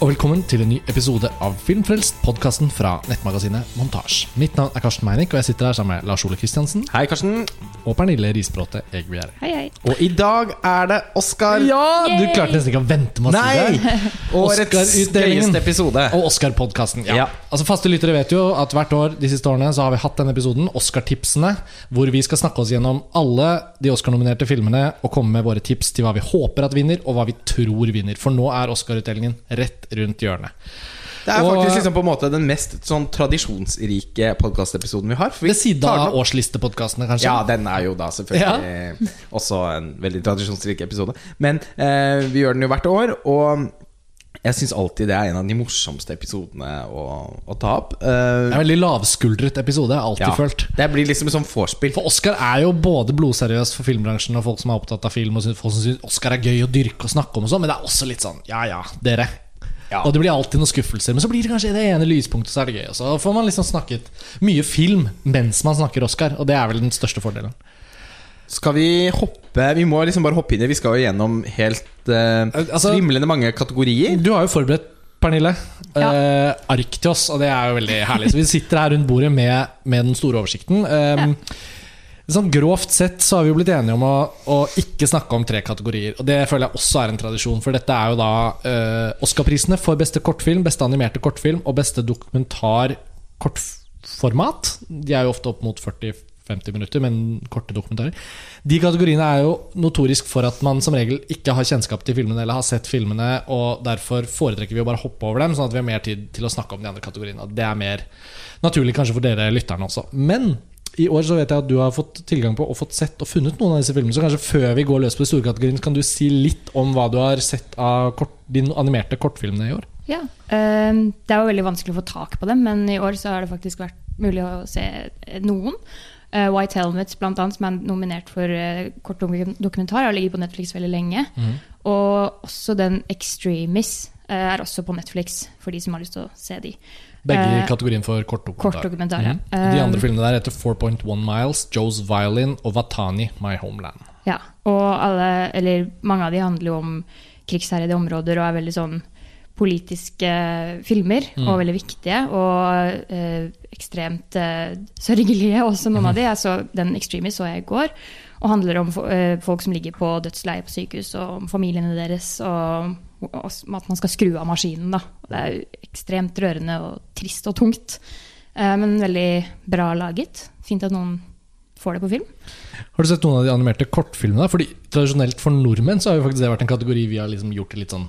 og velkommen til en ny episode av Filmfrelst, podkasten fra nettmagasinet Montasj. Mitt navn er Karsten Meinick, og jeg sitter her sammen med Lars Ole Kristiansen Hei, Karsten. Og Pernille Risbråte Egbjerg. Hei, hei. Og i dag er det Oscar. Ja! Du klarte nesten ikke å vente med å si det. Årets episode. Og Oscar-podkasten. Ja. Ja. Altså Faste lyttere vet jo at hvert år de siste årene så har vi hatt denne episoden, Oscar-tipsene, hvor vi skal snakke oss gjennom alle de Oscar-nominerte filmene og komme med våre tips til hva vi håper at vinner, og hva vi tror vinner. For nå er Oscar-utdelingen rett rundt hjørnet. Det er Og- faktisk liksom på en måte den mest sånn tradisjonsrike podkastepisoden vi har. for vi Ved siden av årslistepodkastene, kanskje. Ja, den er jo da selvfølgelig også en veldig tradisjonsrik episode. Men eh, vi gjør den jo hvert år, og jeg syns alltid det er en av de morsomste episodene å, å ta opp. Det Eh, er en veldig lavskuldret episode, har jeg alltid ja, følt. det blir liksom sånn vorspiel. For Oscar er jo både blodseriøs for filmbransjen og folk som er opptatt av film, og folk som syns Oscar er gøy å dyrke og snakke om, og sånn men det er også litt sånn ja ja, dere. Ja. Og det blir alltid noen skuffelser, men så blir det kanskje det ene lyspunktet, så er det gøy. Og så får man liksom snakket mye film mens man snakker Oscar, og det er vel den største fordelen. Skal vi hoppe Vi må liksom bare hoppe inn i Vi skal jo gjennom helt uh, Altså- svimlende mange kategorier. Du har jo forberedt, Pernille, Ja. Uh, ark til oss, og det er jo veldig herlig. Så vi sitter her rundt bordet med, med den store oversikten. Um, Sånn Grovt sett så har vi jo blitt enige om å, å ikke snakke om tre kategorier. Og Det føler jeg også er en tradisjon, for dette er jo da eh, Oscar-prisene for beste kortfilm, beste animerte kortfilm og beste dokumentarkortformat. De er jo ofte opp mot 40-50 minutter, men korte dokumentarer. De kategoriene er jo notorisk for at man som regel ikke har kjennskap til filmene eller har sett filmene, og derfor foretrekker vi å bare hoppe over dem, sånn at vi har mer tid til å snakke om de andre kategoriene. Det er mer naturlig kanskje for dere lytterne også. Men i år så vet jeg at du har fått tilgang på og fått sett og funnet noen av disse filmene. Så kanskje før vi går løs på de store kategoriene, kan du si litt om hva du har sett av kort, de animerte kortfilmene i år? Ja. øh, det er jo veldig vanskelig å få tak på dem, men i år så har det faktisk vært mulig å se noen. Uh, White Helmets, blant annet, som er nominert for uh, kort dokumentar, har ligget på Netflix veldig lenge. Og også den Extremis uh, er også på Netflix, for de som har lyst til å se de. Begge i Eh, kategorien for kortdokumentar. kortdokumentar, ja. mm. De andre Um, filmene der heter 4.1 Miles, Joe's Violin og Watani, My Homeland. Ja, og alle, eller mange av de handler jo om krigsherjede områder og er veldig sånn politiske filmer, Mm. og veldig viktige. Og eh, ekstremt eh, sørgelige også, noen av de. Jeg så, den Extremis så jeg i går, og handler om eh, folk som ligger på dødsleie på sykehus, og om familiene deres, og, at man skal skru av maskinen. Da. Det er jo ekstremt rørende og trist og tungt, eh, men veldig bra laget. Fint at noen får det på film. Har du sett noen av de animerte kortfilmene? Fordi Tradisjonelt for nordmenn så har jo faktisk det vært en kategori vi har liksom gjort det litt sånn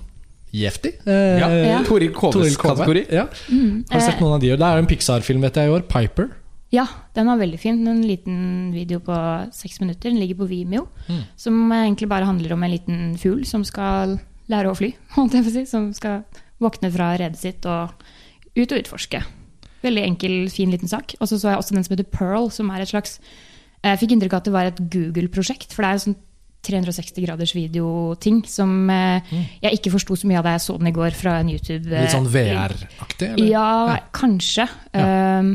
Jeftig. Eh, Ja. Ja. Toril Koves kategori. Ja. Har du sett noen av de? Det er jo en Pixar-film vet jeg i år, 'Piper'. Ja, den var veldig fin. En liten video på seks minutter. Den ligger på Vimeo. Mm. Som egentlig bare handler om en liten fugl som skal lære å fly. si, Som skal våkne fra redet sitt og ut og utforske. Veldig enkel, fin liten sak. Og så så jeg også den som heter Pearl, som er et slags Jeg fikk inntrykk av at det var et Google-prosjekt. For det er jo sånn 360 graders videoting som eh, jeg ikke forsto så mye av da jeg så den i går fra en YouTube. Litt sånn eh, VR-aktig? Ja, ja, kanskje. Ja. Um,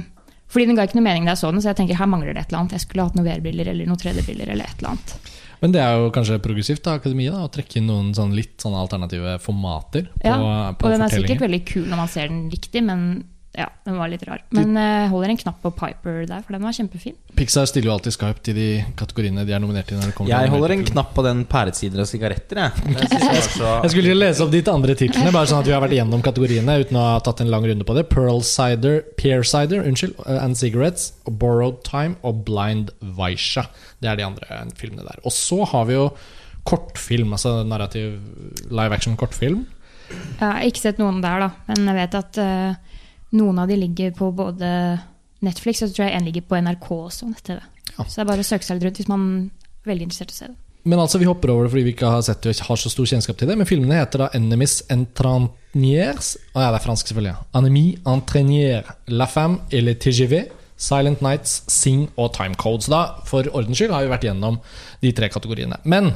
fordi den ga ikke noe mening da jeg så den, så jeg tenker her mangler det et eller annet. Jeg skulle hatt noen VR-briller eller noen 3D-briller eller et eller annet. Men det er jo kanskje progressivt av akademiet da, å trekke inn noen sånn litt sånn alternative formater på, Ja, på og den er sikkert veldig kul når man ser den riktig, men ja, den var litt rar. Men jeg holder en knapp på Piper der, for den var kjempefin. Pixar stiller jo alltid Skype til de kategoriene de er nominert til. Når det til Jeg holder en knapp på den pæresider og sigaretter, jeg. Det jeg Jeg skulle lese opp de andre titlene, bare sånn at vi har vært igjennom kategoriene uten å ha tatt en lang runde på det. Pearl Cider, Pear Cider unnskyld, uh, and Cigarettes, Borrowed Time og Blind Vaisha. Det er de andre filmene der. Og så har vi jo kortfilm, altså narrativ live action kortfilm. Jeg har ikke sett noen der, da, men jeg vet at eh, noen av de ligger på både Netflix og så tror jeg en ligger på NRK også. Ja. Så det er bare å søke seg litt rundt hvis man er veldig interessert i å se det. Men altså, vi hopper over det fordi vi ikke har sett det og har så stor kjennskap til det. Men filmene heter da Enemies Entraniers Å ja, det er fransk, selvfølgelig. ja. 'Anemie Entrainier, La Femme eller TGV, Silent Nights, Sing og Time Codes'. Da, for ordens skyld, har vi vært gjennom de tre kategoriene. Men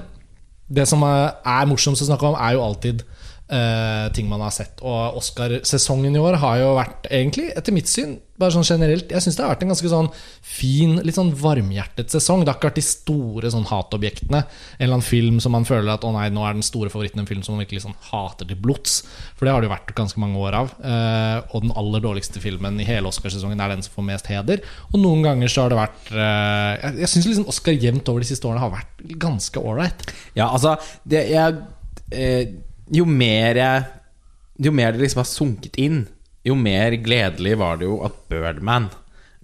det som er morsomst å snakke om, er jo alltid eh, ting man har sett. Og Oscarsesongen i år har jo vært, egentlig, etter mitt syn, bare sånn generelt Jeg syns det har vært en ganske sånn fin, litt sånn varmhjertet sesong. Det har ikke vært de store sånn hatobjektene. En eller annen film som man føler at å nei, nå er den store favoritten en film som man virkelig sånn hater til blods. For det har det jo vært ganske mange år av. Eh, og den aller dårligste filmen i hele Oscarsesongen er den som får mest heder. Og noen ganger så har det vært eh, Jeg, jeg syns liksom Oscar jevnt over de siste årene har vært ganske ålreit. Ja, altså det, jeg, eh, Jo mer jeg Jo mer det liksom har sunket inn, jo mer gledelig var det jo at Birdman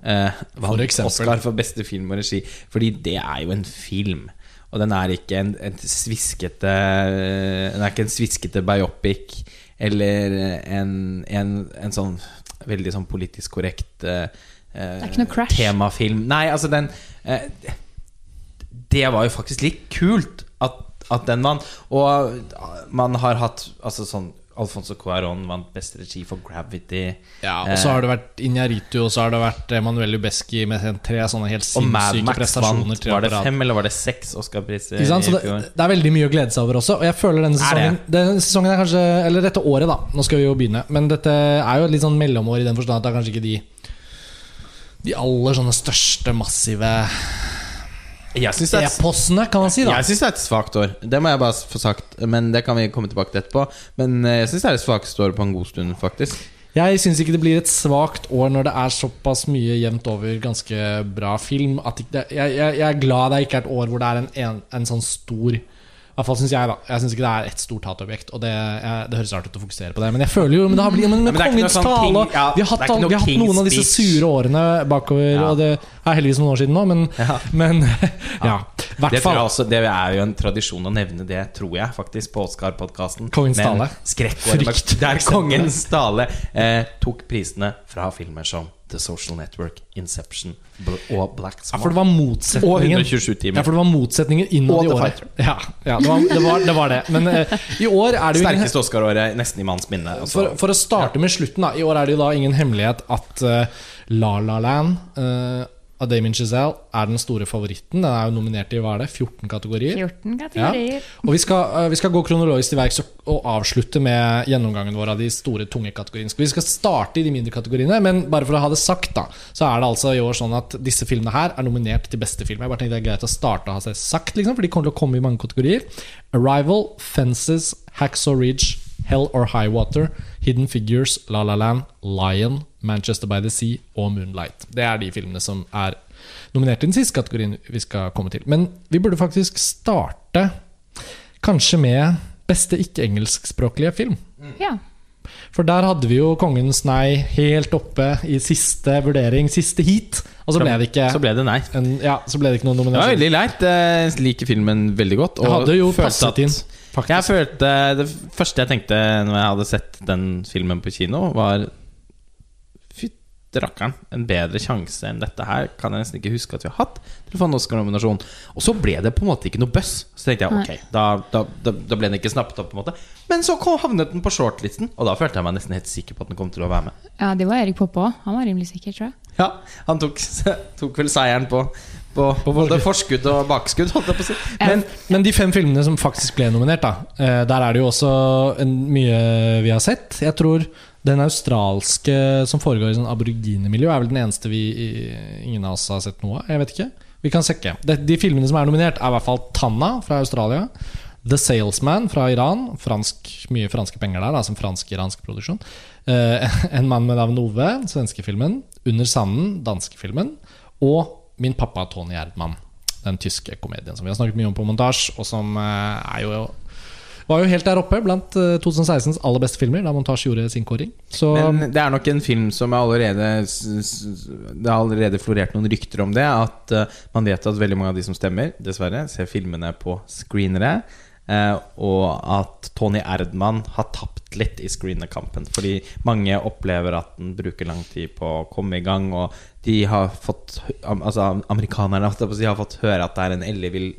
eh, vant. Oscar for beste film og regi. Fordi det er jo en film. Og den er ikke en, en sviskete Den er ikke en sviskete biopic eller en, en, en sånn veldig sånn politisk korrekt eh, Det er ikke noe crash. temafilm. Nei, altså den eh, det var jo faktisk litt kult at, at den vant. Og man har hatt altså sånn Alfonso Cuarón vant beste regi for 'Gravity'. Ja, og så har det vært Injaritu, og så har det vært Emanuel Ubeski med tre sånne helt sinnssyke prestasjoner. vant. Var det fem eller var det seks Oscar-priser i det, fjor? det er veldig mye å glede seg over også. Og jeg føler denne Er sesongen Denne sesongen er kanskje Eller dette året, da. Nå skal vi jo begynne. Men dette er jo et litt sånn mellomår i den forstand at det er kanskje ikke de De aller sånne største, massive Jeg syns det, er et- e-postene, kan man si. da jeg synes det er et svakt år. Det må jeg bare få sagt. Men det kan vi komme tilbake til etterpå. Men eh, jeg syns det er et svakt år på en god stund, faktisk. Jeg syns ikke det blir et svakt år når det er såpass mye jevnt over ganske bra film. Ikke jeg, jeg, jeg er glad det ikke er et år hvor det er en, en, en sånn stor I hvert fall synes jeg, da. Jeg syns ikke det er et stort hatobjekt. Og det, jeg, det høres rart ut å fokusere på det, men jeg føler jo Men det har blitt men med men noe Kongens sånn tale sånn ja, Vi har hatt, noe vi har hatt noen av disse sure årene bakover, Ja. og det er heldigvis noen år siden nå, men, Ja. men ja. Hvert fall. også, det er jo en tradisjon å nevne det, tror jeg, faktisk, på Oscar-podkasten. Kongens tale. Frykt. der Kongens tale eh, tok prisene fra filmer som The Social Network, Inception og Black Ja, for det var og motsetningen 127 timer. Ja, for det var motsetningen innad i året. Ja, ja det, var, det, var, det var det. Men uh, i år er det jo Sterkeste Oscar-året nesten i manns minne. altså. For, for å starte med slutten, da. I år er det jo da ingen hemmelighet at uh, La La Land eh, av Damien Giselle er den store favoritten. Den er jo nominert i hva er det, 14 kategorier. 14 kategorier. Og vi skal, eh, vi skal gå kronologisk til verks og avslutte med gjennomgangen vår av de store, tunge kategoriene. Vi skal starte i de mindre kategoriene, men bare for å ha det sagt, da, så er det altså i år sånn at disse filmene her er nominert til beste film. Jeg bare tenkte det er greit å starte å ha seg sagt, liksom, for de kommer til å komme i mange kategorier. Arrival, Fences, Hacksaw Ridge, Hell or High Water, Hidden Figures, La La Land, Lion, Manchester by the Sea og Moonlight. Det er de filmene som er nominert i den siste kategorien vi skal komme til. Men vi burde faktisk starte kanskje med beste ikke-engelskspråklige film. Ja. For der hadde vi jo Kongens nei helt oppe i siste vurdering, siste heat. Og så ble det ikke, Så ble det nei. en, ja, så ble det ikke noen Det var nominasjon. veldig leit. Jeg liker filmen veldig godt. Det hadde jo følte passet at- inn, faktisk. Jeg følte Det første jeg tenkte når jeg hadde sett den filmen på kino, var rakkeren, en bedre sjanse enn dette her kan jeg nesten ikke huske at vi har hatt til å få en Oscar-nominasjon. Og så ble det på en måte ikke noe buzz. Så tenkte jeg ok, da, da, da, da ble den ikke snappet opp. på en måte Men så kom, havnet den på shortlisten, og da følte jeg meg nesten helt sikker på at den kom til å være med. ja, det var Erik Poppe òg. Han var rimelig sikker, tror jeg. Ja, Han tok, tok vel seieren på, på, på både forskudd og bakskudd, holdt jeg på å si. Men Men de fem filmene som faktisk ble nominert, da, eh, der er det jo også en, mye vi har sett. Jeg tror den australske som foregår i sånn aboriginemiljø, er vel den eneste vi ingen av oss har sett noe av. Jeg vet ikke. Vi kan sjekke. De, de filmene som er nominert, er i hvert fall Tanna fra Australia. The Salesman fra Iran. Fransk, mye franske penger der, da, som fransk-iransk produksjon. Eh, en mann med navn Ove, svenskefilmen. Under sanden, danskefilmen. Og Min pappa Tony Erdmann, den tyske komedien som vi har snakket mye om på montasje, og som eh, er jo var jo helt der oppe blant eh, 2016s aller beste filmer, da montasje gjorde sin kåring. Så Men det er nok en film som er allerede Det har allerede florert noen rykter om det. At eh, man vet at veldig mange av de som stemmer, dessverre, ser filmene på screenere. eh, og at Tony Erdman har tapt litt i screenerkampen. Fordi mange opplever at den bruker lang tid på å komme i gang. Og de har fått Altså amerikanerne si, har fått høre at det er en ellevill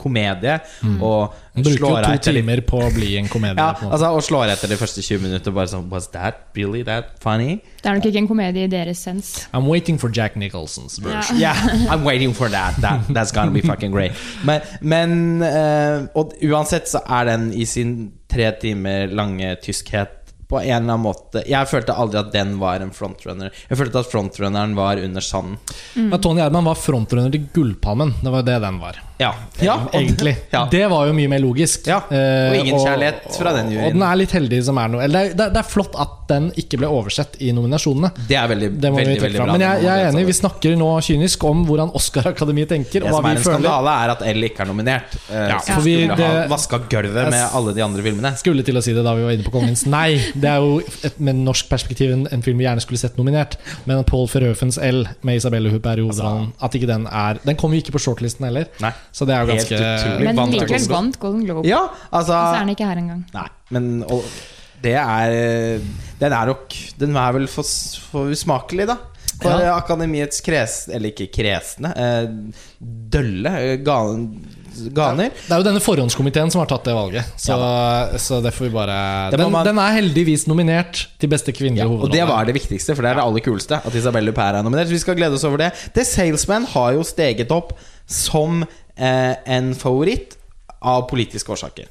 komedie. Og den bruker slår jo to etter timer på å bli en komedie. ja, en altså, og slår etter de første 20 minutter bare sånn Was that really that funny? Det er nok ikke en komedie i deres sens. I'm waiting for Jack Nicholsons version. Yeah, Yeah, I'm waiting for that. that that's gonna be fucking great. Men, men uh, Og uansett så er den i sin tre timer lange tyskhet på en eller annen måte Jeg følte aldri at den var en frontrunner. Jeg følte at frontrunneren var under sanden. Men Tony Herman var frontrunner til Gullpalmen. Det var det den var. Ja, ja Egentlig. Ja. Det var jo mye mer logisk. Ja, og Eh, ingen kjærlighet fra den juryen. Og den er litt heldig som er noe Eller det, er- det, er- er flott at den ikke ble oversett i nominasjonene. Det er veldig, Det veldig, veldig bra. Men jeg, jeg er enig, vi snakker nå kynisk om hvordan Oscar-akademiet tenker. Det som er en føler. skandale, er at L ikke er nominert. Eh, Ja, for vi- skulle ha vaska gulvet med alle de andre filmene. Skulle til å si det da vi var inne på Kongens. Nei, det er jo et, med norsk perspektiv en, en film vi gjerne skulle sett nominert. Men Paul Verhoevens L med Isabelle Huppert i hovedrollen At ikke den er Den kom jo ikke på shortlisten heller. Nei. Så det er jo ganske utrolig. Men likevel vant Golden Globe. Ja, altså Og så er den ikke her engang. Nei, men og, det er Den er nok Den er vel for, for usmakelig, da. For Ja. akademiets kres... Eller ikke kresne. Eh, dølle Galen, ganer. Det er jo denne forhåndskomiteen som har tatt det valget. Så, så det får vi bare Det må den, man- den er heldigvis nominert til beste kvinnelige Ja, og det var det viktigste, for det er det aller kuleste. At Isabelle Per er nominert. Så vi skal glede oss over det. The Salesman har jo steget opp som eh, en favoritt av politiske årsaker.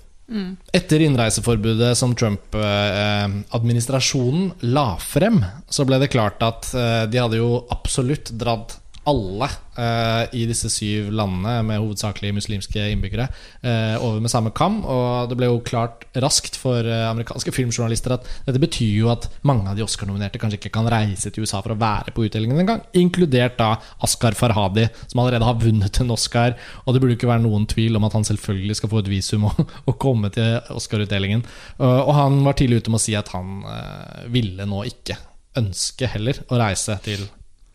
Etter innreiseforbudet som Trump-administrasjonen la frem, så ble det klart at eh, de hadde jo absolutt dratt alle eh, i disse syv landene med hovedsakelig muslimske innbyggere eh, over med samme kam. Og det ble jo klart raskt for eh, amerikanske filmjournalister at dette betyr jo at mange av de Oscar-nominerte kanskje ikke kan reise til USA for å være på utdelingen engang. Inkludert da Askar Farhadi, som allerede har vunnet en Oscar. Og det burde ikke være noen tvil om at han selvfølgelig skal få et visum og, og komme til Oscar-utdelingen. Uh, og han var tidlig ute med å si at han eh, ville nå ikke ønske heller å reise til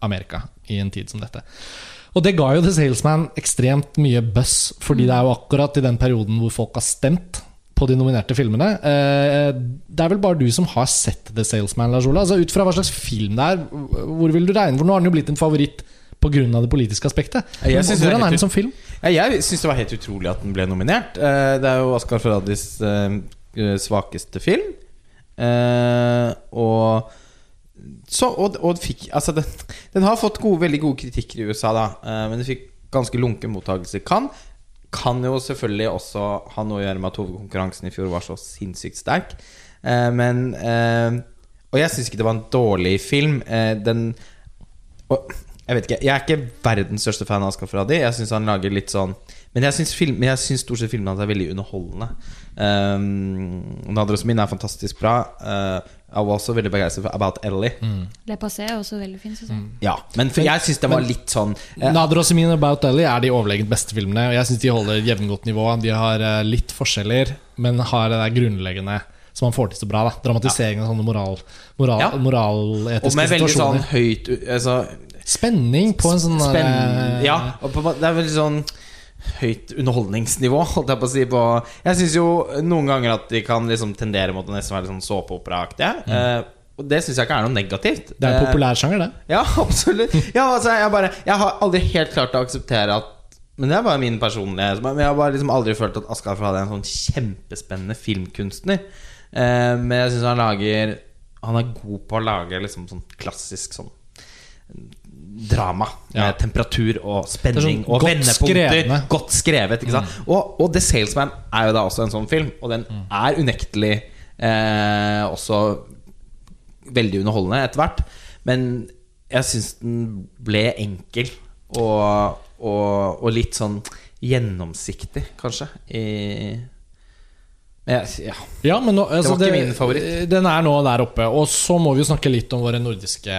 Amerika i en tid som dette. Og det ga jo The Salesman ekstremt mye buzz, fordi det er jo akkurat i den perioden hvor folk har stemt på de nominerte filmene. Eh, Det er vel bare du som har sett The Salesman, Lars Ola. Altså, ut fra hva slags film det er, hvor vil du regne? For nå har den jo blitt en favoritt pga. det politiske aspektet. Jeg Men synes Hvordan er den som film? Jeg syns det var helt utrolig at den ble nominert. Eh, Det er jo Askar Faradis eh, svakeste film. Og så, og, og fikk Altså, den, den har fått gode, veldig gode kritikker i USA, da. eh, men den fikk ganske lunken mottakelse. Kan kan jo selvfølgelig også ha noe å gjøre med at hovedkonkurransen i fjor var så sinnssykt sterk. Eh, men eh, Og jeg syns ikke det var en dårlig film. Den og, Jeg vet ikke, jeg er ikke verdens største fan av Askar Farhadi. Jeg syns han lager litt sånn men jeg syns stort sett filmene hans er veldig underholdende. Um, Nadros min er fantastisk bra. Uh, jeg var også veldig begeistret for About Ellie. Le Passé er også veldig fin, Mm. Ja, men for jeg syns det var litt sånn eh, Nader og Semin About Ellie er de overlegent beste filmene. Og jeg syns de holder jevngodt nivå. De har eh, litt forskjeller, men har det der grunnleggende som han får til så bra. da Dramatisering av sånne moral, moral, Ja. moraletiske Og med veldig sånn høyt altså, Spenning på en sånn Spenn... eh, Ja, og på, det er veldig sånn høyt underholdningsnivå, jeg si. På, syns jo noen ganger at de kan liksom tendere mot å nesten være litt sånn såpeoperaaktige. Eh, og det syns jeg ikke er noe negativt. Det er en Eh, populær sjanger, det. Ja, absolutt. Ja, altså, jeg, bare, jeg har aldri helt klart å akseptere at Men det er bare min personlige Men jeg har bare liksom aldri følt at Askar Fahd er en sånn kjempespennende filmkunstner. Eh, men jeg syns han lager Han er god på å lage liksom sånn klassisk sånn drama Ja. med temperatur og spenning er sånn og vendepunkter. skrevne. Godt skrevet. Sant? Og, og The Salesman er jo da også en sånn film, og den er unektelig eh, også veldig underholdende etter hvert. Men jeg syns den ble enkel og, og, og litt sånn gjennomsiktig, kanskje. I ja. Ja, men nå, altså, var ikke min favoritt. Den er nå der oppe. Og så må vi jo snakke litt om våre nordiske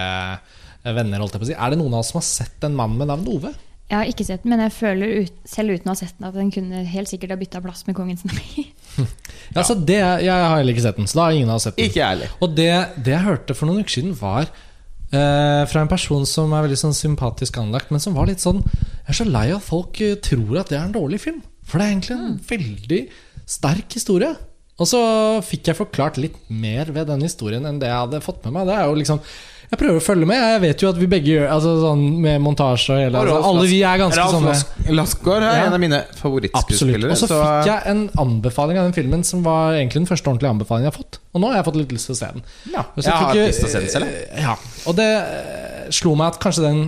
venner. Holdt jeg på å si. Er det noen av oss som har sett en mann med navn Ove? Jeg har ikke sett den, men jeg føler ut, selv uten å ha sett den at den kunne helt sikkert ha bytta plass med Kongens nei. Ja, så det, jeg har heller ikke sett den, så da har ingen av oss sett den. Ikke ærlig. heller. Og det, det jeg hørte for noen uker siden, var eh, fra en person som er veldig sånn sympatisk anlagt, men som var litt sånn Jeg er så lei av at folk eh, tror at det er en dårlig film. For det er egentlig en veldig sterk historie. Og så fikk jeg forklart litt mer ved den historien enn det jeg hadde fått med meg. Det er jo liksom Jeg prøver å følge med. Jeg vet jo at vi begge gjør Altså sånn med montasje og hele altså, Alle vi er ganske Ralf sånne Lassgaard er Ja. en av mine favorittskuespillere. Og så fikk jeg en anbefaling av den filmen som var egentlig den første ordentlige anbefalingen jeg har fått. Og nå har jeg fått litt lyst til å se den. Ja, jeg, jeg har lyst til å se den selv. Ja, og det eh, slo meg at kanskje den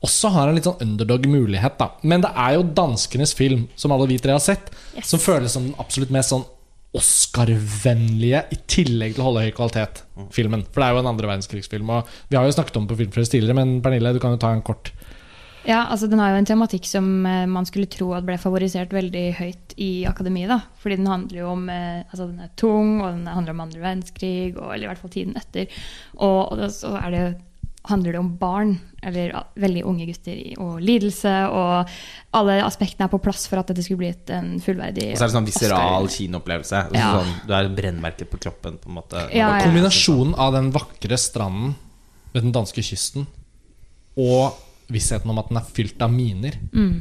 også har en litt sånn underdog-mulighet, da. Men det er jo danskenes film, som alle vi tre har sett, Yes. som føles som den absolutt mest sånn Oscar-vennlige, i tillegg til å holde høy kvalitet, filmen. For det er jo en andre verdenskrigsfilm. Og vi har jo snakket om på Filmfrelst tidligere, men Pernille, du kan jo ta en kort Ja, altså Den har jo en tematikk som eh, man skulle tro at ble favorisert veldig høyt i akademiet. da. Fordi den handler jo om eh, altså den er tung, og den handler om andre verdenskrig, og, eller i hvert fall tiden etter. Og, og så er det, handler det om barn, eller veldig unge gutter, og lidelse. Og alle aspektene er på plass for at dette skulle bli et, en fullverdig Og så er det sånn viseral kinoopplevelse. Altså Ja. Sånn, du er brennmerket på kroppen, på en måte. Ja, ja. Kombinasjonen av den vakre stranden ved den danske kysten og vissheten om at den er fylt av miner,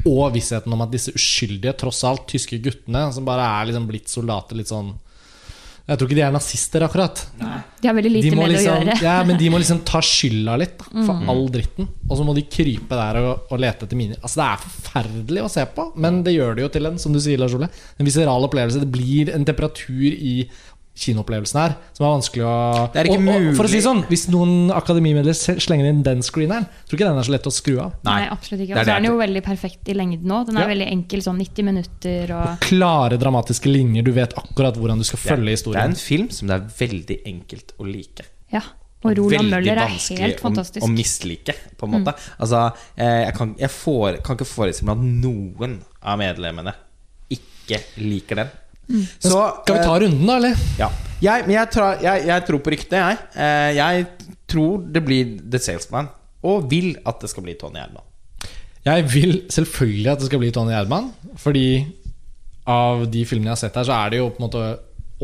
og vissheten om at disse uskyldige, tross alt tyske guttene, som bare er liksom blitt soldater litt sånn Jeg tror ikke de er nazister, akkurat. De har veldig lite med det liksom, å gjøre. ja, men de må liksom ta skylda litt da, for all dritten. Og så må de krype der og, og lete etter miner. Altså Det er forferdelig å se på, men det gjør det jo til en som du sier, Lars Ole En viseral opplevelse. Det blir en temperatur i kinoopplevelsen her som er vanskelig å Det er ikke og, og, For å si sånn, Hvis noen akademimedlemmer slenger inn den screeneren, tror ikke den er så lett å skru av. Nei, Nei, absolutt ikke. det Og så er den jo veldig perfekt i lengden òg. Den er Ja. veldig enkel, sånn 90 minutter. Og, Klare dramatiske linjer, du vet akkurat hvordan du skal følge ja. historien. Det er en film som det er veldig enkelt å like. ja. og Roland Møller er helt fantastisk. Veldig vanskelig Å, mislike, på en måte. Altså, eh, jeg, kan, jeg får, kan ikke forestille meg at noen av medlemmene ikke liker den. Så, Skal vi ta eh, runden, da, eller? ja. jeg, men jeg, tra, jeg, jeg tror på ryktet, jeg. Eh, jeg tror det blir The Salesman, og vil at det skal bli Tony Erdmann. Jeg vil selvfølgelig at det skal bli Tony Erdmann. Fordi av de filmene jeg har sett her, så er det jo på en måte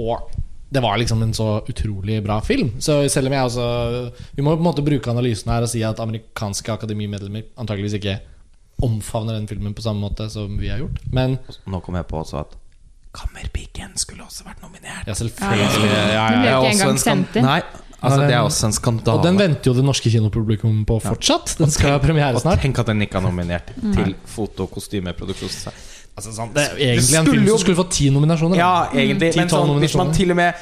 Og det var liksom en så utrolig bra film. Så selv om jeg også Vi må på en måte bruke analysen her og si at amerikanske akademimedlemmer antageligvis ikke omfavner den filmen på samme måte som vi har gjort. Men Nå kom jeg på også at Kammerpiken skulle også vært nominert. ja, selvfølgelig. Ja, ja, Den ble ja. ikke også engang en skan- sendt inn. Nei, altså det er også en skandale. Og den venter jo det norske kinopublikum på fortsatt. Den skal ha premiere Og snart. tenk at den ikke er nominert til foto- og kostymeproduksjon. Altså, sånn, det er egentlig en skulle film jo- som skulle fått ti nominasjoner. Ja, egentlig. Ti, Men sånn, hvis man til og med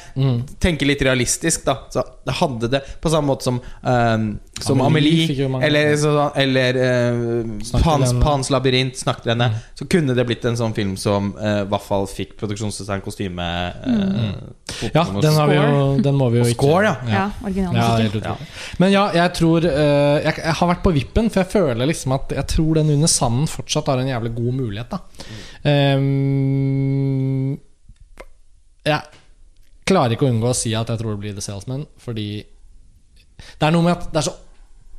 tenker litt realistisk, da, så hadde det på samme måte som ehm, Som Amelie Amelie, eller, så, eller uh, Pans. Pans labyrint, snakket henne. Mm. så kunne det blitt en sånn film som uh, i hvert fall fikk produksjonsdesign, kostyme eh, Ja, den, har vi jo, den må vi jo Og ikke score, ja. Ja, originalen. Ja. Men ja, jeg tror uh, jeg, jeg har vært på vippen, for jeg føler liksom at Jeg tror den under sanden fortsatt har en jævlig god mulighet, da. Um, jeg klarer ikke å unngå å si at jeg tror det blir The Salesman, fordi det er noe med at det er så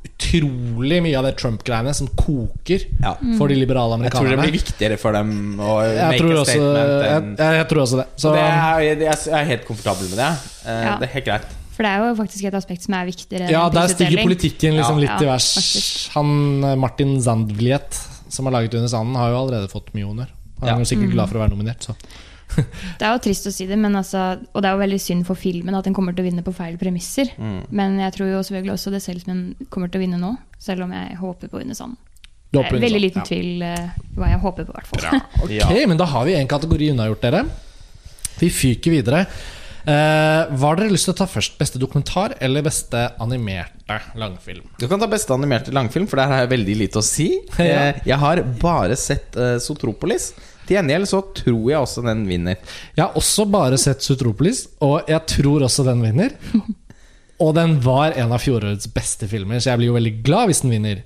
utrolig mye av det Trump-greiene som koker Ja. for de liberale Jeg tror det blir viktigere for dem å Jeg make tror a også, statement jeg, enn jeg, jeg tror også det. Så det er, jeg, jeg er helt komfortabel med det. Eh, Ja. Det er helt greit. For det er jo faktisk et aspekt som er viktigere Ja, der stiger politikken liksom Ja. litt i vers. faktisk. Han eh, Martin Zandvliet, som har laget Under sanden, har jo allerede fått mye honnør. Han er Ja. jo sikkert glad for å være nominert. Så. Det er jo trist å si det, men altså, og det er jo veldig synd for filmen at den kommer til å vinne på feil premisser. Mm. Men jeg tror jo selvfølgelig også det selv som den kommer til å vinne nå, selv om jeg håper på å vinne sånn er Under veldig liten ja. tvil uh, hva jeg håper på, i hvert fall. Ok, Ja. men da har vi en kategori unnagjort, dere. Vi fyker videre. Uh, hva har dere lyst til å ta først? Beste dokumentar eller beste animerte langfilm? Du kan ta beste animerte langfilm, for der har jeg veldig lite å si. Ja. Eh, Jeg har bare sett uh, Sotropolis. Til gjengjeld så tror jeg også den vinner. Jeg har også bare sett Sutropolis, og jeg tror også den vinner. Og den var en av fjorårets beste filmer, så jeg blir jo veldig glad hvis den vinner.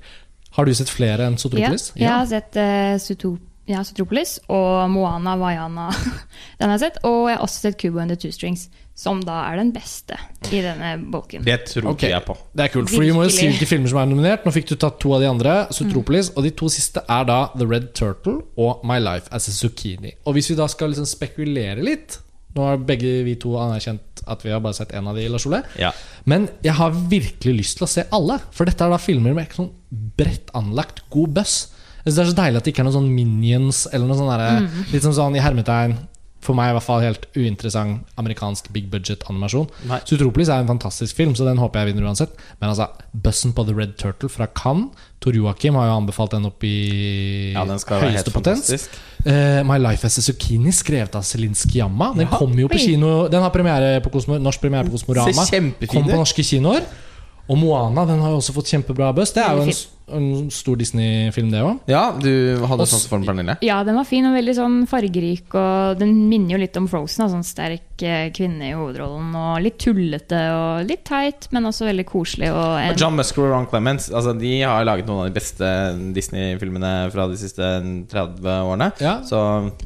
Har du sett flere enn Ja, jeg har sett uh, ja, Sotropolis og Moana Vaiana. Den har jeg sett. Og jeg har også sett Kubo and the Two Strings, som da er den beste i denne bolken. Det tror okay. jeg på. Det er kult, for vi må jo si hvilke filmer som er nominert. Nå fikk du tatt to av de andre. Sutropolis, Og de to siste er da The Red Turtle og My Life as a Zucchini. Og hvis vi da skal liksom spekulere litt Nå har begge vi to anerkjent at vi har bare sett én av de, Lars Ole. Ja. Men jeg har virkelig lyst til å se alle. For dette er da filmer med sånn bredt anlagt, god buss. Jeg synes Det er så deilig at det ikke er noen sånn minions eller noe sånn mm. litt som sånn i hermetegn for meg i hvert fall helt uinteressant amerikansk big budget animasjon. Sutropolis Zootropolis er en fantastisk film, så den håper jeg vinner uansett. Men altså, Bussen på The Red Turtle fra Cannes Tor Joakim har jo anbefalt den opp i Ja, den skal være helt høyeste potens. Eh, My Life as a Zucchini, skrevet av Celine Sciamma. Den Ja. kommer jo på kino Den har premiere på Kosmo, norsk premiere på Kosmorama. Kommer på norske kinoer. Og Moana den har jo også fått kjempebra buzz. Det er jo en En stor Disney-film, det òg. Ja, du hadde sans for den, Pernille? Ja, den var fin og veldig sånn fargerik, og den minner jo litt om Frozen. Sånn sterk eh, kvinne i hovedrollen, og litt tullete og litt teit, men også veldig koselig. Og en, Og John Musker og Ron Clements altså, De har laget noen av de beste Disney-filmene fra de siste 30 årene. Ja. Så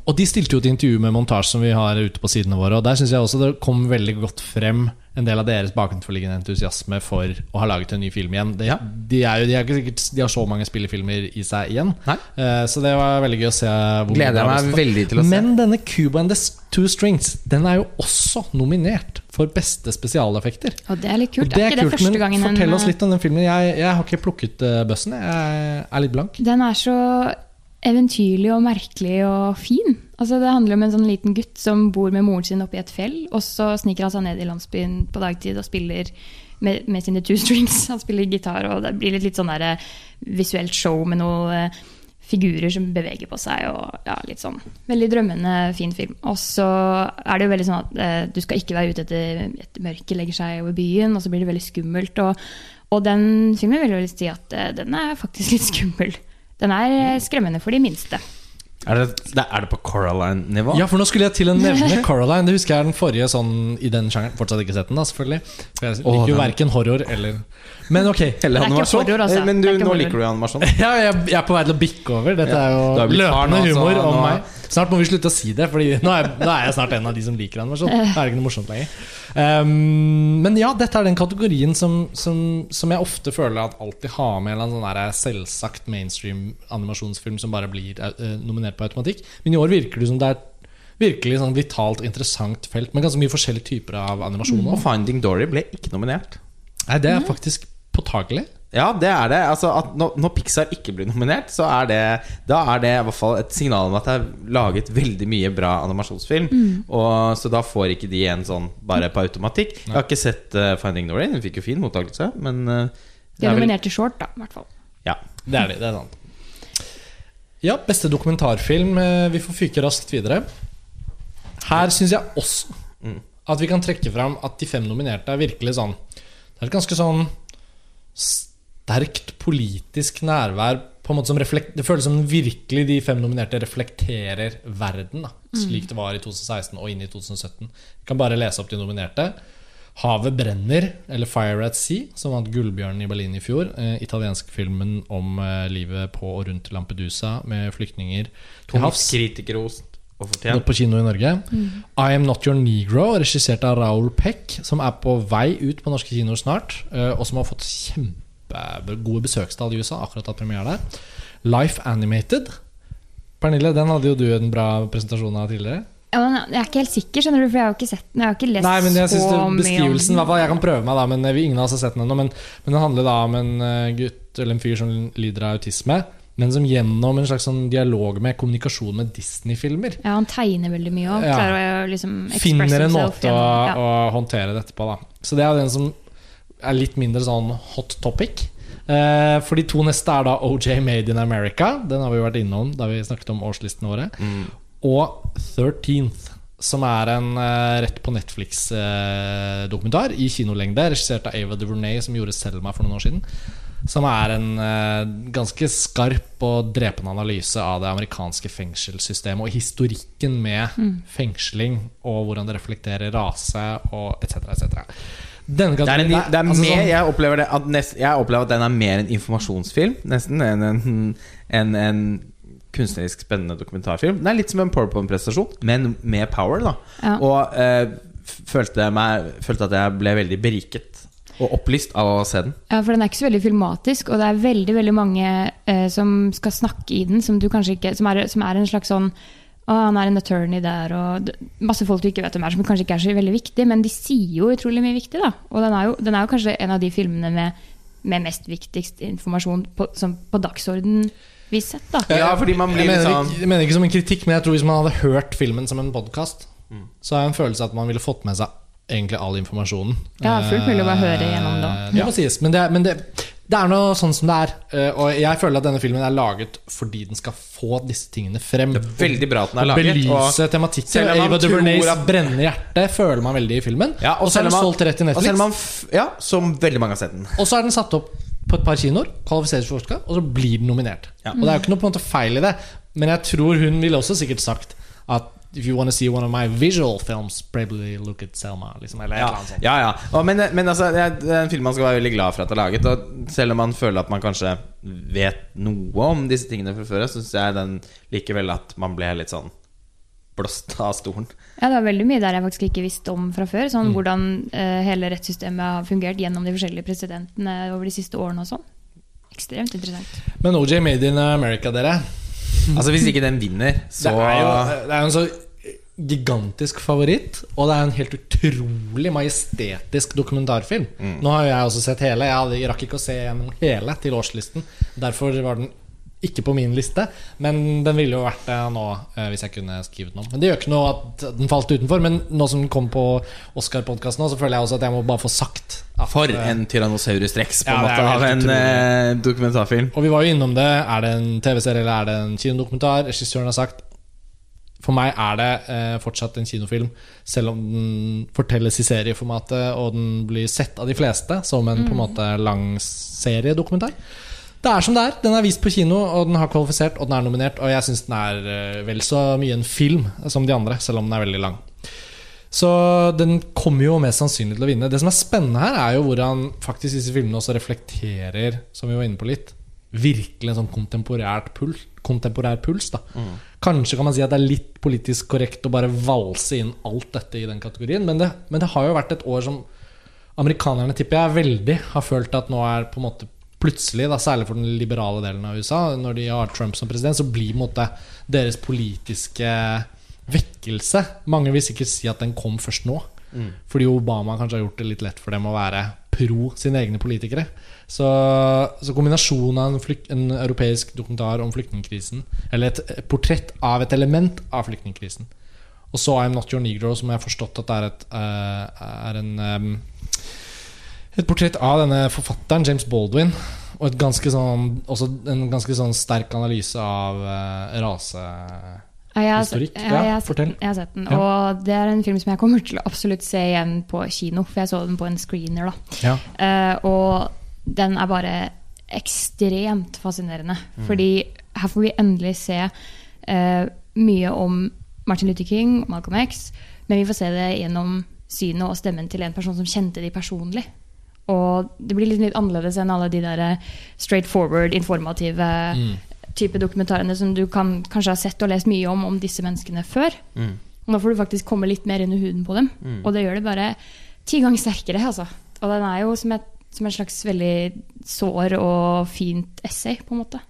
Og de stilte jo et intervju med montasje som vi har ute på sidene våre. Og der syns jeg også det kom veldig godt frem en del av deres bakenforliggende entusiasme for å ha laget en ny film igjen. De, Ja. de, er jo, de, er ikke sikkert, de har så mange spillefilmer i seg igjen. Nei. Eh, så det var veldig gøy å se. hvor gleder jeg meg veldig til å se. Men denne Cuba and the Two Strings Den er jo også nominert for beste spesialeffekter. og det er litt kult. Og det er ikke det kult, første men Fortell en, oss litt om den filmen. Jeg, jeg har ikke plukket uh, bøssen. Jeg er litt blank. Den er så eventyrlig og merkelig og fin. Altså, det handler om en sånn liten gutt som bor med moren sin oppe i et fjell, og så sniker han seg ned i landsbyen på dagtid og spiller med, med sine two strings. Han spiller gitar, og det blir litt, litt sånn der, eh, visuelt show med noen eh, figurer som beveger på seg. og ja, litt sånn Veldig drømmende, fin film. Og så er det jo veldig sånn at eh, du skal ikke være ute etter, etter mørket legger seg over byen, og så blir det veldig skummelt. Og, og den filmen vil jeg vel si at eh, den er faktisk litt skummel. Den er eh, skremmende for de minste. Er det, er det på Coraline-nivå? Ja, for nå skulle jeg til å nevne Coraline. Det husker jeg er den forrige sånn i den sjangeren. Fortsatt ikke sett den, da, selvfølgelig. For jeg liker jo verken horror eller Men ok. Eller er animasjon? horror, altså. Eh, Men du, nå horror. liker du jo animasjon. Ja, jeg, jeg er på vei til å bikke over. Dette Ja, er jo løpende humor om nå- meg. Snart må vi slutte å si det, for nå nå er jeg snart en av de som liker animasjon. Da er det ikke noe morsomt lenger. Um, men ja, dette er den kategorien som, som, som jeg ofte føler at alltid har med en sånn der selvsagt mainstream animasjonsfilm som bare blir uh, nominert på automatikk. Men i år virker det som det er virkelig sånn vitalt interessant felt med ganske mye forskjellige typer av animasjon. Og Finding Dory ble ikke nominert. Nei, det er faktisk påtagelig. Ja, det er det. Altså, at når, når Pixar ikke blir nominert, så er det Da er det i hvert fall et signal om at det er laget veldig mye bra animasjonsfilm. Og, så da får ikke de en sånn bare på automatikk. Jeg har ikke sett uh, Finding Norway. Den fikk jo fin mottakelse, men uh, De er nominert til short, da, i hvert fall. ja. Det er de, det er sant. Ja, beste dokumentarfilm. eh, Vi får fyke raskt videre. Her syns jeg også at vi kan trekke fram at de fem nominerte er virkelig sånn Det er et ganske sånn sterkt politisk nærvær på en måte som reflekt, Det føles som virkelig de fem nominerte reflekterer verden, da, slik det var i 2016 og inn i 2017. Vi kan bare lese opp de nominerte. 'Havet brenner', eller 'Fire at Sea', som vant Gullbjørnen i Berlin i fjor. Eh, italiensk filmen om eh, livet på og rundt Lampedusa med flyktninger til havs. Kritikerrost og fortjent. på kino i Norge. I Am Not Your Negro, regissert av Raoul Peck, som er på vei ut på norske kinoer snart, eh, og som har fått kjempegode besøkstall i USA. Akkurat hatt premiere der. Life Animated. Pernille, den hadde jo du en bra presentasjon av tidligere. Ja, men jeg er ikke helt sikker, skjønner du, for jeg har ikke sett den. Jeg har ikke lest Nei, men jeg så mye Beskrivelsen, i jeg kan prøve meg, da men vi, ingen av oss har sett den ennå. Men, men den handler da om en eh, gutt eller en fyr som lider av autisme, men som gjennom en slags sånn dialog med kommunikasjon med Disney-filmer Ja, han tegner veldig mye og Ja. klarer å liksom finner en måte å, ja. å håndtere dette på. Da. Så det er den som er litt mindre sånn hot topic. Eh, for de to neste er da OJ Made in America. Den har vi vært innom da vi snakket om årslistene våre. Mm. Og 13th, som er en eh, rett på Netflix-dokumentar i kinolengde, regissert av Ava DuVernay, som gjorde Selma for noen år siden. Som er en eh, ganske skarp og drepende analyse av det amerikanske fengselssystemet og historikken med fengsling, og hvordan det reflekterer rase og etc. etc. Denne Det er, en, det er altså mer, sånn- jeg, opplever det at nest, jeg opplever at den er mer en informasjonsfilm, nesten, enn en, en, en kunstnerisk spennende dokumentarfilm. Det er litt som en PowerPoint-prestasjon, men med power. da Ja. Og eh, følte, meg, følte at jeg ble veldig beriket og opplyst av å se den. Ja, for den er ikke så veldig filmatisk, og det er veldig veldig mange eh, som skal snakke i den, som, du ikke, som, er, som er en slags sånn å, han er en attorney der, og masse folk du ikke vet hvem er, som kanskje ikke er så veldig viktig, men de sier jo utrolig mye viktig, da. Og den er jo, den er jo kanskje en av de filmene med, med mest viktigst informasjon på, som på dagsorden vi sett, da. Ja, fordi man blir jeg, mener, sånn ikke- jeg mener ikke som en kritikk, men jeg tror hvis man hadde hørt filmen som en podkast, Mm. så har jeg en følelse av at man ville fått med seg egentlig all informasjonen. Ja, fullt mulig å bare høre gjennom det. Ja. Det må sies, men, det, men det, det er noe sånn som det er. eh, Og jeg føler at denne filmen er laget fordi den skal få disse tingene frem. Det er veldig bra at den er laget. Belyse tematikken. Ava DuVernays at- brennende hjerte føler man veldig i filmen. Ja, og så er den man- solgt rett og selv Netflix. man ja, som veldig mange har sett den. Og så er den satt opp på et par kinoer, kvalifiseres for Oscar, og så blir den nominert. Og det er jo ikke noe på en måte feil i det, men jeg tror hun ville også sikkert sagt at If you want to see one of my visual films, probably look at Selma. Liksom, eller Ja, eller ja, ja. Og, men, men altså, det er en film man skal være veldig glad for at det er laget. Og selv om man føler at man kanskje vet noe om disse tingene fra før, så syns jeg den likevel at man ble litt sånn blåst av stolen. Ja, det var veldig mye der jeg faktisk ikke visste om fra før. Sånn Hvordan uh, hele rettssystemet har fungert gjennom de forskjellige presidentene over de siste årene og sånn. Ekstremt interessant. Men OJ Made in America, dere. Altså Hvis ikke den vinner, så Det er jo det er jo en så gigantisk favoritt, og det er en helt utrolig majestetisk dokumentarfilm. Nå har jeg også sett hele. Jeg rakk ikke å se gjennom hele til årslisten. Derfor var den ikke på min liste, men den ville jo vært det nå eh, hvis jeg kunne skrevet den om. Men Det gjør ikke noe at den falt utenfor, men nå som den kom på Oscar-podkasten så føler jeg også at jeg må bare få sagt at, For eh, en Tyrannosaurus rex på Ja, måte av en utrolig. dokumentarfilm. Og vi var jo innom det. Er det en TV-serie eller er det en kinodokumentar? Regissøren har sagt For meg er det eh, fortsatt en kinofilm, selv om den fortelles i serieformatet og den blir sett av de fleste som en på en måte lang seriedokumentar. Det er som det er. Den er vist på kino, og den har kvalifisert, og den er nominert. Og jeg syns den er eh, vel så mye en film som de andre, selv om den er veldig lang. Så den kommer jo mest sannsynlig til å vinne. Det som er spennende her, er jo hvordan faktisk disse filmene også reflekterer, som vi var inne på litt, virkelig en sånn kontemporært puls, kontemporær puls. da Kanskje kan man si at det er litt politisk korrekt å bare valse inn alt dette i den kategorien, men det, men det har jo vært et år som amerikanerne, tipper jeg, veldig har følt at nå er på en måte plutselig, da, særlig for den liberale delen av USA, når de har Trump som president, så blir måte deres politiske vekkelse Mange vil sikkert si at den kom først nå. Fordi Obama kanskje har gjort det litt lett for dem å være pro sine egne politikere. Så, så kombinasjonen av en, flykt, en europeisk dokumentar om flyktningkrisen, eller et, et portrett av et element av flyktningkrisen, og så I'm Not Your Negro, som jeg har forstått at er et, eh, er en et portrett av denne forfatteren, James Baldwin. Og et ganske sånn, også en ganske sånn sterk analyse av uh, rase... Jeg, har, Historikk. ja, jeg, har sett jeg har sett den. Ja. Og det er en film som jeg kommer til å absolutt se igjen på kino, for jeg så den på en screener. da Ja. Uh, og den er bare ekstremt fascinerende. Mm. Fordi her får vi endelig se uh, mye om Martin Luther King Malcolm X, men vi får se det gjennom synet og stemmen til en person som kjente de personlig. Og det blir liksom litt annerledes enn alle de der straight forward, informative Mm. type dokumentarene som du kan, kanskje har sett og lest mye om om disse menneskene før. Mm. Nå får du faktisk komme litt mer under huden på dem, og det gjør det bare ti ganger sterkere. Altså. Og den er jo som et, som en slags veldig sår og fint essay, på en måte.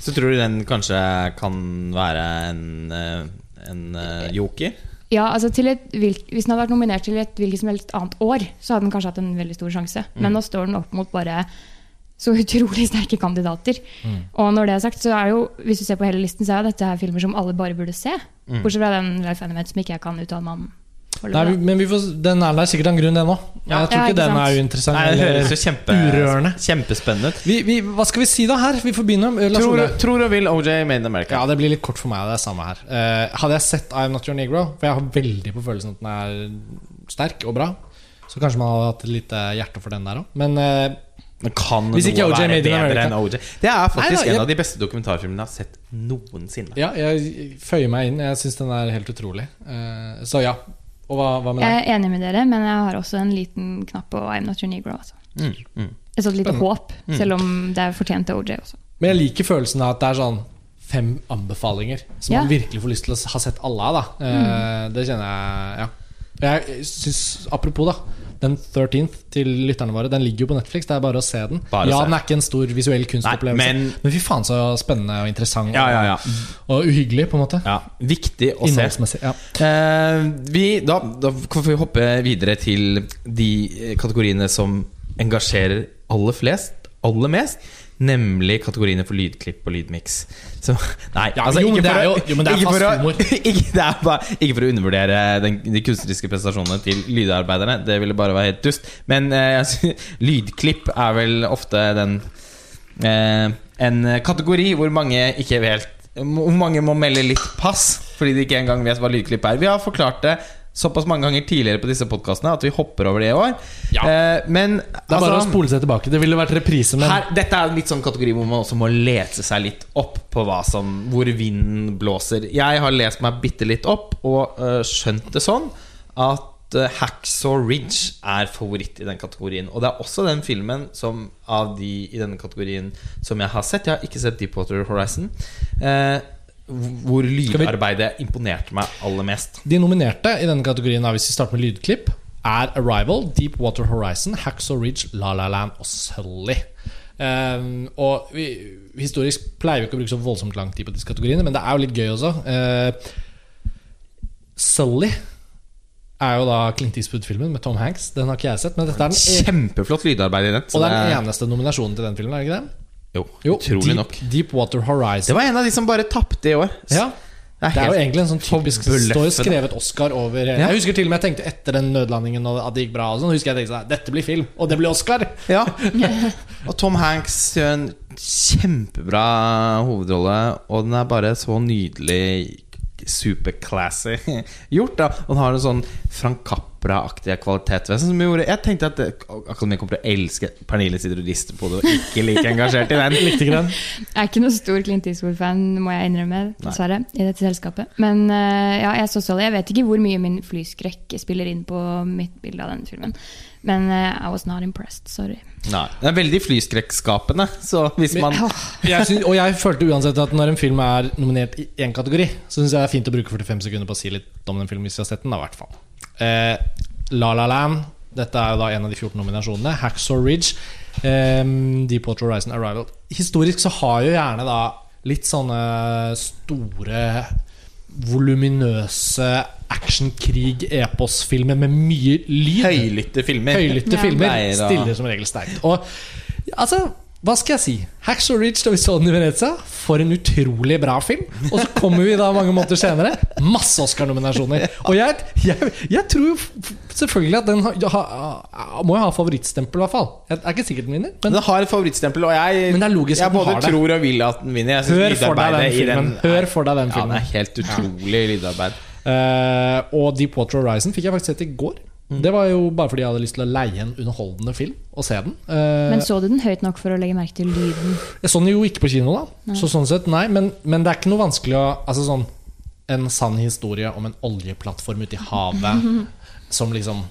Så tror du den kanskje kan være en, eh, en eh, joker? Ja, altså et, Hvis den hadde vært nominert til et hvilket som helst annet år, så hadde den kanskje hatt en veldig stor sjanse. Men nå står den opp mot bare så utrolig sterke kandidater. Og når det er sagt, så er jo, hvis du ser på hele listen, så er jo dette her filmer som alle bare burde se. Bortsett fra den Life Animate som ikke jeg kan uttale meg om. Nei, men vi får, den er der sikkert av en grunn, den òg. Ja. Jeg tror ikke ikke den sant? er uinteressant. Nei, det høres jo kjempe, urørende. kjempespennende ut. Vi, vi, hva skal vi si da her? Vi får begynne. Eh, Tror, tror og vil OJ Made in America. Ja, det blir litt kort for meg. Det er samme her. Uh, hadde jeg sett I'm Not Your Negro, for jeg har veldig på følelsen at den er sterk og bra, så kanskje man hadde hatt et lite hjerte for den der òg. Men uh, Men kan Hvis ikke noe OJ være Made bedre America? enn OJ? Det er faktisk Nei da, jeg- en av de beste dokumentarfilmene jeg har sett noensinne. ja, jeg føyer meg inn. Jeg syns den er helt utrolig. Uh, så ja. Og hva, hva med deg? Jeg er enig med dere, men jeg har også en liten knapp på I'm Not Your Negro. Altså. Mm, mm. Et sånt lite håp, selv om det er fortjent til OJ også. Men jeg liker følelsen av at det er sånn fem anbefalinger som Ja. man virkelig får lyst til å ha sett alle av. da Eh, Det kjenner jeg, ja. Jeg synes, Apropos, da. Den 13th til lytterne våre Den ligger jo på Netflix. Det er bare å se den. Bare ja, se. den er ikke en stor visuell kunstopplevelse, Nei, men, men- fy faen så spennende og interessant Ja, ja, ja. og uhyggelig, på en måte. ja. Viktig å se. Ja. Eh, vi, da, da får vi hoppe videre til de eh, kategoriene som engasjerer aller flest, aller mest. Nemlig kategoriene for lydklipp og lydmiks. Så, nei, Ja, altså jo, ikke for jo- jo, ikke for fast å- ikke, bare, ikke for å undervurdere den, de kunstneriske prestasjonene til lydarbeiderne. Det ville bare være helt dust. Men eh, lydklipp er vel ofte den eh, En kategori hvor mange ikke helt Hvor mange må melde litt pass fordi de ikke engang vet hva lydklipp er. Vi har forklart det såpass mange ganger tidligere på disse podkastene at vi hopper over det i år. Ja. Eh, men Det er bare å spole seg tilbake. Det ville vært reprise, men her, dette er litt sånn kategori hvor man også må lese seg litt opp på hva som, hvor vinden blåser. Jeg har lest meg bitte litt opp og uh, skjønt det sånn at uh, Hacksaw Ridge er favoritt i den kategorien. Og det er også den filmen som av de i denne kategorien som jeg har sett. Jeg har ikke sett Deepwater Horizon. eh, hvor lydarbeidet imponerte meg aller mest. De nominerte i denne kategorien, hvis vi starter med lydklipp, er Arrival, Deepwater Horizon, Hacksaw Ridge, La La Land og Sully. Um, og vi, Historisk pleier vi ikke å bruke så voldsomt lang tid på disse kategoriene, men det er jo litt gøy også. Uh, Sully er jo da Clint Eastwood-filmen med Tom Hanks. Den har ikke jeg sett. Men dette er den, e Kjempeflott lydarbeid i den. og det er den eneste nominasjonen til den filmen, er det ikke det? Jo, Jo, utrolig Deep, nok. Deepwater Horizon. Det var en av de som bare tapte i år. Ja, Det Det er jo egentlig en sånn typisk Det står jo skrevet Oscar over Ja. Jeg husker til og med jeg tenkte etter den nødlandingen og at det gikk bra. Og sånn, husker jeg tenkte sånn, Dette blir film, og det blir Oscar! Ja. Og Tom Hanks gjør en kjempebra hovedrolle, og den er bare så nydelig superclassy gjort. da Og den har en sånn Frank Capra-aktige kvalitet ved som gjorde Jeg tenkte at det- Akademiet kommer til å elske Pernille sitter og rister på det og ikke like engasjert i den. Likte ikke den. Jeg er ikke noen stor Clint Eastwood-fan, må jeg innrømme, dessverre, i dette selskapet. Men eh, ja, jeg så Sully. Jeg vet ikke hvor mye min flyskrekk spiller inn på mitt bilde av denne filmen. Men uh, I was not impressed. Sorry. Nei. Den er veldig flyskrekkskapende, så hvis man Åh, Jeg synes, og jeg følte uansett at når en film er nominert i én kategori, så syns jeg det er fint å bruke 45 sekunder på å si litt om den filmen hvis vi har sett den. da, i hvert fall eh, La La Land. Dette er da en av de 14 nominasjonene. Hacksaw Ridge. Eh, Deepwater Horizon Arrival. Historisk så har jo gjerne da litt sånne store voluminøse Actionkrig-epos-filmer med mye lyd. Høylytte filmer Høylytte Ja. filmer stiller som regel sterkt. Og altså, hva skal jeg si? Hacksaw Ridge da vi så den i Venezia, for en utrolig bra film. Og så kommer vi da mange måneder senere, masse Oscar-nominasjoner. Og jeg, jeg, jeg tror selvfølgelig at den ha, ha, må jo ha favorittstempel, i hvert fall. Jeg er ikke sikkert den vinner, men Den har et favorittstempel, og jeg, Men det jeg både tror og vil at den vinner. Hør for den. Hør for deg den Ja, filmen. det er helt utrolig lydarbeid. Uh, og Deepwater Horizon fikk jeg faktisk sett i går. Mm. Det var jo bare fordi jeg hadde lyst til å leie en underholdende film og se den. Eh, Men så du den høyt nok for å legge merke til lyden? Jeg så den jo ikke på kino, da. Så sånn sett, nei men, men det er ikke noe vanskelig å Altså sånn En sann historie om en oljeplattform ute i havet som liksom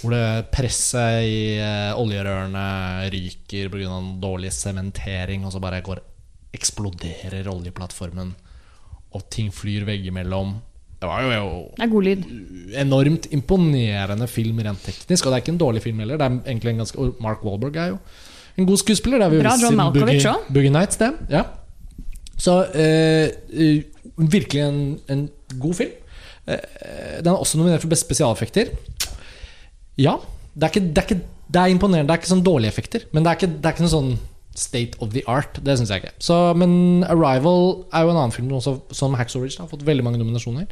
Hvor det presset i eh, oljerørene ryker pga. dårlig sementering, og så bare går eksploderer oljeplattformen, og ting flyr veggimellom. Det var jo, jo Det er god lyd. enormt imponerende film rent teknisk. Og det er ikke en dårlig film heller. Det er egentlig en ganske Mark Wahlberg er jo en god skuespiller. Det har vi Bra John Malkovich òg. Boogie Nights, det. Ja. Så eh, eh, virkelig en, en god film. Eh, den er også nominert for beste spesialeffekter. Ja. Det er, ikke, det, er ikke, det er imponerende. Det er ikke sånn dårlige effekter. Men det er ikke, det er ikke noe sånn state of the art. Det syns jeg ikke. Så, men 'Arrival' er jo en annen film også, som Haxo Ridge har fått veldig mange nominasjoner.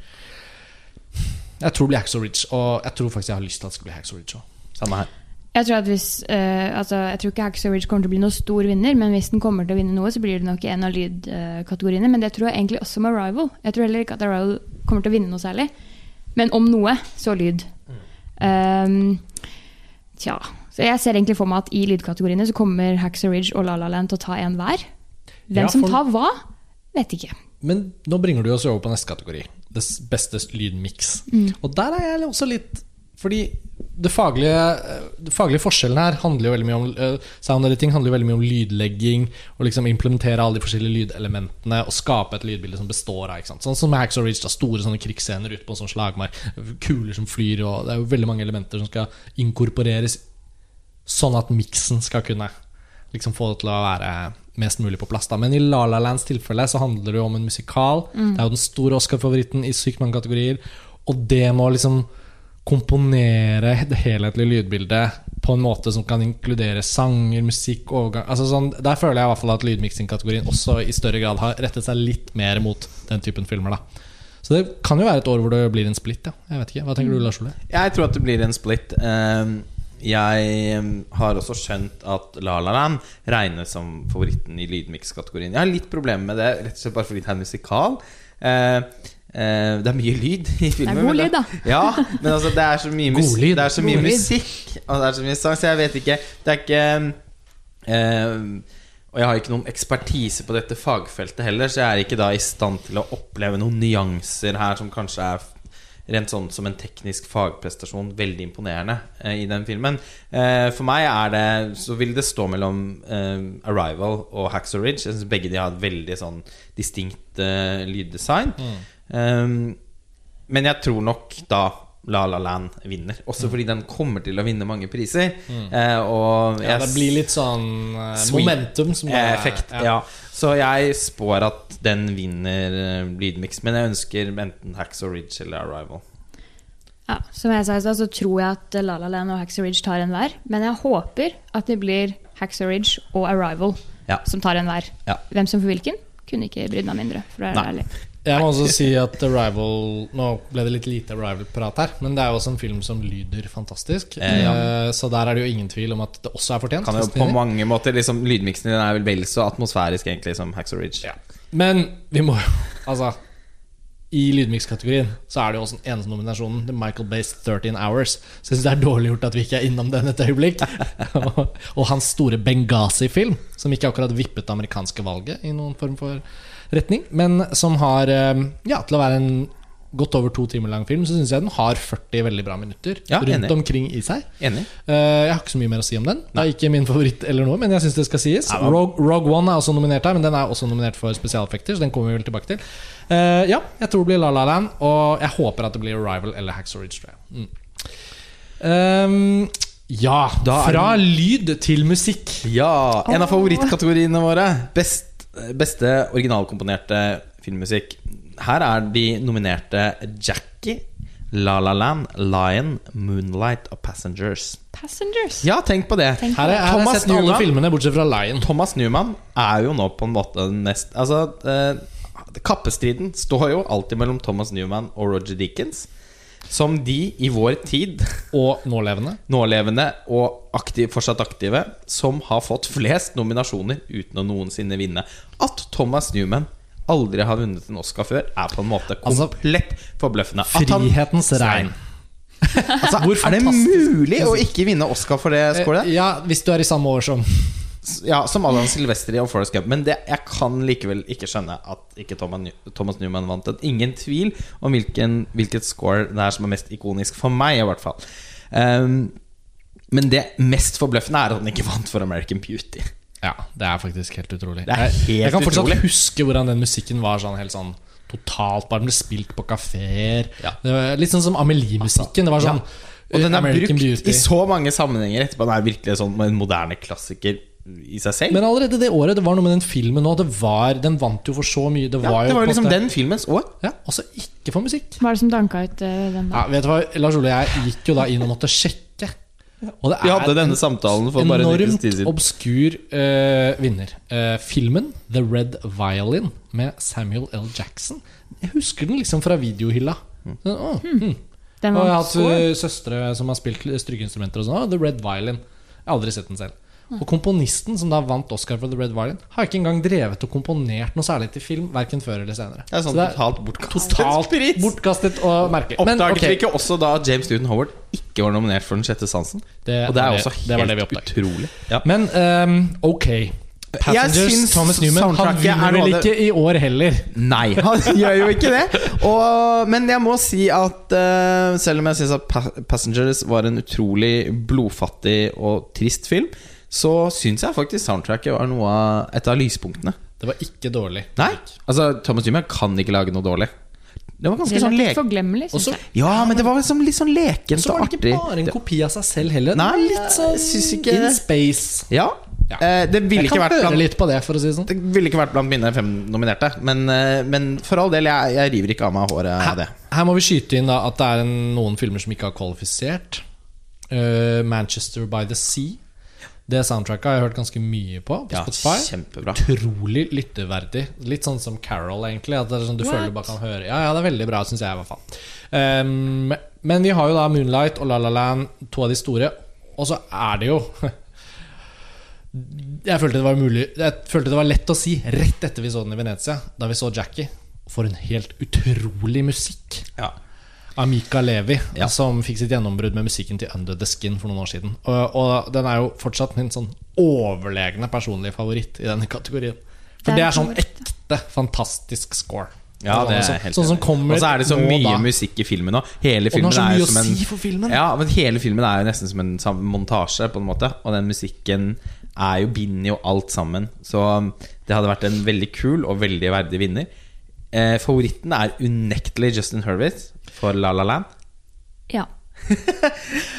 Jeg tror det blir Haxo Ridge, og jeg tror faktisk jeg har lyst til at det skal bli Haxo Ridge òg. Samme her. Jeg tror, at hvis, uh, altså, jeg tror ikke Hacksaw Ridge kommer til å bli noen stor vinner, men hvis den kommer til å vinne noe, så blir det nok en av lydkategoriene. Men det tror jeg egentlig også med Arrival. Jeg tror heller ikke at Arrival kommer til å vinne noe særlig. Men om noe, så lyd. Um, tja. Så jeg ser egentlig for meg at i lydkategoriene så kommer Haxor Ridge og La La Land til å ta en hver. Hvem Ja, som tar hva, vet ikke. Men nå bringer du oss over på neste kategori. Det beste lydmiks. Og der er jeg også litt Fordi det faglige, det faglige forskjellen her handler jo veldig mye om eh, Sound editing handler jo veldig mye om lydlegging. Og liksom implementere alle de forskjellige lydelementene og skape et lydbilde som består av. Sånn som Hacks Ridge, da, store sånne krigsscener ute på en sånn slagmark. Kuler som flyr, og det er jo veldig mange elementer som skal inkorporeres sånn at miksen skal kunne liksom få det til å være mest mulig på plass. Da. Men i La La Lands tilfelle så handler det jo om en musikal. Det er jo den store Oscar-favoritten i sykt mange kategorier. Og det må liksom komponere det helhetlige lydbildet på en måte som kan inkludere sanger, musikk, overgang altså sånn, Der føler jeg i hvert fall at lydmiksingkategorien også i større grad har rettet seg litt mer mot den typen filmer. da Så det kan jo være et år hvor det blir en splitt. Ja. Jeg vet ikke, Hva tenker du, Lars Ole? Jeg tror at det blir en split. Ehm, Jeg ehm, har også skjønt at La La Land regnes som favoritten i lydmix-kategorien. Jeg har litt problemer med det, rett og slett bare fordi det er musikal. Eh, eh, Det er mye lyd i filmen. Det er god lyd, da. Ja, men altså, det er så mye, mus lyd. Det er så mye musikk, og det er så mye sang, så jeg vet ikke Det er ikke eh, Og jeg har ikke noen ekspertise på dette fagfeltet heller, så jeg er ikke da i stand til å oppleve noen nyanser her som kanskje er rent sånn som en teknisk fagprestasjon veldig imponerende eh, i den filmen. Eh, for meg er det så vil det stå mellom eh, Arrival og Hacksaw Ridge. Jeg synes begge de har et veldig sånn distinkt eh, lyddesign. Um, men jeg tror nok da La La Land vinner. Også fordi den kommer til å vinne mange priser. Eh, og Ja, det blir litt sånn eh, momentum som bare- effekt. Ja. Så jeg spår at den vinner uh, lydmix. Men jeg ønsker enten Hacksaw Ridge eller Arrival. Ja, som jeg sa i stad, så tror jeg at La La Land og Hacksaw Ridge tar en hver. Men jeg håper at det blir Hacksaw Ridge og Arrival Ja. som tar en hver. Ja. Hvem som får hvilken, kunne ikke brydd meg mindre. For å være ærlig. Jeg må også si at Arrival Nå ble det litt lite Arrival-prat her, men det er jo også en film som lyder fantastisk. Eh, ja. Eh, Så der er det jo ingen tvil om at det også er fortjent. Kan jo på mange måter liksom, Lydmiksen din er vel vel så atmosfærisk egentlig som Hacksaw Ridge. Ja. Men vi må jo Altså i lydmikskategorien så er det jo også den eneste nominasjonen, The Michael Bay's 13 Hours. Så jeg syns det er dårlig gjort at vi ikke er innom den et øyeblikk. og, og hans store Benghazi-film, som ikke akkurat vippet det amerikanske valget i noen form for retning, men som har eh, Ja, til å være en godt over to timer lang film, så syns jeg den har 40 veldig bra minutter Ja, rundt enig. omkring i seg. Enig? Eh, jeg har ikke så mye mer å si om den. Det er ikke min favoritt eller noe, men jeg syns det skal sies. Nei, Rogue, Rogue One er også nominert her, men den er også nominert for spesialeffekter, så den kommer vi vel tilbake til. Eh, ja, jeg tror det blir La La Land, og jeg håper at det blir Arrival eller Hacksaw Ridge. Tror jeg. Mm. Um, ja, fra lyd til musikk. Ja, en av favorittkategoriene våre. Best, beste originalkomponerte filmmusikk. Her er de nominerte Jackie, La La Land, Lion, Moonlight og Passengers. Passengers. Ja, tenk på det. Tenk Her, er, her har Thomas jeg sett alle Newman. filmene bortsett fra Lion. Thomas Newman er jo nå på en måte nest Altså, eh, kappestriden står jo alltid mellom Thomas Newman og Roger Dickens. Som de i vår tid, Og nålevende. nålevende og aktiv, fortsatt aktive, som har fått flest nominasjoner uten å noensinne vinne. At Thomas Newman aldri har vunnet en Oscar før, er på en måte Altså, komplett forbløffende. At han- Frihetens regn. Altså, Hvor er det fantastisk mulig å ikke vinne Oscar for det scoret? Eh, Ja, hvis du er i samme år som Ja, som Alan Silvestri og Forrest Gump. Men det, jeg kan likevel ikke skjønne at ikke Thomas, Newman vant den. Ingen tvil om hvilken, hvilket score det er som er mest ikonisk for meg, i hvert fall. Um, men det mest forbløffende er at han ikke vant for American Beauty. Ja, det er faktisk helt utrolig. Det er jeg, jeg kan fortsatt utrolig. huske hvordan den musikken var sånn helt sånn totalt Bare den ble spilt på kafeer. Ja. Litt sånn som Amelie-musikken. Det var sånn Og den er American brukt Beauty. i så mange sammenhenger etterpå. Den er virkelig sånn en moderne klassiker i seg selv. Men allerede det året, det var noe med den filmen nå. Det var, den vant jo for så mye. Det var jo det var jo liksom den filmens år. Ja, Altså ikke for musikk. Hva er det som danka ut eh, den da? Ja, vet du hva, Lars Ole, jeg gikk jo da inn og måtte sjekke. Og det Vi hadde denne samtalen for bare en ukes enormt tid siden. obskur uh, vinner. Uh, filmen The Red Violin med Samuel L. Jackson. Jeg husker den liksom fra videohylla. Mm. Så, oh, hm. Den Og jeg har hatt søstre som har spilt strykeinstrumenter og sånn. Oh, The Red Violin. Jeg har aldri sett den selv. Og komponisten som da vant Oscar for The Red Violin, har ikke engang drevet og komponert noe særlig til film, verken før eller senere. Det er sånn Så totalt bortkastet totalt pris. bortkastet og. Men Oppdaget ok, vi ikke også da James Newton Howard ikke var nominert for Den sjette sansen? Det og det er også det helt det utrolig. Ja. Men um, ok. Passengers, Thomas Newman, han er vinner vel ikke i år heller. Nei, han gjør jo ikke det. Og, men jeg må si at uh, selv om jeg syns at Passengers var en utrolig blodfattig og trist film, så syns jeg faktisk soundtracket var noe av, et av lyspunktene. Det var ikke dårlig. Nei, altså Thomas Jimmy kan ikke lage noe dårlig. Det var ganske sånn Relativt lek... forglemmelig, syns jeg. Ja, men det var liksom litt sånn lekent Så var det ikke bare en kopi av seg selv heller. Nei, litt sånn jeg ikke in space. Ja, Ja. eh, det ville ikke vært blant litt på det, for å si det sånn. Det ville ikke vært blant mine fem nominerte. Men, eh, men for all del, jeg, jeg river ikke av meg håret av det. Her, her må vi skyte inn da at det er en, noen filmer som ikke har kvalifisert. Uh, Manchester by the Sea. Det soundtracket har jeg hørt ganske mye på på Ja, Spotify. kjempebra. Utrolig lytteverdig. Litt sånn som Carol, egentlig. At det er sånn du What? føler du bare kan høre Ja, ja, det er veldig bra, syns jeg i hvert fall. Um, men vi har jo da Moonlight og La La Land, to av de store. Og så er det jo Jeg følte det var mulig Jeg følte det var lett å si rett etter vi så den i Venezia, da vi så Jackie. for en helt utrolig musikk Ja. Av Mika Levi, Ja. som fikk sitt gjennombrudd med musikken til Under The Skin for noen år siden. Og, og den er jo fortsatt min sånn overlegne personlige favoritt i denne kategorien. For Det er det er sånn ekte, fantastisk score. Ja, det er sånn, helt sånn kommer Og så er det så mye da. musikk i filmen òg. Hele Og filmen så er jo å som en si for filmen. Ja, men hele filmen er jo nesten som en sam- montasje, på en måte. Og den musikken er jo, binder jo alt sammen. Så um, det hadde vært en veldig kul og veldig verdig vinner. Eh, favoritten er unektelig Justin Hurwitz for La La Land. Ja.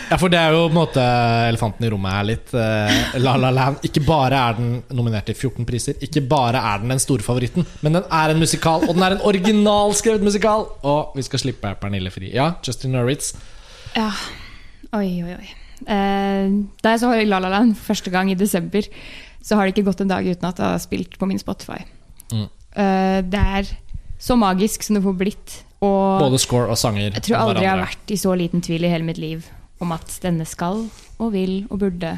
Ja, for det er jo på en måte elefanten i rommet her litt. Eh, La La Land. Ikke bare er den nominert til 14 priser, ikke bare er den den store favoritten, men den er en musikal, og den er en originalskrevet musikal! Og vi skal slippe Pernille fri. Ja, Justin Hurwitz. ja. Oi, oi, oi. Eh, da jeg så La La Land første gang i desember, så har det ikke gått en dag uten at det har spilt på min Spotify. Mm. Eh, det er så magisk som det får blitt. Og Både score og sanger. jeg tror aldri jeg har vært i så liten tvil i hele mitt liv om at denne skal og vil og burde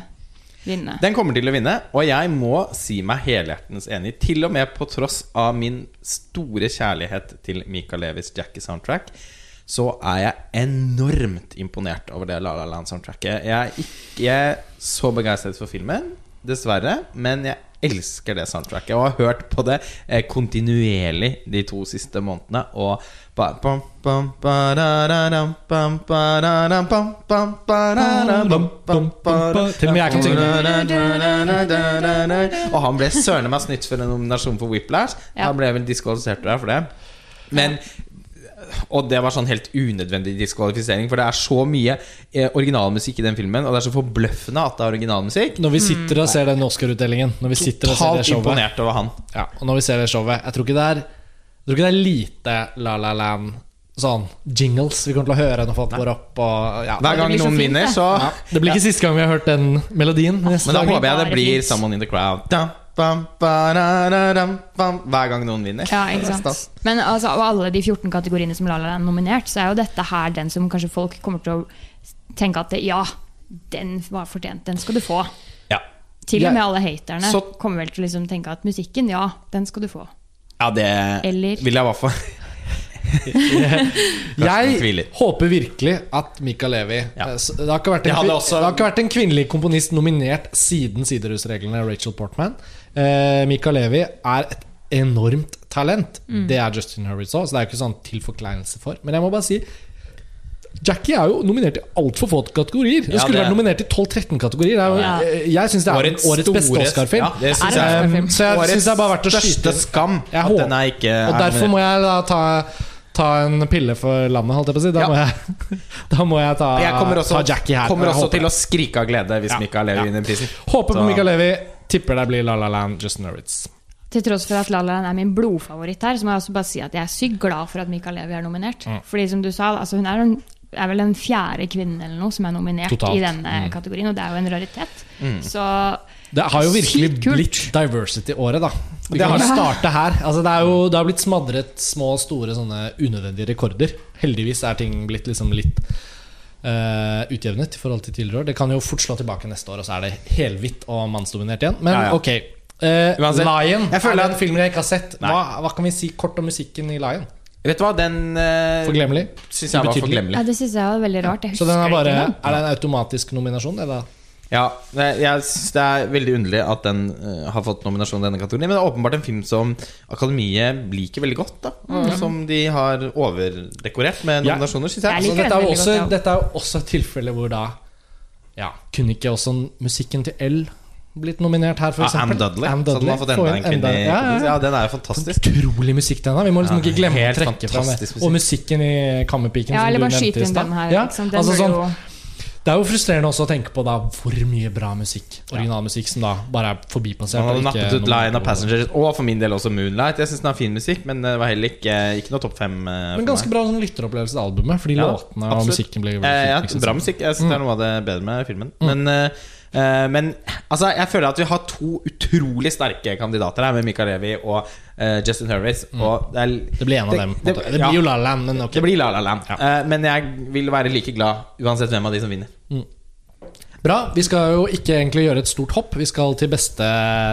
vinne. Den kommer til å vinne, og jeg må si meg helhjertens enig. Til og med på tross av min store kjærlighet til Mika Levis Jackie-soundtrack, så er jeg enormt imponert over det La La Land-soundtracket. Jeg er ikke så begeistret for filmen, dessverre, men jeg elsker det soundtracket og har hørt på det eh, kontinuerlig de to siste månedene. Og ba, bam, bam, ba-da-da-dam, bam, ba-da-dam, bam, bam, ba-da-dam, bam, bam, ba-da- Til og med jeg kan synge. og han ble søren meg snytt for en nominasjon for Whiplash. Ja. Han ble vel diskvalifisert der for det. Men Og det var sånn helt unødvendig diskvalifisering, for det er så mye eh, originalmusikk i den filmen, og det er så forbløffende at det er originalmusikk. Når vi sitter og ser den Oscar-utdelingen, Når vi sitter og ser det Totalt showet imponert over han. ja, Og når vi ser det showet Jeg tror ikke det er Jeg tror ikke det er lite La La Land Sånn jingles vi kommer til å høre når folk går opp og, ja. Hver gang noen fint, vinner, så Ja, Det blir ikke siste gang vi har hørt den melodien. Men da håper jeg det blir 'Someone in the Crowd'. Da, bam, ba-da-da-dam, bam, Hver gang noen vinner. Ja, ikke stas. sant? Men altså, av alle de 14 kategoriene som La La Land er nominert, så er jo dette her den som kanskje folk kommer til å tenke at det, ja, den var fortjent, den skal du få. Ja. Til og med alle haterne Så- kommer vel til å liksom tenke at musikken, ja, den skal du få. ja, det Eller- vil jeg i hvert fall. Jeg håper virkelig at Mika Levi Ja. eh, det, har ikke vært en, det, også- det har ikke vært en kvinnelig komponist nominert siden Siderhusreglene, Rachel Portman. Eh, Mika Levi er et enormt talent. Mm. Det er Justin Hurwitz òg, så det er jo ikke sånn til forkleinelse for. Men jeg må bare si Jackie er jo nominert i altfor få kategorier. Det Ja, skulle vært nominert i 12-13 kategorier. Er jo, Ja. eh, Jeg syns det er Årets årets, beste Oscar-film. Ja, det synes Er jeg. Um, så jeg Årets syns det er bare verdt å største skyte skam at håper- den er ikke Og er derfor må jeg da ta, ta en pille for landet, holdt jeg på å si. Da, Ja. må, jeg, da må jeg ta, Jeg kommer også, ta Jackie her. kommer også til å skrike av glede hvis Ja, Mikael Levi ja. vinner prisen. Håper på Mikael Levi. Tipper det blir La La Land, Justin Hurwitz. Til tross for at La La Land er min blodfavoritt her, så må jeg også bare si at jeg er sykt glad for at Mikael Levi er nominert. Mm. Fordi som du sa, altså hun er, en, er vel den fjerde kvinnen eller noe som er nominert Totalt. i denne Mm. kategorien, og det er jo en raritet. Mm. Så Det har jo virkelig blitt diversity-året, da. Det har kan starte her. Altså, det, jo, det har blitt smadret små og store sånne unødvendige rekorder. Heldigvis er ting blitt liksom litt eh, utjevnet i forhold til tidligere år. Det kan jo fort slå tilbake neste år, og så er det helhvitt og mannsdominert igjen. Men Ja, ja. ok. Uh, Uansett, Lion jeg føler er den at- filmen jeg ikke har sett. Hva, hva kan vi si kort om musikken i Lion? Vet du hva, den uh, Forglemmelig? Synes jeg var forglemmelig. ja, det syns jeg var veldig rart. Jeg Så den er bare det. Er det en automatisk nominasjon? Det da? Ja, det- jeg synes det er veldig underlig at den eh, har fått nominasjon i denne kategorien. Men det er åpenbart en film som Akademiet liker veldig godt. da Og Som de har overdekorert med nominasjoner, syns Jeg jeg. Så dette, er også, godt, ja. dette er også et tilfelle hvor da Ja, kunne ikke også musikken til L blitt nominert her, for Ja? Am Dudley. Am Så den har fått enda en kvinne. enda- ja, ja, Ja, den er jo fantastisk. Utrolig musikk, den her. Vi må liksom Ja, ikke glemme å trekke fram det. Og musikken i Kammerpiken. Ja, som eller du bare nevnte skyte i inn stad. den her. Ja, Liksom. Den altså sånn, jo det er jo frustrerende også å tenke på da hvor mye bra musikk, originalmusikk, som da bare er forbipassert. Han hadde nappet ut Line of Passengers, og for min del også Moonlight. Jeg syns den har fin musikk, men det var heller ikke, ikke noe topp fem. eh, Men ganske meg. bra sånn lytteropplevelse av albumet, fordi Ja, låtene og musikken blir Eh, ja, bra musikk. Jeg syns det er noe av det bedre med filmen. Men, eh, eh, men altså, jeg føler at vi har to utrolig sterke kandidater her, med Mikael Levi og uh, Justin Hervis. Mm. det, Det blir en av Det- dem. det-. Det, blir jo La La Land, men ok. det blir La La Land. Ja. Uh, men jeg vil være like glad uansett hvem av de som vinner. Mm. Bra. Vi skal jo ikke egentlig gjøre et stort hopp. Vi skal til beste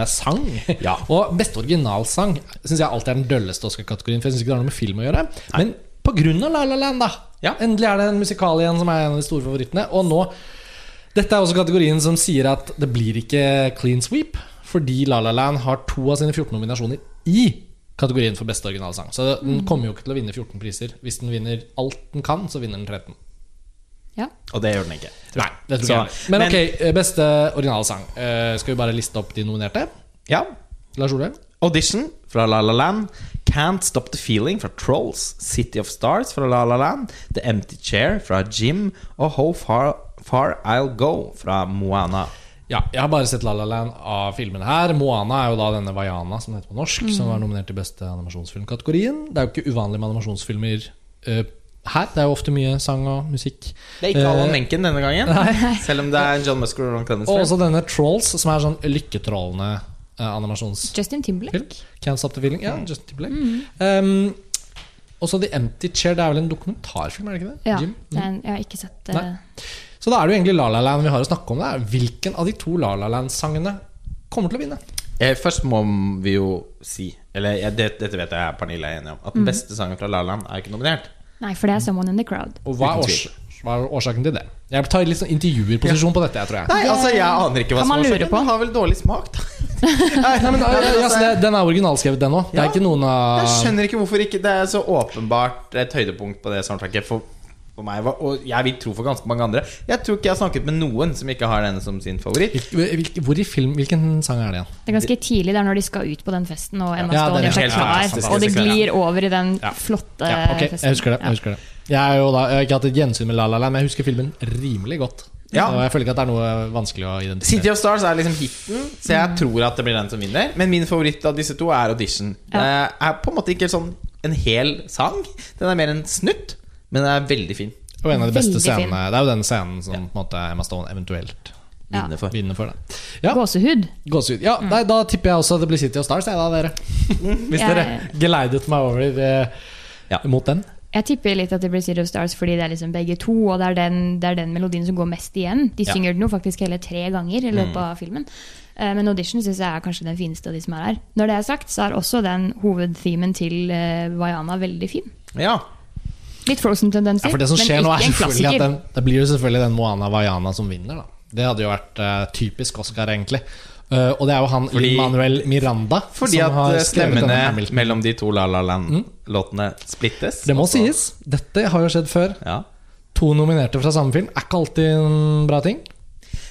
sang. Ja. Og beste originalsang syns jeg alltid er den dølleste Oscar-kategorien. For jeg syns ikke det har noe med film å gjøre. Men på grunn av La La Land, da. Ja. Endelig er det en musikal igjen som er en av de store favorittene. Og nå Dette er også kategorien som sier at det blir ikke clean sweep, fordi La La Land har to av sine 14 nominasjoner i kategorien for beste originalsang. Så den kommer jo ikke til å vinne 14 priser. Hvis den vinner alt den kan, så vinner den 13. Ja. Og det gjør den ikke. Nei, det tror Så- jeg. Men men- ok, eh, beste originalsang. Uh, skal vi bare liste opp de nominerte? Ja. Lars Ole? Audition fra La La Land. Can't Stop The Feeling fra Trolls. City of Stars fra La La Land. The Empty Chair fra Jim. Og How Far, Far I'll Go fra Moana. Ja, jeg har bare sett La La Land av filmene her. Moana er jo da denne Vaiana, som det heter på norsk, som var nominert til beste animasjonsfilmkategorien. Det er jo ikke uvanlig med animasjonsfilmer uh, her. Det er jo ofte mye sang og musikk. Det er ikke Alan Eh, Menken denne gangen. Selv om det er John Musker og Ron Clemens. Og film. også denne Trolls, som er sånn lykketrollende uh, animasjonsfilm. Justin Timberlake. Can't Stop The Feeling. Ja, Justin Timberlake. Um, også The Empty Chair. Det er vel en dokumentarfilm, er det ikke det? Ja, er jeg har ikke sett Nei. Så da er det jo egentlig La La Land vi har å snakke om. Det. Hvilken av de to La La Land-sangene kommer til å vinne? Eh, Først må vi jo si Eller ja, det, dette vet jeg Pernille er enig om. At den beste sangen fra La La Land er ikke nominert. Nei, for det er 'Someone in the Crowd'. Og hva er, Uten års hva er årsaken til det? Jeg tar litt sånn intervjuerposisjon på dette, jeg tror jeg. Nei, altså Jeg aner ikke hva kan som man er årsaken. på. Den har vel dårlig smak, da. Nei, men, altså, det, Den er originalskrevet, den òg. Det er Ja. ikke noen av Jeg skjønner ikke hvorfor ikke det er så åpenbart et høydepunkt på det soundtracket for, for meg. Og jeg vil tro for ganske mange andre. Jeg tror ikke jeg har snakket med noen som ikke har denne som sin favoritt. Hvil- hvil- Hvor i film, Hvilken sang er det igjen? Det er ganske tidlig, det er når de skal ut på den festen, og Emma Ja, Stone gjør seg klar. Og det glir over i den Ja. flotte Ja, okay. festen. Jeg husker det. Jeg husker det Jeg, er jo da, jeg har ikke hatt et gjensyn med La La Land, men jeg husker filmen rimelig godt. Ja. Og jeg føler ikke at det er noe vanskelig å City of Stars er liksom hiten, så jeg tror at det blir den som vinner. Men min favoritt av disse to er Audition. Det er på en måte ikke sånn en hel sang. Den er mer en snutt, men den er veldig fin. Og en av de beste scenene Det er jo den scenen som på en måte Emma Stone eventuelt Ja. Vinner for. vinner for. Det. Ja, Gåsehud. Gåsehud. Ja, nei, da tipper jeg også at det blir City of Stars, jeg da, dere. Hvis dere geleidet meg over eh, Ja. mot den. Jeg tipper litt at det blir City of Stars fordi det er liksom begge to, og det er den, det er den melodien som går mest igjen. De Ja. synger den jo faktisk hele tre ganger i løpet av filmen. Eh, Men Audition syns jeg er kanskje den fineste av de som er her. Når det er sagt, så er også den hovedthemen til eh, Vaiana veldig fin. Ja. Litt Frozen-tendenser, Ja, for det som skjer nå, er selvfølgelig at den, det blir jo selvfølgelig den Moana Vaiana som vinner, da. Det hadde jo vært uh, typisk Oscar, egentlig. Uh, og det er jo han Fordi- Lin-Manuel Miranda Fordi som har at eh, skrevet denne stemmene mellom de to La La Land-låtene splittes. Det må også. sies. Dette har jo skjedd før. Ja. To nominerte fra samme film er ikke alltid en bra ting.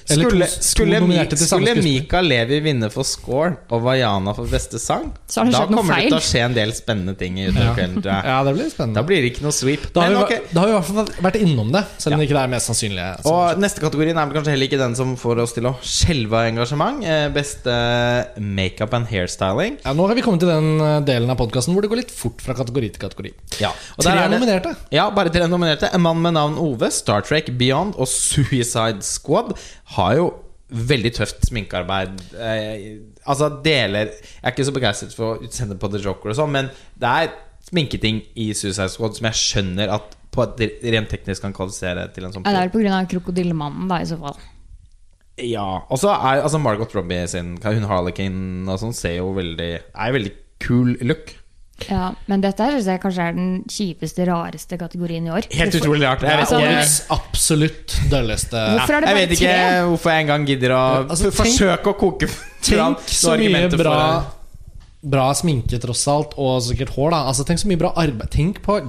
Skulle, skulle, skulle. Mika Levi vinne for score og Vaiana for beste sang, Så har det da kommer noe kommer det til å skje en del spennende ting i ja. kvelden. Ja, det blir spennende. Da blir det ikke noe sweep. Da har, Men vi, okay. da har vi i hvert fall vært innom det, selv om det ikke er mest sannsynlig. Og neste kategorien er vel kanskje heller ikke den som får oss til å skjelve av engasjement. Eh, Beste makeup and hairstyling. ja, nå har vi kommet til den eh, delen av podkasten hvor det går litt fort fra kategori til kategori. Ja, og Tre er nominerte. Ja, bare tre nominerte. En mann med navn Ove, Star Trek Beyond og Suicide Squad har jo veldig tøft sminkearbeid. Eh, altså deler Jeg er ikke så begeistret for utseendet på The Joker og sånn, men det er sminketing i Suicide Squad som jeg skjønner at på rent teknisk kan kvalifisere til en sånn Ja, det er pga. krokodillemannen, da, i så fall. Ja, og så er altså Margot Robbie sin Hun Harlequin og sånn ser jo veldig Er veldig kul look. Ja, Men dette her synes jeg kanskje er den kjipeste, rareste kategorien i år. Helt Hvorfor- utrolig rart. Jeg vet Altså, Årets absolutt dølleste Hvorfor er det jeg vet ikke tre? hvorfor jeg engang gidder å Altså, tenk- forsøke å koke fram Tenk så mye bra for bra, sminke, tross alt, og sikkert hår. da Altså Tenk så mye bra arbeid. Tenk på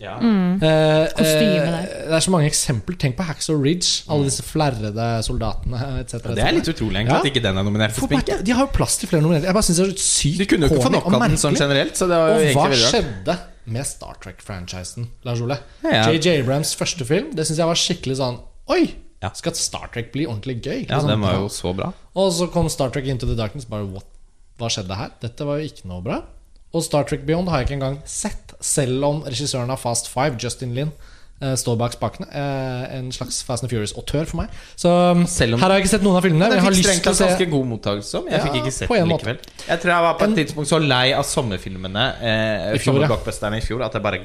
Ja. Eh, Kostyme eh, der. det er så mange eksempler. Tenk på Hacksaw Ridge. Alle disse flerrede soldatene etc. Det er litt utrolig egentlig Ja. at ikke den er nominert for sminke. De har jo plass til flere nominerte. Jeg bare synes det er sykt De kunne jo ikke få nok av den sånn generelt. Så det var Og hva skjedde med Star Trek-franchisen, Lars Ole? Ja. JJ Abrams første film Det syns jeg var skikkelig sånn Oi! Ja. Skal Star Trek bli ordentlig gøy? Ja, Sånn, den var jo så bra. Og så kom Star Trek Into the Darkness. Bare what? Hva skjedde her? Dette var jo ikke noe bra. Og Star Trek Beyond har jeg ikke engang sett, selv om regissøren av Fast Five, Justin Lin, eh, står bak spakene. Eh, En slags Fast and Furious-autør for meg. Så um, her har jeg ikke sett noen av filmene. men Den fikk strengt tatt ganske god mottakelse. Jeg Ja, fikk ikke sett den likevel. Jeg tror jeg var på et En- tidspunkt så lei av sommerfilmene, eh, I fjor, ja. i fjor, at jeg bare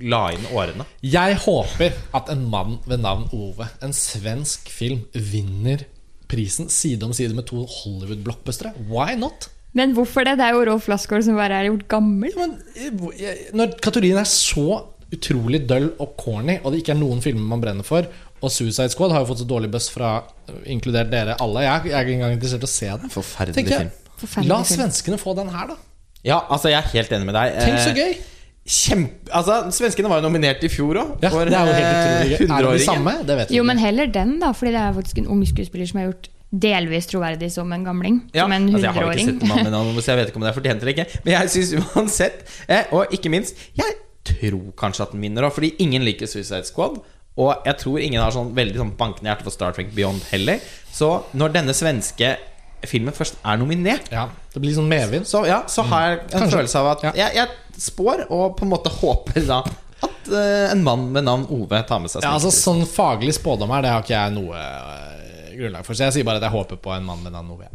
la inn årene. Jeg håper at en mann ved navn Ove, en svensk film, vinner prisen side om side med to Hollywood-blockbustere. Why not? Men hvorfor det? Det er jo Rolf Lassgaard som bare er gjort gammel. Men, eh, når kategorien er så utrolig døll og corny, og det ikke er noen filmer man brenner for Og Suicide Squad har jo fått så dårlig buss fra eh, inkludert dere alle. Jeg, jeg er ikke engang interessert i å se den. Forferdelig jeg, film. Forferdelig La film. svenskene få den her, da. Ja, altså jeg er helt enig med deg. Tenk så Eh, gøy! Kjempe, altså Svenskene var jo nominert i fjor òg. Ja, det er jo helt utrolig. Er det de samme? Det vet vi Jo, ikke. men heller den, da. Fordi det er faktisk en ung skuespiller som har gjort delvis troverdig som en gamling. Ja, som en altså jeg har ikke hundreåring. sett Mannen med navn, så jeg vet ikke om det er fortjent eller ikke. Men jeg syns uansett, eh, og ikke minst Jeg tror kanskje at den vinner òg, fordi ingen liker Suicide Squad. Og jeg tror ingen har sånn veldig sånn bankende hjerte for Star Trek Beyond heller. Så når denne svenske filmen først er nominert, Ja, det blir sånn medvind. så, ja, så har jeg en Kanskje. følelse av at jeg, jeg spår og på en måte håper da at uh, en mann med navn Ove tar med seg Ja, altså. Sånn faglig spådom her, det har ikke jeg noe grunnlag for. Så jeg sier bare at jeg håper på en mann med navn Ove.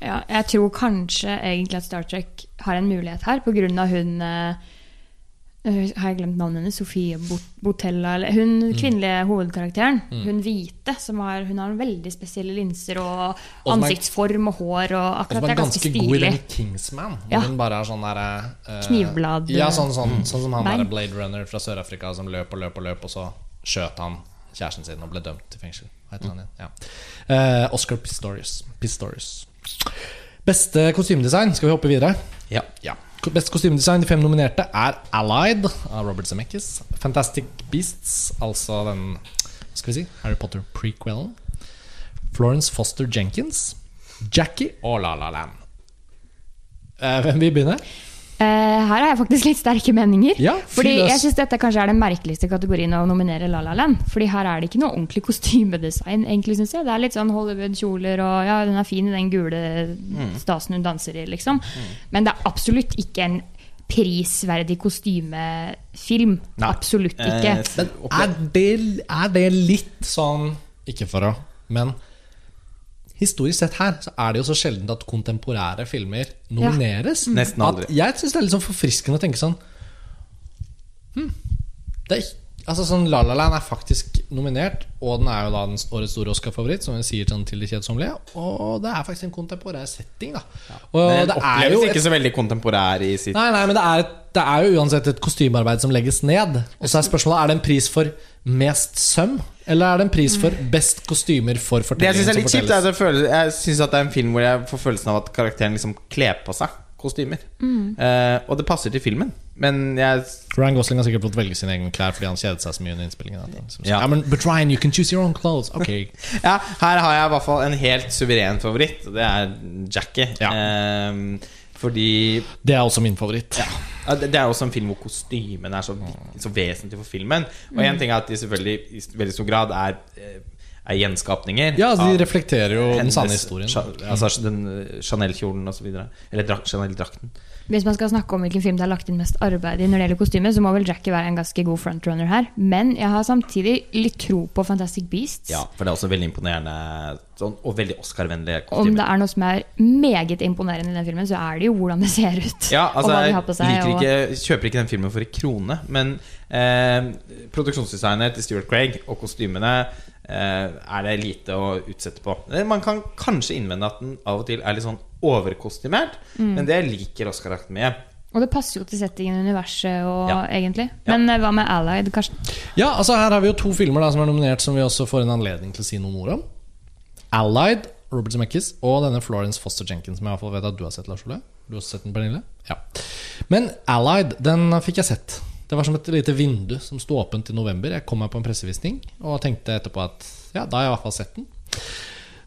Ja, jeg tror kanskje egentlig at Star Trek har en mulighet her, på grunn av hun eh, øh, Har jeg glemt navnet hennes? Sofie Botella? Eller, hun Mm. kvinnelige hovedkarakteren. Hun hvite. Som har, hun har veldig spesielle linser og er- ansiktsform og hår. Og akkurat det er er ganske ganske god i den Kingsman. Hvor Ja. hun bare er sånn derre uh, Knivblad. Ja, sånn, sånn, sånn som han der Blade Runner fra Sør-Afrika som løp og løp og løp, og så skjøt han kjæresten sin og ble dømt til fengsel. Heter han? Ja. Uh, Oscar Pistorius. Pistorius. Beste kostymedesign, skal vi hoppe videre? Ja. Ja. Beste kostymedesign, de fem nominerte, er Allied av Robert Zemeckis. Fantastic Beasts, altså den hva skal vi si, Harry Potter prequelen. Florence Foster Jenkins. Jackie og La La Land. Uh, hvem vil begynne? Eh, her har jeg faktisk litt sterke meninger. Ja, fordi jeg syns dette kanskje er den merkeligste kategorien å nominere La La Land. Fordi her er det ikke noe ordentlig kostymedesign, egentlig, synes jeg. Det er litt sånn Hollywood-kjoler og ja, den er fin i den gule Mm. stasen hun danser i, liksom. Men det er absolutt ikke en prisverdig kostymefilm. Nei. Absolutt ikke. Eh, er det, er det litt sånn Ikke for å Men historisk sett her så er det jo så sjelden at kontemporære filmer nomineres. Nesten aldri. At jeg syns det er litt sånn forfriskende å tenke sånn hm, det er, Altså sånn La La Land er faktisk nominert, og den er jo da den årets store Oscar-favoritt, som vi sier sånn til det kjedsommelige. Og det er faktisk en kontemporær setting, da. Og Men det oppleves er jo oppleves et ikke så veldig kontemporær i sitt Nei, nei, men det er, et- det er jo uansett et kostymearbeid som legges ned. Og så er spørsmålet Er det en pris for mest søm, eller er det en pris for best kostymer for Det jeg fortellingen syns er litt kjipt, er at jeg, føler, jeg synes at det er en film hvor jeg får følelsen av at karakteren liksom kler på seg kostymer. Eh, og det passer til filmen, men jeg Ryan Gosling har sikkert fått velge sine egne klær fordi han kjedet seg så mye under innspillingen. han liksom Ja. I mean, But Ryan, you can choose your own clothes. okay. Ja, her har jeg i hvert fall en helt suveren favoritt, og det er Jackie. Ja. Eh, fordi Det er også min favoritt. ja, det er også en film hvor kostymene er så, så vesentlig for filmen. Og én ting er at de selvfølgelig i veldig stor grad er, eh, er gjenskapninger. Ja, altså, De reflekterer jo den sanne historien. Cha- Altså den eh, Chanel-kjolen osv. Eller drak, Chanel-drakten. Hvis man skal snakke om hvilken film det er lagt inn mest arbeid i når det gjelder kostyme, så må vel Jackie være en ganske god frontrunner her. Men jeg har samtidig litt tro på Fantastic Beasts. Ja, for det er også veldig imponerende sånn, og veldig Oscar-vennlige kostymer. Om det er noe som er meget imponerende i den filmen, så er det jo hvordan det ser ut. Ja, altså og hva de har på seg. og- ikke, kjøper ikke den filmen for en krone, men eh, produksjonsdesignet til Stuart Craig og kostymene er det lite å utsette på. Eh, Man kan kanskje innvende at den av og til er litt sånn overkostymert, Mm. men det liker Oscar-akten mye. Og det passer jo til settingen i universet og, Ja. egentlig. Men ja. hva med Allied, Karsten? Ja, altså Her har vi jo to filmer da som er nominert, som vi også får en anledning til å si noen ord om. Allied, Robert Zemeckis, og denne Florence Foster Jenkins, som jeg i hvert fall vet at du har sett, Lars Ole. Du har også sett den, Pernille? Ja. Men Allied, den fikk jeg sett. Det var som et lite vindu som sto åpent i november. Jeg kom meg på en pressevisning og tenkte etterpå at ja, da har jeg i hvert fall sett den.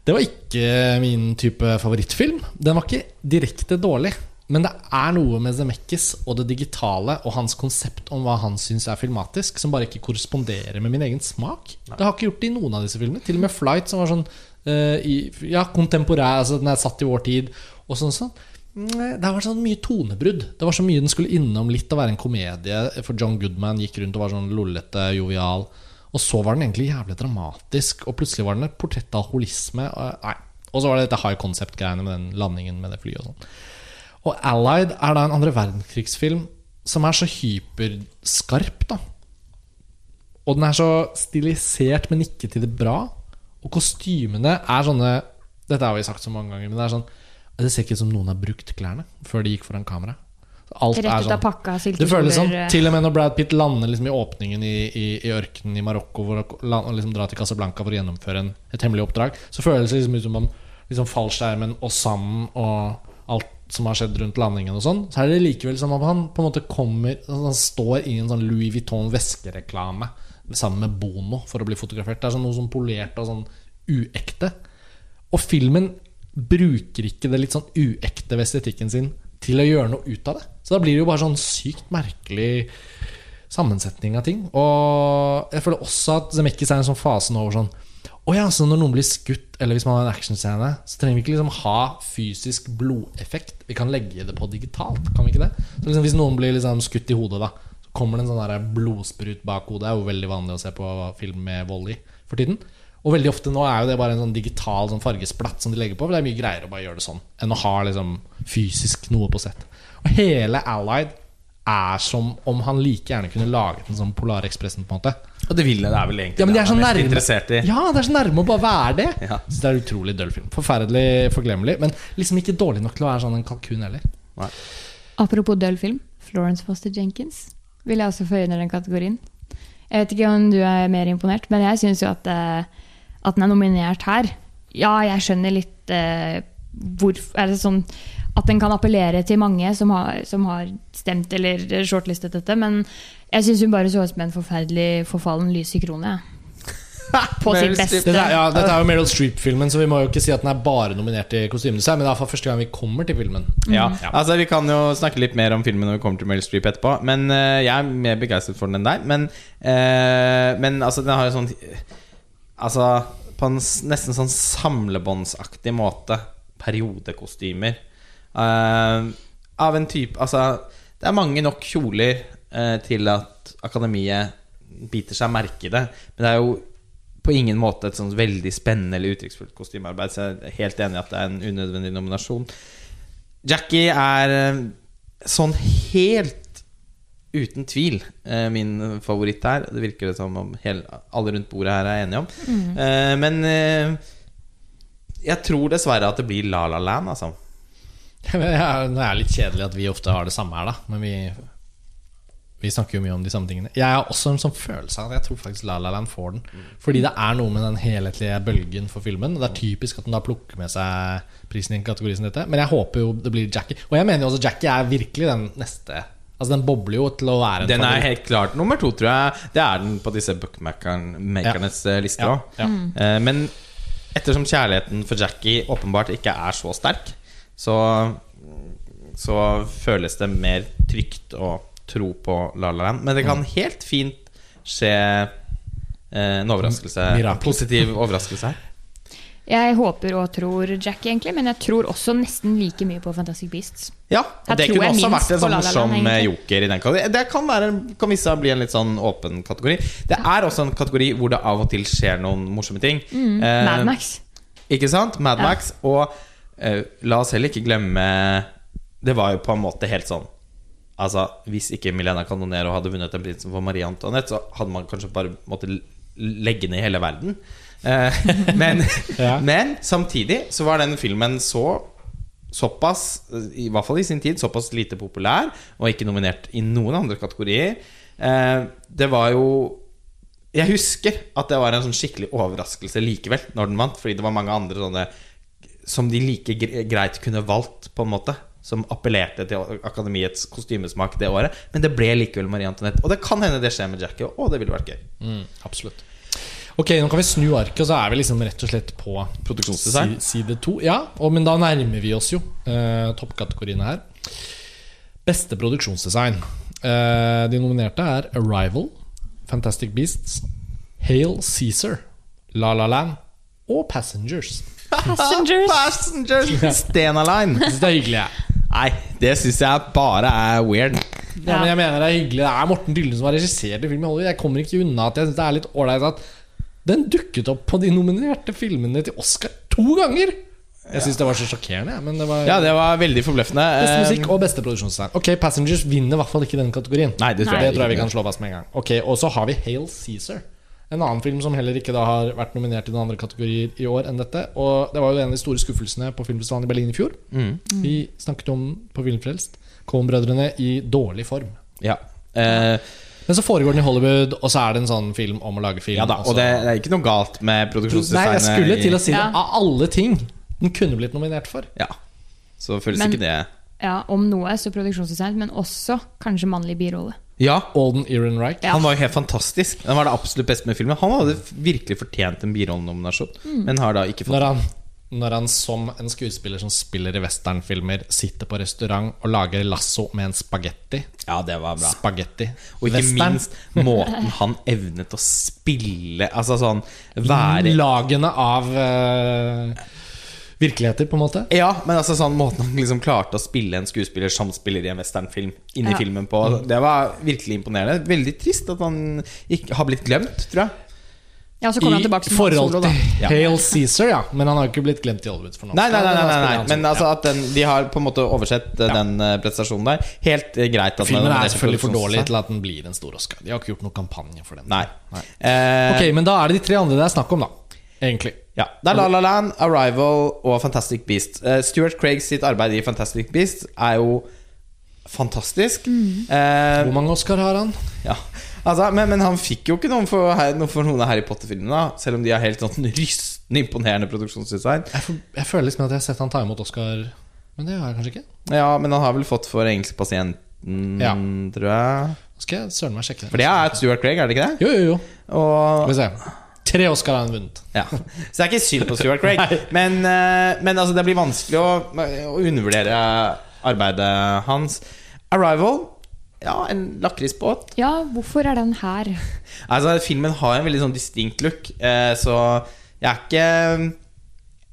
Det var ikke min type favorittfilm. Den var ikke direkte dårlig. Men det er noe med Zemeckis og det digitale og hans konsept om hva han syns er filmatisk, som bare ikke korresponderer med min egen smak. Det har ikke gjort det i noen av disse filmene. Til og med Flight, som var sånn uh, i, Ja, kontemporær, altså den er satt i vår tid, og sånn sånn. Det har vært sånn mye tonebrudd. Det var så mye den skulle innom litt å være en komedie. For John Goodman gikk rundt og var sånn lollete, jovial. Og så var den egentlig jævlig dramatisk, og plutselig var den et portrett av holisme. Og så var det dette high concept-greiene med den landingen med det flyet og sånn. Og Allied er da en andre verdenskrigsfilm som er så hyperskarp, da. Og den er så stilisert, men ikke til det bra. Og kostymene er sånne Dette har vi sagt så mange ganger, men det er sånn Det ser ikke ut som noen har brukt klærne før de gikk foran kamera. Alt Rett ut sånn av pakka. det føles som. Til og med når Brad Pitt lander liksom i åpningen i, i, i ørkenen i Marokko For å liksom dra til Casablanca for å gjennomføre en, et hemmelig oppdrag, så føles det liksom ut som om liksom fallskjermen og sanden og alt som har skjedd rundt landingen og sånn, så er det likevel som om han på en måte kommer Han står i en sånn Louis Vuitton veskereklame sammen med Bono for å bli fotografert. Det er sånn noe sånn polert og sånn uekte. Og filmen bruker ikke det litt sånn uekte ved estetikken sin til å gjøre noe ut av det. Så da blir det jo bare sånn sykt merkelig sammensetning av ting. Og jeg føler også at Zemeckis er en sånn fase nå over sånn Å ja, så når noen blir skutt, eller hvis man har en actionscene, så trenger vi ikke liksom ha fysisk blodeffekt. Vi kan legge det på digitalt, kan vi ikke det? Så liksom Hvis noen blir liksom skutt i hodet, da, så kommer det en sånn blodsprut bak hodet. Det er jo veldig vanlig å se på film med vold i for tiden. Og veldig ofte nå er jo det bare en sånn digital sånn fargesplatt som de legger på. For det er mye greiere å bare gjøre det sånn enn å ha liksom fysisk noe på sett. Og hele Allied er som om han like gjerne kunne laget en sånn Polarekspressen, på en måte. Og det ville det er vel egentlig Ja, men de er det mest interessert i. Ja, det er så nærme å bare være det. Ja. Så det er en utrolig døll film. Forferdelig forglemmelig, men liksom ikke dårlig nok til å være sånn en kalkun heller. Apropos døll film. Florence Foster Jenkins vil jeg også føye under den kategorien. Jeg vet ikke om du er mer imponert, men jeg syns jo at, eh, at den er nominert her. Ja, jeg skjønner litt eh, hvor er sånn At den kan appellere til mange som har, som har stemt eller shortlistet dette, men jeg syns hun bare så ut som en forferdelig forfallen lys i krone. På sitt beste. Dette er, ja, dette er jo Meryl Streep-filmen, så vi må jo ikke si at den er bare nominert til kostymedesign. Men det er iallfall første gang vi kommer til filmen. Ja, altså Vi kan jo snakke litt mer om filmen når vi kommer til Meryl Streep etterpå. Men uh, jeg er mer begeistret for den enn deg. Men, uh, men altså, den har jo sånn Altså på en nesten sånn samlebåndsaktig måte periodekostymer. Uh, av en type Altså, det er mange nok kjoler uh, til at Akademiet biter seg merke i det. Men det er jo på ingen måte et sånn veldig spennende eller uttrykksfullt kostymearbeid. Så jeg er helt enig i at det er en unødvendig nominasjon. Jackie er eh, sånn helt uten tvil eh, min favoritt her. Det virker det som om hele, alle rundt bordet her er enige om. Eh, men eh, jeg tror dessverre at det blir La La Land, altså. Men ja, Det er litt kjedelig at vi ofte har det samme her, da. Men vi, vi snakker jo mye om de samme tingene. Jeg har også en sånn følelse av at jeg tror faktisk La La Land får den. Fordi det er noe med den helhetlige bølgen for filmen. Og det er typisk at den da plukker med seg prisen i en kategori som dette. Men jeg håper jo det blir Jackie. Og jeg mener jo også Jackie er virkelig den neste. Altså Den bobler jo til å være en Den er helt klart nummer to, tror jeg. Det er den på disse bookmakernes ja. lister Ja, òg. ja. Men ettersom kjærligheten for Jackie åpenbart ikke er så sterk, så, så føles det mer trygt å tro på La La Land. Men det kan helt fint skje eh, en overraskelse. Mirakel. Positiv overraskelse her. Jeg håper og tror Jack, egentlig, men jeg tror også nesten like mye på Fantastic Beasts. Ja, og det kunne også vært en sånn morsom eh, joker i den kategorien. Det kan, være, kan vise seg å bli en litt sånn åpen kategori. Det er også en kategori hvor det av og til skjer noen morsomme ting. Eh, Mm, Mad Max. Ikke sant? Mad Ja. Max. Og eh, la oss heller ikke glemme Det var jo på en måte helt sånn Altså, Hvis ikke Milena Canonero hadde vunnet den prisen for Marie Antoinette, så hadde man kanskje bare måttet legge ned hele verden. Eh, men, Ja. men samtidig så var den filmen så såpass, i hvert fall i sin tid, såpass lite populær, og ikke nominert i noen andre kategorier. Eh, det var jo Jeg husker at det var en sånn skikkelig overraskelse likevel når den vant, fordi det var mange andre sånne som de like greit kunne valgt, på en måte. Som appellerte til Akademiets kostymesmak det året. Men det ble likevel Marie Antoinette. Og det kan hende det skjer med Jackie, og det ville vært gøy. Mm, absolutt. Ok, nå kan vi snu arket, og så er vi liksom rett og slett på Produksjonsdesign. si- side to. Ja, og, men da nærmer vi oss jo eh, toppkategoriene her. Beste produksjonsdesign. Eh, de nominerte er Arrival, Fantastic Beasts, Hail Cæsar, La La Land og Passengers. Passengers. Passengers! Stena Line. Synes det er hyggelig, jeg. Nei, det syns jeg bare er weird. Ja, men jeg mener det er hyggelig. Det er Morten Dyllen som har regissert filmen. Jeg kommer ikke unna at jeg synes det er litt ålreit at den dukket opp på de nominerte filmene til Oscar to ganger! Jeg syns det var så sjokkerende. Men det var Ja, det var veldig forbløffende. beste Eh, musikk og beste produksjonsdesign. Ok, Passengers vinner i hvert fall ikke den kategorien. Nei, det tror Nei. jeg Det tror jeg vi kan slå fast med en gang. Ok, Og så har vi Hail Cæsar. En annen film som heller ikke da har vært nominert i noen andre kategorier i år enn dette. Og det var jo en av de store skuffelsene på filmfestivalen i Berlin i fjor. Mm. Vi snakket om på Filmfrelst. Coen-brødrene i dårlig form. Ja. Eh, Men så foregår den i Hollywood, og så er det en sånn film om å lage film. ja da, og og det, det er ikke noe galt med produksjonsdesignet. Nei, jeg skulle til å si det. Av alle ting den kunne blitt nominert for. Ja. Så føles Men- ikke det Ja, om noe så produksjonsdesign, men også kanskje mannlig birolle. Ja, Alden Ehrenreich. Ja. han var jo helt fantastisk. Han var det absolutt beste med filmen. Han hadde virkelig fortjent en birollenominasjon, Mm. men har da ikke fått Når han, når han som en skuespiller som spiller i westernfilmer, sitter på restaurant og lager lasso med en spagetti. Ja, det var bra. Spagetti. Og ikke Western. minst måten han evnet å spille Altså sånn være Lagene av uh, virkeligheter, på en måte. Ja, men altså sånn måten han liksom klarte å spille en skuespiller som spiller i en westernfilm, inni Ja. filmen på, det var virkelig imponerende. Veldig trist at han ikke har blitt glemt, tror jeg. Ja, så kommer han tilbake som forhold solo, da. Ja. Hail Cæsar, ja. Men han har jo ikke blitt glemt i Hollywood for noe. Nei, nei, nei, nei, nei, nei. men altså at den, de har på en måte oversett eh, den eh, prestasjonen der. Helt eh, greit at Filmen er selvfølgelig for dårlig til at den blir en stor Oscar. De har ikke gjort noen kampanje for den. Nei. Eh, Ok, Men da er det de tre andre det er snakk om, da. Egentlig. Ja, Det er La La Land, Arrival og Fantastic Beast. Uh, Stuart Craig sitt arbeid i Fantastic Beast er jo fantastisk. Eh, Hvor mange Oscar har han? ja. Altså, men, men han fikk jo ikke noen for, noe for noen av Harry Potter-filmene, selv om de har helt sånn rystende imponerende produksjonsdesign. Jeg, jeg føler liksom at jeg har sett han ta imot Oscar, men det har jeg kanskje ikke. Ja, Men han har vel fått for Engelsk pasienten, Ja. tror jeg. Nå skal jeg søren meg sjekke For det. det er Stuart Craig, er det ikke det? Jo, jo, jo. Og Skal vi se. Tre Oscar har han vunnet. Ja. Så det er ikke synd på Stuart Craig. men, eh, men altså, det blir vanskelig å, å undervurdere arbeidet hans. Arrival Ja, en lakrisbåt. Ja, hvorfor er den her? Altså, filmen har en veldig sånn distinkt look, eh, så jeg er ikke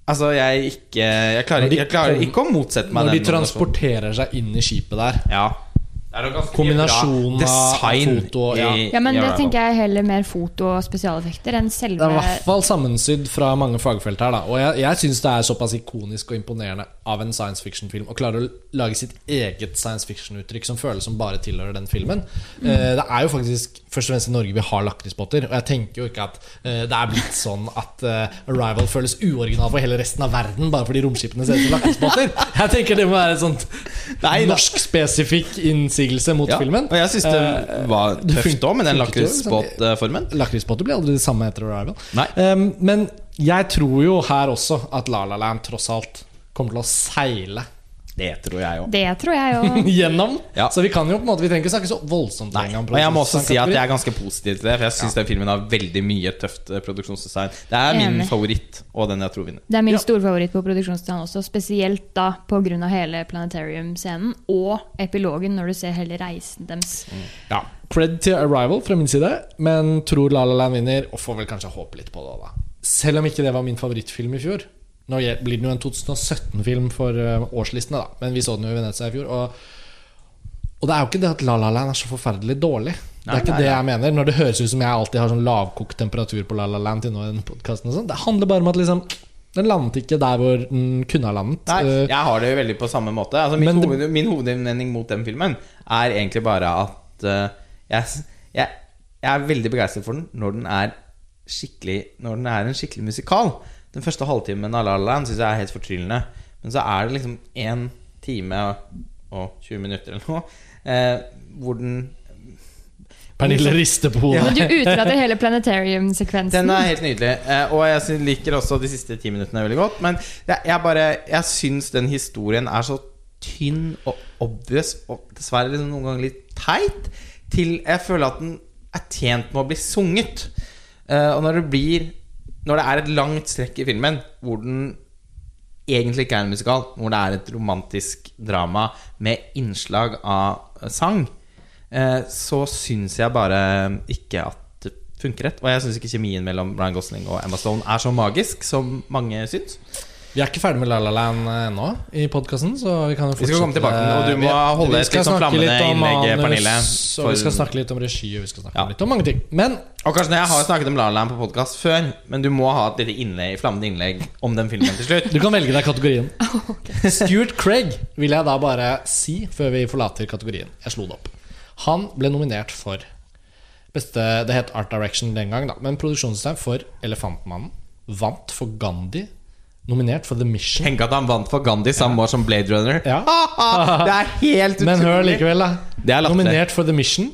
Altså, jeg ikke Jeg klarer, de jeg klarer ikke å motsette meg Når de transporterer seg inn i skipet der. Ja. Er Kombinasjonen av design foto ja. Ja, men det tenker jeg heller mer foto og spesialeffekter enn selve Det er i hvert fall sammensydd fra mange fagfelt her. Da. Og jeg, jeg syns det er såpass ikonisk og imponerende av en science fiction-film å klare å lage sitt eget science fiction-uttrykk som føles som bare tilhører den filmen. Mm. det er jo faktisk først og fremst i Norge vi har lakrispotter, Og jeg tenker jo ikke at eh, det er blitt sånn at eh, Arrival føles uoriginal for hele resten av verden bare fordi romskipene ser ut som lakrispotter. Jeg tenker det må være et sånt norsk-spesifikk da. Innsigelse mot Ja, filmen. og jeg syns det Eh, var tøft òg, med den liksom. lakrisbåtformen. Lakrisbåter blir aldri det samme etter Arrival. Um, men jeg tror jo her også at La La Land tross alt kommer til å seile Det tror jeg òg. Det tror jeg òg. gjennom. Ja. Så vi kan jo på en måte Vi trenger ikke snakke så voldsomt Nei, om og jeg må også si at jeg er ganske positiv til det, for jeg syns den filmen har veldig mye tøft eh, produksjonsdesign. Det er min Enig. favoritt, og den jeg tror vinner. Det er min Ja. storfavoritt på produksjonsdesign også, spesielt da pga. hele Planetarium-scenen og epilogen, når du ser hele reisen deres. Ja, Cred til Arrival fra min side, men tror La La Land vinner, og får vel kanskje håpe litt på det. da Selv om ikke det var min favorittfilm i fjor. Nå blir den jo en 2017-film for eh, årslistene, da men vi så den jo i Venezia i fjor. Og, og det er jo ikke det at La La Land er så forferdelig dårlig. Det er ikke nei, det nei. jeg mener. Når det høres ut som jeg alltid har sånn lavkokt temperatur på La La Land til nå i den podcasten og sånn. Det handler bare om at liksom den landet ikke der hvor den kunne ha landet. Nei, Eh, jeg har det jo veldig på samme måte. Altså, min, det- hoved, min hovedinnvending mot den filmen er egentlig bare at uh, jeg, jeg, jeg er veldig begeistret for den når den er skikkelig Når den er en skikkelig musikal. Den første halvtimen av La La Land syns jeg er helt fortryllende. Men så er det liksom én time og 20 minutter eller noe eh, hvor den Pernille rister på hodet. Men du utelater hele Planetarium-sekvensen. Den er helt nydelig. eh, Og jeg liker også de siste ti minuttene veldig godt. Men jeg, jeg bare Jeg syns den historien er så tynn og obvious, og dessverre liksom noen ganger litt teit, til jeg føler at den er tjent med å bli sunget. Eh, Og når det blir Når det er et langt strekk i filmen hvor den egentlig ikke er en musikal, hvor det er et romantisk drama med innslag av eh, sang, eh, så syns jeg bare ikke at det funker rett. Og jeg syns ikke kjemien mellom Ryan Gosling og Emma Stone er så magisk som mange syns. Vi er ikke ferdig med La La Land eh, ennå i podkasten, så vi kan jo fortsette Vi skal komme tilbake og du må Vi- holde et skal litt sånn snakke flammende innlegg, manus, Pernille, Og vi skal snakke litt om regi, og vi skal snakke Ja. litt om mange ting. Men Og Karsten, jeg har snakket om La La Land på podkast før, men du må ha et lite innlegg, flammende innlegg om den filmen til slutt. du kan velge deg kategorien. Stuart Craig vil jeg da bare si før vi forlater kategorien. Jeg slo det opp. Han ble nominert for beste Det het Art Direction den gang, da. Men produksjonsdesign for Elefantmannen. Vant for Gandhi. Nominert for The Mission. Tenk at han vant for Gandhi samme år som Blade Runner. Ja. det er helt utrolig! Men hør likevel, da. Er. Nominert for The Mission.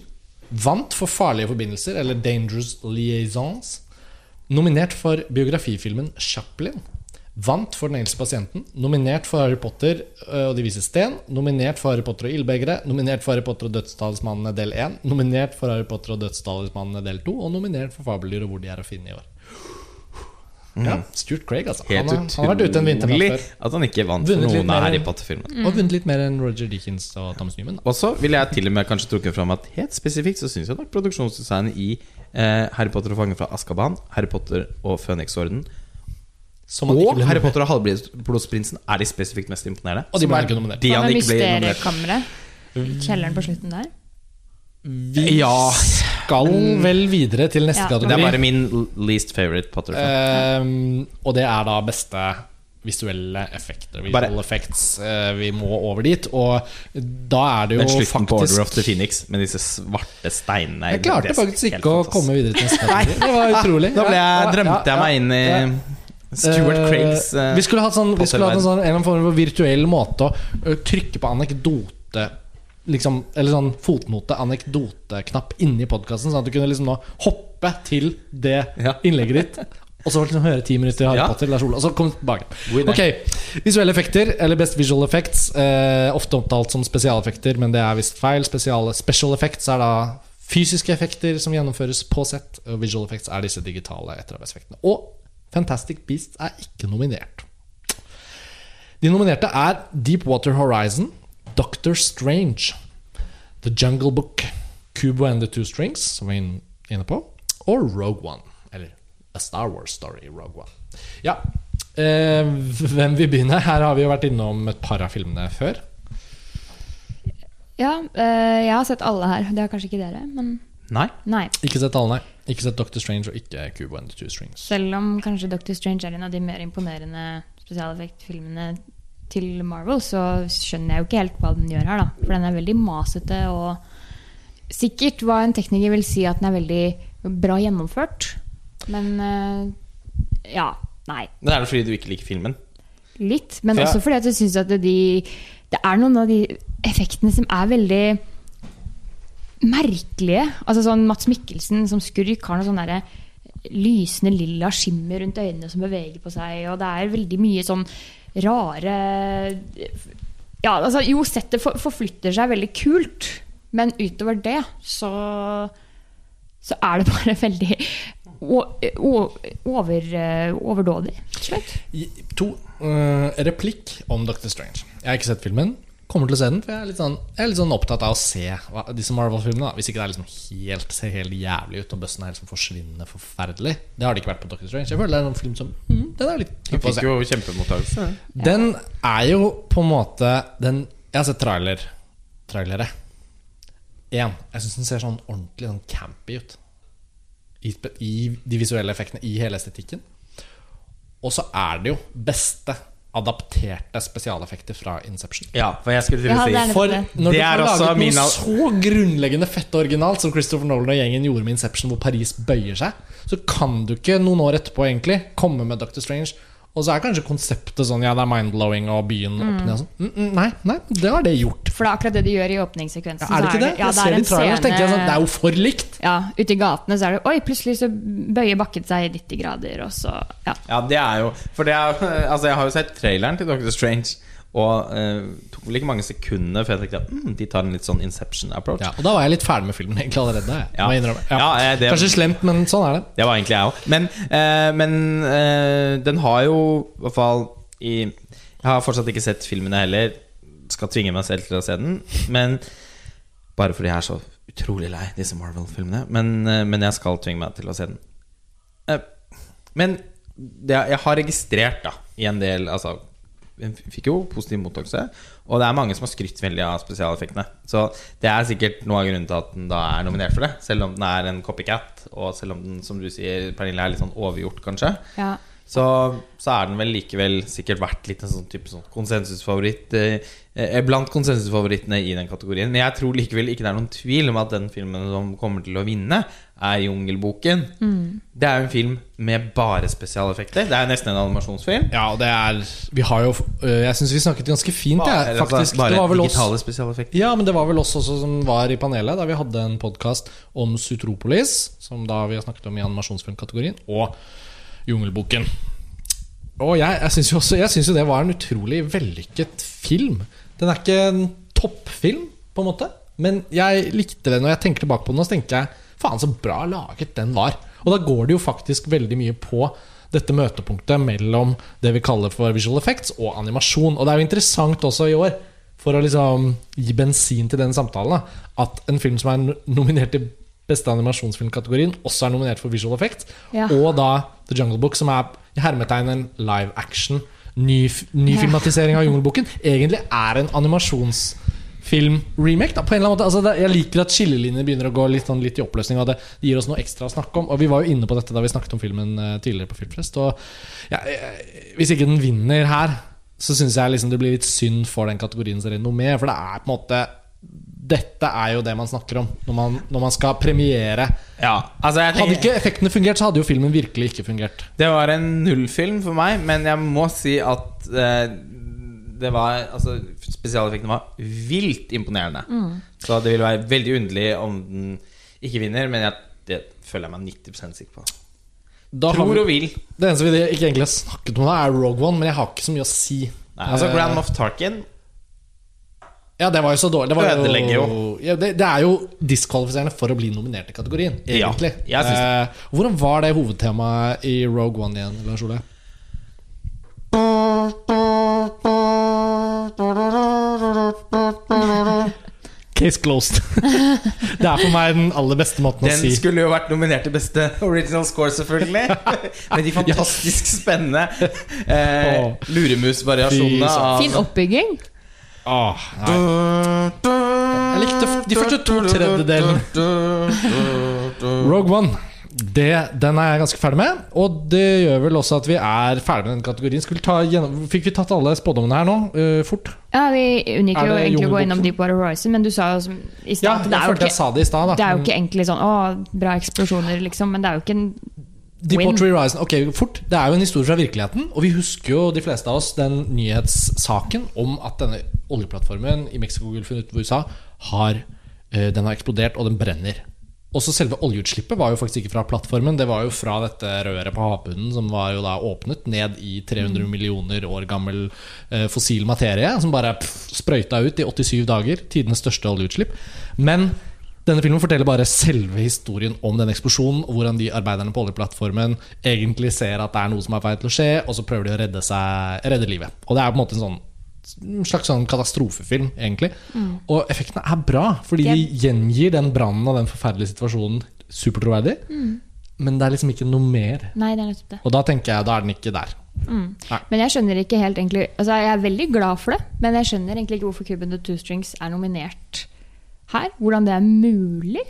Vant for Farlige forbindelser, eller Dangerous Liaisons. Nominert for biografifilmen Chaplin. Vant for Den engelske pasienten. Nominert for Harry Potter øh, og De vise sten. Nominert for Harry Potter og ildbegeret. Nominert for Harry Potter og dødstalismannene del 1. Nominert for Harry Potter og dødstalismannene del 2. Og nominert for Fabeldyr og hvor de er å finne i år. Ja, Stuart Craig, altså. Helt Han har, han har vært ute en vinternatt før. at han ikke vant Vunnet for noen av Harry Potter-filmene. Og vunnet litt mer enn Roger Dickens og Thomas Newman. Og så ville jeg til og med kanskje trukket fram at helt spesifikt så syns jeg nok produksjonsdesignet i eh, Harry Potter og Fangen fra Askaban, Harry Potter og Føniksorden Som og ble Harry. Potter og Halvblodsprinsen er de spesifikt mest imponerende. Og de ble ikke nominert. De han ikke ble nominert. Kjelleren på slutten der? Vi Ja. Skal vel videre til neste Ja. Det er bare min least favorite Potter-film. Um, og det er da beste visuelle effekter. Visual Bare- effects. Eh, vi må over dit. Og da er det Den jo slutten på Order of the faktisk Phoenix med disse svarte steinene. Jeg klarte Det faktisk ikke å komme videre til neste kategori. Det var utrolig. Da ble jeg, drømte jeg meg inn i. Stuart Eh, Craigs uh, Vi skulle hatt, sånn, vi skulle hatt en, sånn, en eller annen form for virtuell måte å trykke på anekdote liksom, Eller sånn fotnote, anekdoteknapp inni podkasten, sånn at du kunne liksom nå hoppe til det Ja. innlegget ditt. Og så liksom høre ti minutter Harry Ja. Potter, Lars Ole, og så komme tilbake. Ok, Visuelle effekter, eller Best Visual Effects. Eh, ofte omtalt som spesialeffekter, men det er visst feil. Spesiale, special effects er da fysiske effekter som gjennomføres på sett. Og visual effects er disse digitale etterarbeidseffektene. Og Fantastic Beasts er ikke nominert. De nominerte er Deepwater Horizon, Doctor Strange, The Jungle Book, Kubo and the Two Strings, som vi er inne på, og Rogue One. Eller A Star Wars Story, Rogue One. Ja, eh, hvem vil begynne? Her har vi jo vært innom et par av filmene før. Ja, eh, jeg har sett alle her. Det har kanskje ikke dere, men Nei. nei. Ikke sett alle, nei. Ikke sett Doctor Strange og ikke Kubo and the Two Strings. Selv om kanskje Doctor Strange er en av de mer imponerende spesialeffektfilmene til Marvel, så skjønner jeg jo ikke helt hva den gjør her, da. For den er veldig masete og sikkert hva en tekniker vil si at den er veldig bra gjennomført. Men uh, ja, nei. Men er det fordi du ikke liker filmen? Litt. Men For også fordi at jeg syns at de Det er noen av de effektene som er veldig merkelige. Altså sånn Mats Mikkelsen som skurk har noe sånn derre lysende lilla skimmer rundt øynene som beveger på seg, og det er veldig mye sånn rare Ja, altså jo, settet for, forflytter seg veldig kult, men utover det så så er det bare veldig over, overdådig, slett. To uh, replikk om Doctor Strange. Jeg har ikke sett filmen. Kommer til å se den, for jeg er litt sånn, jeg er litt sånn opptatt av å se hva, disse Marvel-filmene. Hvis ikke det er liksom helt, ser helt jævlig ut og bøssen er liksom forsvinnende forferdelig. Det har det ikke vært på Doctor Strange. Jeg føler det er en film som mm, Den er litt Den fikk jo kjempemottakelse. Den er jo på en måte den, Jeg har sett trailer trailere. Én. Jeg syns den ser sånn ordentlig sånn campy ut. I, I de visuelle effektene, i hele estetikken. Og så er det jo beste adapterte spesialeffekter fra Inception. Ja, for jeg skulle til å si For når Det du har laget min noe så grunnleggende fett og originalt som Christopher Nolan og gjengen gjorde med Inception, hvor Paris bøyer seg, så kan du ikke noen år etterpå egentlig komme med Doctor Strange. Og så er kanskje konseptet sånn Ja, det er mind-blowing og byen mm. åpner sånn. Mm, mm, nei, nei, det har det gjort. For det er akkurat det de gjør i åpningssekvensen. Ja, er det ikke det? ja, jeg ser det i traileren, så tenker jeg sånn Det er jo for likt. Ja, ute i gatene så er det Oi, plutselig så bøyer bakken seg 90 grader, og så Ja. Ja, det er jo For det er Altså, jeg har jo sett traileren til Doctor Strange, og eh, ikke mange sekundene før jeg tenkte at mm, de tar en litt sånn Inception-approach. Ja, og da var jeg litt ferdig med filmen egentlig allerede. Jeg, Ja. jeg. Ja. Ja, eh, det- Kanskje slemt, men sånn er det. Det var egentlig jeg òg. Men, eh, men eh, den har jo i hvert fall i Jeg har fortsatt ikke sett filmene heller. Skal tvinge meg selv til å se den. Men Bare fordi jeg er så utrolig lei disse Marvel-filmene. Men, eh, men jeg skal tvinge meg til å se den. Eh, men det, jeg har registrert, da i en del Altså, den fikk jo positiv mottakelse. Og det er mange som har skrytt veldig av spesialeffektene. Så det er sikkert noe av grunnen til at den da er nominert for det. Selv om den er en copycat, og selv om den, som du sier, Pernille, er litt sånn overgjort, kanskje. Ja. Så, så er den vel likevel sikkert vært litt en sånn type sånn konsensusfavoritt eh, eh, blant konsensusfavorittene i den kategorien. Men jeg tror likevel ikke det er noen tvil om at den filmen som kommer til å vinne, er 'Jungelboken'. Det er jo en film med bare spesialeffekter. Det er nesten en animasjonsfilm. Ja, og det er Vi har jo øh, Jeg syns vi snakket ganske fint, jeg, Bare, faktisk. bare det var vel digitale spesialeffekter. ja, men det var vel oss også som var i panelet da vi hadde en podkast om Sutropolis, som da vi har snakket om i animasjonsfilmkategorien, og Jungelboken. Og jeg, jeg syns jo også Jeg synes jo det var en utrolig vellykket film. Den er ikke en toppfilm, på en måte, men jeg likte den. Når jeg tenker tilbake på den, så tenker jeg faen, så bra laget den var. Og da går det jo faktisk veldig mye på dette møtepunktet mellom det vi kaller for visual effects og animasjon. Og det er jo interessant også i år, for å liksom gi bensin til den samtalen, at en film som er nominert til beste animasjonsfilmkategorien, også er nominert for visual effects. Ja. Og da The Jungle Book, som er i hermetegn en live action, ny, ny filmatisering av Jungelboken, egentlig er en animasjonsfilm-remake. Da, på en eller annen måte altså det, Jeg liker at skillelinjene begynner å gå litt, sånn, litt i oppløsning. Og det gir oss noe ekstra å snakke om. Og Vi var jo inne på dette da vi snakket om filmen eh, tidligere på Filmfest. Og ja, eh, Hvis ikke den vinner her, så syns jeg liksom det blir litt synd for den kategorien som renommé. For det er på en måte Dette er jo det man snakker om når man, når man skal premiere. Ja, altså jeg Hadde ikke effektene fungert, så hadde jo filmen virkelig ikke fungert. Det var en nullfilm for meg, men jeg må si at eh, det var Altså, spesialeffektene var vilt imponerende. Så det ville være veldig underlig om den ikke vinner, men jeg, det føler jeg meg 90% sikker på. Da Tror vi, og vil. det eneste vi ikke egentlig har snakket om, er Rogue One, men jeg har ikke så mye å si. Nei, altså Eh, Grand Moff Tarkin Ja, det var jo så dårlig. Det, var Ødelegger jo. Ja, det, det er jo diskvalifiserende for å bli nominert i kategorien, Ja, egentlig. jeg syns. Eh, hvordan var det hovedtemaet i Rogue One igjen, Lars Ole? Case closed. det er for meg den aller beste måten Den å si Den skulle jo vært nominert til beste original score, selvfølgelig. Med de fantastisk spennende eh, Åh. luremusvariasjonene av Fin oppbygging. Åh, nei. Jeg likte de første to tredjedelene. Rogue One. Det, den er jeg ganske ferdig med. Og det gjør vel også at vi er ferdig med den kategorien. Skulle ta gjennom, fikk vi tatt alle spådommene her nå? Uh, fort? Ja, Vi unngikk jo egentlig å gå innom Deepwater Horizon, men du sa jo som- i stad ja, det er jo følte jeg sa det i sted, da. det er jo ikke egentlig sånn Å, bra eksplosjoner, liksom. Men det er jo ikke en Deepwater Horizon Ok, fort. Det er jo en historie fra virkeligheten. Og vi husker jo de fleste av oss den nyhetssaken om at denne oljeplattformen i Mexicogolfen utenfor USA har, eh, den har eksplodert, og den brenner. Også selve oljeutslippet var jo faktisk ikke fra plattformen. Det var jo fra dette røret på havbunnen som var jo da åpnet ned i 300 millioner år gammel eh, fossil materie, som bare pff, sprøyta ut i 87 dager. Tidenes største oljeutslipp. Men denne filmen forteller bare selve historien om den eksplosjonen, og hvordan de arbeiderne på oljeplattformen egentlig ser at det er noe som er på vei til å skje, og så prøver de å redde, seg, redde livet. Og det er på en måte en sånn en slags sånn katastrofefilm, egentlig. Og effektene er bra, fordi de gjengir den brannen og den forferdelige situasjonen supertroverdig. Men det er liksom ikke noe mer. Nei, det er nettopp det. Og da tenker jeg, da er den ikke der. Men jeg skjønner ikke helt egentlig Altså Jeg er veldig glad for det, men jeg skjønner egentlig ikke hvorfor Cuban The Two Strings er nominert her. Hvordan det er mulig.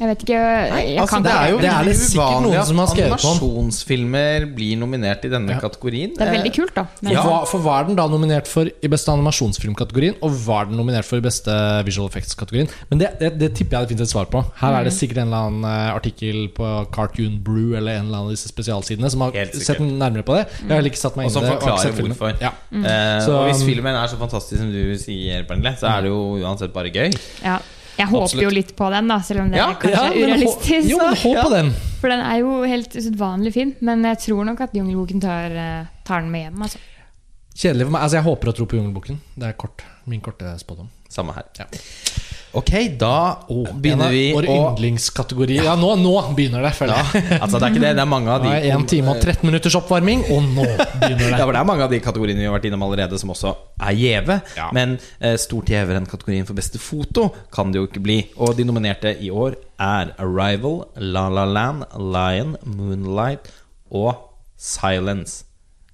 Jeg vet ikke jeg Altså, kan det er jo Det er det sikkert noen som har skrevet på animasjonsfilmer blir nominert i denne Ja. kategorien. Det er veldig kult, da. Men, For, hva, for hva er den da nominert for i beste animasjonsfilmkategorien, og hva er den nominert for i beste visual effects-kategorien? Men det, det, det tipper jeg det finnes et svar på. Her er det sikkert en eller annen eh, artikkel på Cartoon Brew eller en eller annen av disse spesialsidene som har sett nærmere på det. Jeg har heller ikke satt meg inn i det. og som forklarer hvorfor. Ja. Eh, Så- og hvis filmen er så fantastisk som du sier, Pernille, så er det jo uansett bare gøy. ja. Jeg håper Absolutt. jo litt på den, da, selv om det Ja, kanskje Ja, er men urealistisk. Jo, men håp på den! For den er jo helt usedvanlig fin. Men jeg tror nok at Jungelboken tar, eh, tar den med hjem. Altså. Kjedelig for meg. Altså, jeg håper og tror på Jungelboken. Det er kort. Min korte spådom. Samme her. Ja. Ok, da Oh, begynner vi Vår å yndlingskategori. Ja, nå, nå begynner det, føler ja, altså Det er ikke det, det er mange av de er 1 time og 13 minutters oppvarming, og nå begynner Ja, det. for det er mange av de kategoriene vi har vært innom allerede, som også er gjeve. Ja. Men eh, stort gjevere enn kategorien for beste foto kan det jo ikke bli. Og de nominerte i år er Arrival, La La Land, Lion, Moonlight og Silence.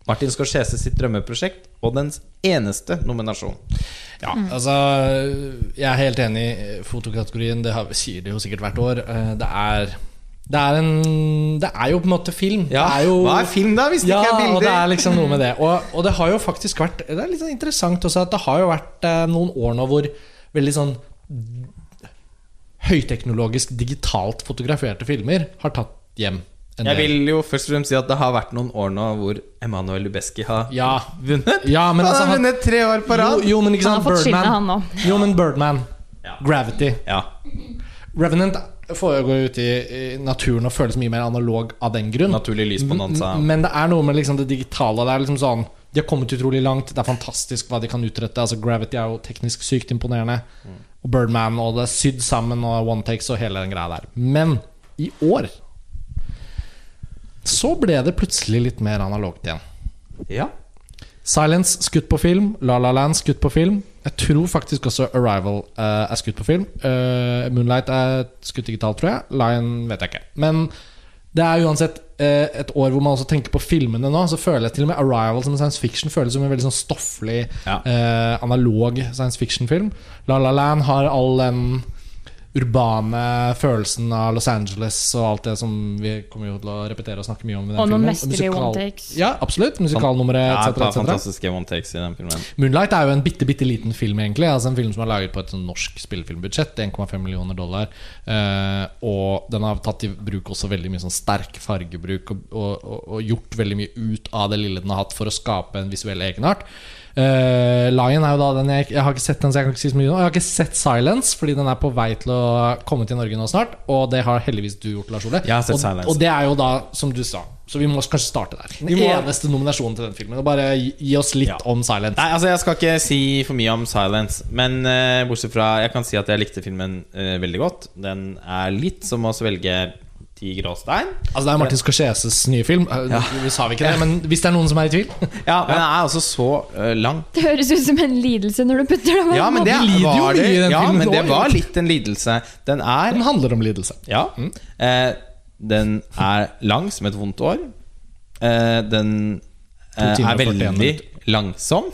Martin Scorsese sitt drømmeprosjekt og dens eneste nominasjon. Ja, altså Jeg er helt enig i fotokategorien. Det har, sier det jo sikkert hvert år. Eh, Det er det er, en, det er jo på en måte film. det er jo, Hva er film, da, hvis det ja, ikke er bilder? og det er liksom noe med det. Og, og det har jo faktisk vært Det er litt sånn interessant også at det har jo vært eh, noen år nå hvor veldig sånn høyteknologisk, digitalt fotograferte filmer har tatt hjem Jeg del. vil jo først og fremst si at det har vært noen år nå hvor Emanuel Lubezki har Ja, vunnet. ja men han altså har han, vunnet tre år på rad! jo, men ikke sant, Birdman. han Birdman. Jo, men Birdman. Ja. Gravity. Ja. Revenant foregår ute i, i naturen og føles mye mer analog av den grunn. Naturlig lysbonanza. M- Men det er noe med liksom det digitale. Det er liksom sånn De har kommet utrolig langt. Det er fantastisk hva de kan utrette. Altså Gravity er jo teknisk sykt imponerende. Og Birdman og det er sydd sammen og one takes og hele den greia der. Men i år så ble det plutselig litt mer analogt igjen. ja. Silence skutt på film. La La Land skutt på film. Jeg tror faktisk også Arrival uh, er skutt på film. Uh, Moonlight er skutt digitalt, tror jeg. Lion vet jeg ikke. Men det er uansett uh, et år hvor man også tenker på filmene nå. Så føler jeg til og med Arrival som en science fiction føles som en veldig sånn stofflig, Ja. analog science fiction-film. La La Land har all den urbane følelsen av Los Angeles og alt det som vi kommer jo til å repetere og snakke mye om i den Og noen filmen. mesterlige one takes. Ja, absolutt. Musikalnummeret ja et etc. par fantastiske one takes i den filmen. Moonlight er jo en bitte, bitte liten film, egentlig. Altså En film som er laget på et sånn norsk spillefilmbudsjett. 1,5 millioner dollar. Uh, og den har tatt i bruk også veldig mye sånn sterk fargebruk og, og, og, og gjort veldig mye ut av det lille den har hatt for å skape en visuell egenart. Eh, Lion er jo da den jeg, jeg har ikke sett den, så jeg kan ikke si så mye nå. Jeg har ikke sett Silence, fordi den er på vei til å komme til Norge nå snart. Og det har heldigvis du gjort, Lars Ole. Jeg har sett og, Silence. og det er jo da, som du sa, så vi må kanskje starte der. Den må- eneste nominasjonen til den filmen. Og bare gi, gi oss litt Ja. om Silence. Nei, altså Jeg skal ikke si for mye om Silence, men uh, bortsett fra Jeg kan si at jeg likte filmen uh, veldig godt. Den er litt som å svelge ti gråstein. Altså Det er Martin Scorseses nye film. Ja. Vi sa vi ikke det, men hvis det er noen som er i tvil Ja, men den er altså så uh, lang. Det høres ut som en lidelse når du putter det på Ja, men det var det. den Ja, men det var litt en lidelse. Den er Den handler om lidelse. Ja. Eh, den er lang som et vondt år. Eh, den eh, er veldig langsom.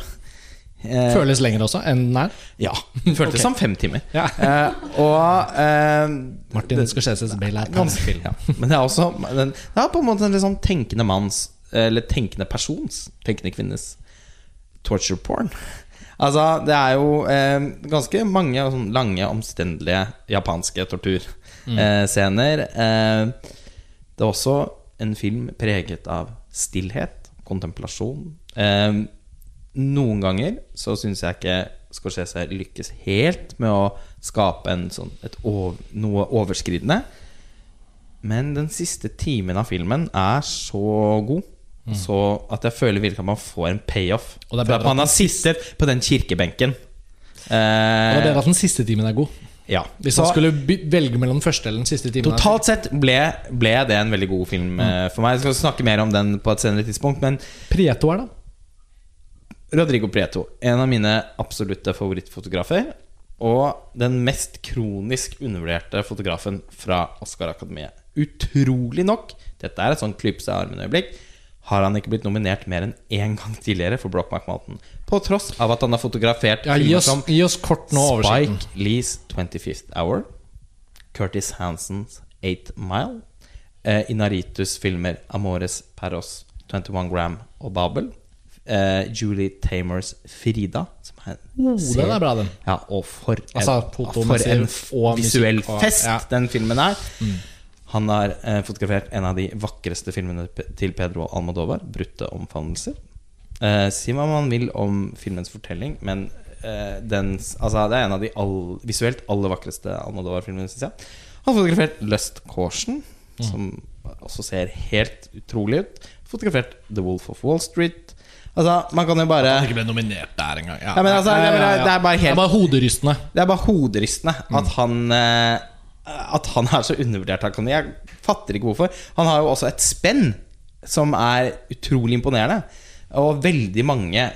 Eh, Føles lenger også enn den er. ja. Føltes okay. som fem timer. Ja. Eh, og eh, Martin Scorseses Bale er Ganske ja. Men det er også den, Det er på en måte en litt sånn tenkende manns Eller tenkende persons Tenkende kvinnes torture porn. Altså, det er jo eh, ganske mange sånn lange, omstendelige japanske torturscener. Eh, det er også en film preget av stillhet, kontemplasjon. Eh, noen ganger så syns jeg ikke Scorsese lykkes helt med å skape en sånn, et ov noe overskridende. Men den siste timen av filmen er så god. Så at jeg føler virkelig at man får en payoff. Og For at man har sittet på den kirkebenken. Og det er Eh, bedre at den siste timen er god. ja. Hvis man skulle velge mellom den første eller den siste timen. totalt sett ble, ble det en veldig god film mm. for meg. Jeg skal snakke mer om den på et senere tidspunkt. Men Prieto er da Rodrigo Prieto, en av mine absolutte favorittfotografer. Og den mest kronisk undervurderte fotografen fra Oscar-akademiet. Utrolig nok, dette er et sånn klypse i armen-øyeblikk, har han ikke blitt nominert mer enn én gang tidligere for Brockmark Mountain. På tross av at han har fotografert ja, gi, oss, som gi oss kort nå oversikten. Spike Lees 25th Hour, Curtis Hansons 8 Mile, eh, Inaritus filmer Amores Perros, 21 Gram og Babel, eh, Julie Tamers Frida, som er Oh, den er bra, den. Ja, og for en, Altså, for en visuell musikk og- fest ja. Mm. den filmen er. Han har uh, fotografert en av de vakreste filmene til Pedro Almodovar, 'Brutte omfavnelser'. Uh, si hva man vil om filmens fortelling, men dens, altså, det er en av de all, visuelt aller vakreste Almodovar-filmene, syns jeg. Han har fotografert 'Lust Caution', Mm. som også ser helt utrolig ut. Fotografert 'The Wolf of Wall Street'. Altså, man kan jo bare Han ikke ble nominert der engang. Ja, Ja, men altså, det er bare- det er bare helt- Det er bare hoderystende. det er bare hoderystende Mm. at han eh, At han er så undervurdert. Jeg fatter ikke hvorfor. Han har jo også et spenn som er utrolig imponerende. Og veldig mange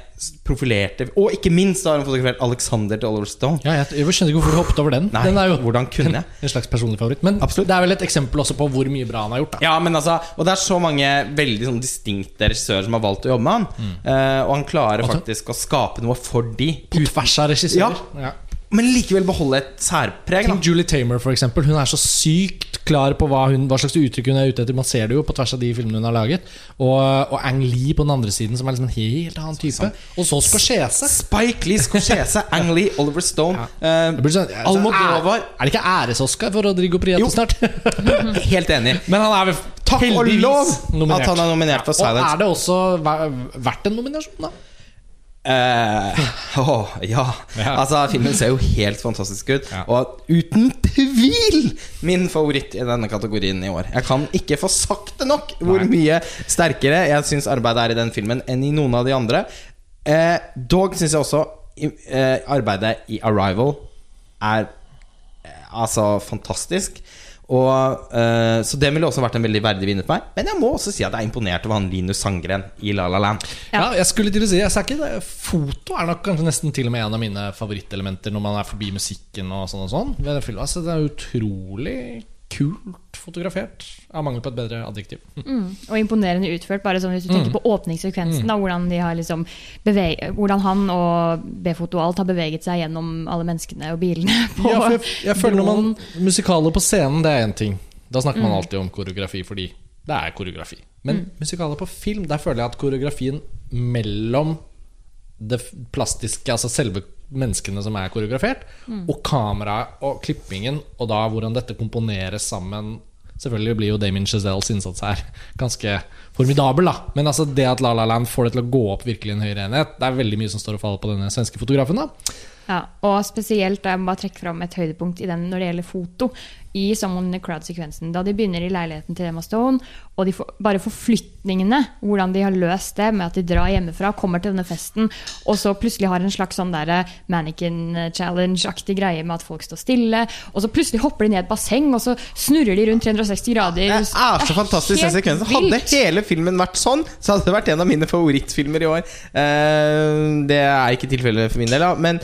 profilerte Og ikke minst da har hun fotografert Alexander til Oliver Stone. Ja, jeg, jeg skjønner ikke hvorfor du hoppet over den. Nei, den er jo hvordan kunne jeg? en slags personlig favoritt. Men Absolutt. det er vel et eksempel også på hvor mye bra han har gjort. Da. Ja, men altså Og det er så mange veldig sånn distinkte regissører som har valgt å jobbe med han. Mm. Uh, og han klarer Altså- faktisk å skape noe for de På tvers av regissører. Ja. Men likevel beholde et særpreg. Tenk Julie Tamer, for eksempel. Hun er så sykt klar på hva, hun, hva slags uttrykk hun er ute etter. Man ser det jo på tvers av de filmene hun har laget. Og, og Ang Lee på den andre siden, som er liksom en helt annen type. Og så Scorsese. Spike Lee, Scorsese, Ang Lee, Oliver Stone Ja. Uh, sånn, altså, Almodovar. Er, er det ikke æres-Oscar for Rodrigo Prieto snart? Helt enig. Men han er vel Takk og lov nominert. at han er nominert for Og er det også verdt en nominasjon, da? Eh, åh, ja. Ja. Altså, filmen ser jo helt fantastisk ut. Ja. Og uten tvil min favoritt i denne kategorien i år. Jeg kan ikke få sagt det nok hvor Nei. mye sterkere jeg syns arbeidet er i den filmen enn i noen av de andre. Eh, dog syns jeg også eh, arbeidet i Arrival er altså fantastisk. Og, uh, så det ville også vært en veldig verdig vinner for meg. Men jeg må også si at jeg er imponert over han Linus Sandgren i La La Land. Ja. jeg skulle til å si jeg ikke det. Foto er nok kanskje nesten til og med en av mine favorittelementer når man er forbi musikken og sånn og sånn. Altså, det er utrolig kult fotografert. Av mangel på et bedre adjektiv. Mm. Og imponerende utført. Bare sånn Hvis du tenker på åpningssekvensen, da, hvordan, de har liksom hvordan han og B-foto alt har beveget seg gjennom alle menneskene og bilene. På Ja, jeg, jeg føler når man. Musikaler på scenen, det er én ting. Da snakker man alltid om koreografi fordi det er koreografi. Men musikaler på film, der føler jeg at koreografien mellom det plastiske, altså selve menneskene som er koreografert, og kameraet og klippingen, og da hvordan dette komponeres sammen Selvfølgelig blir jo Damien Chazelles innsats her ganske formidabel, da. Men altså det at La La Land får det til å gå opp virkelig en høyere enhet, det er veldig mye som står og faller på denne svenske fotografen. da Ja, og spesielt da jeg må bare trekke fram et høydepunkt i den når det gjelder foto. I Someone in the Crowd-sekvensen. Da de begynner i leiligheten til Emma Stone, og de får, bare forflytningene, hvordan de har løst det med at de drar hjemmefra, kommer til denne festen, og så plutselig har en slags sånn der mannequin challenge-aktig greie med at folk står stille, og så plutselig hopper de ned i et basseng, og så snurrer de rundt 360 grader. Det er så fantastisk den sekvensen. Hadde hele filmen vært sånn, så hadde det vært en av mine favorittfilmer i år. Eh, det er ikke tilfellet for min del, da. Men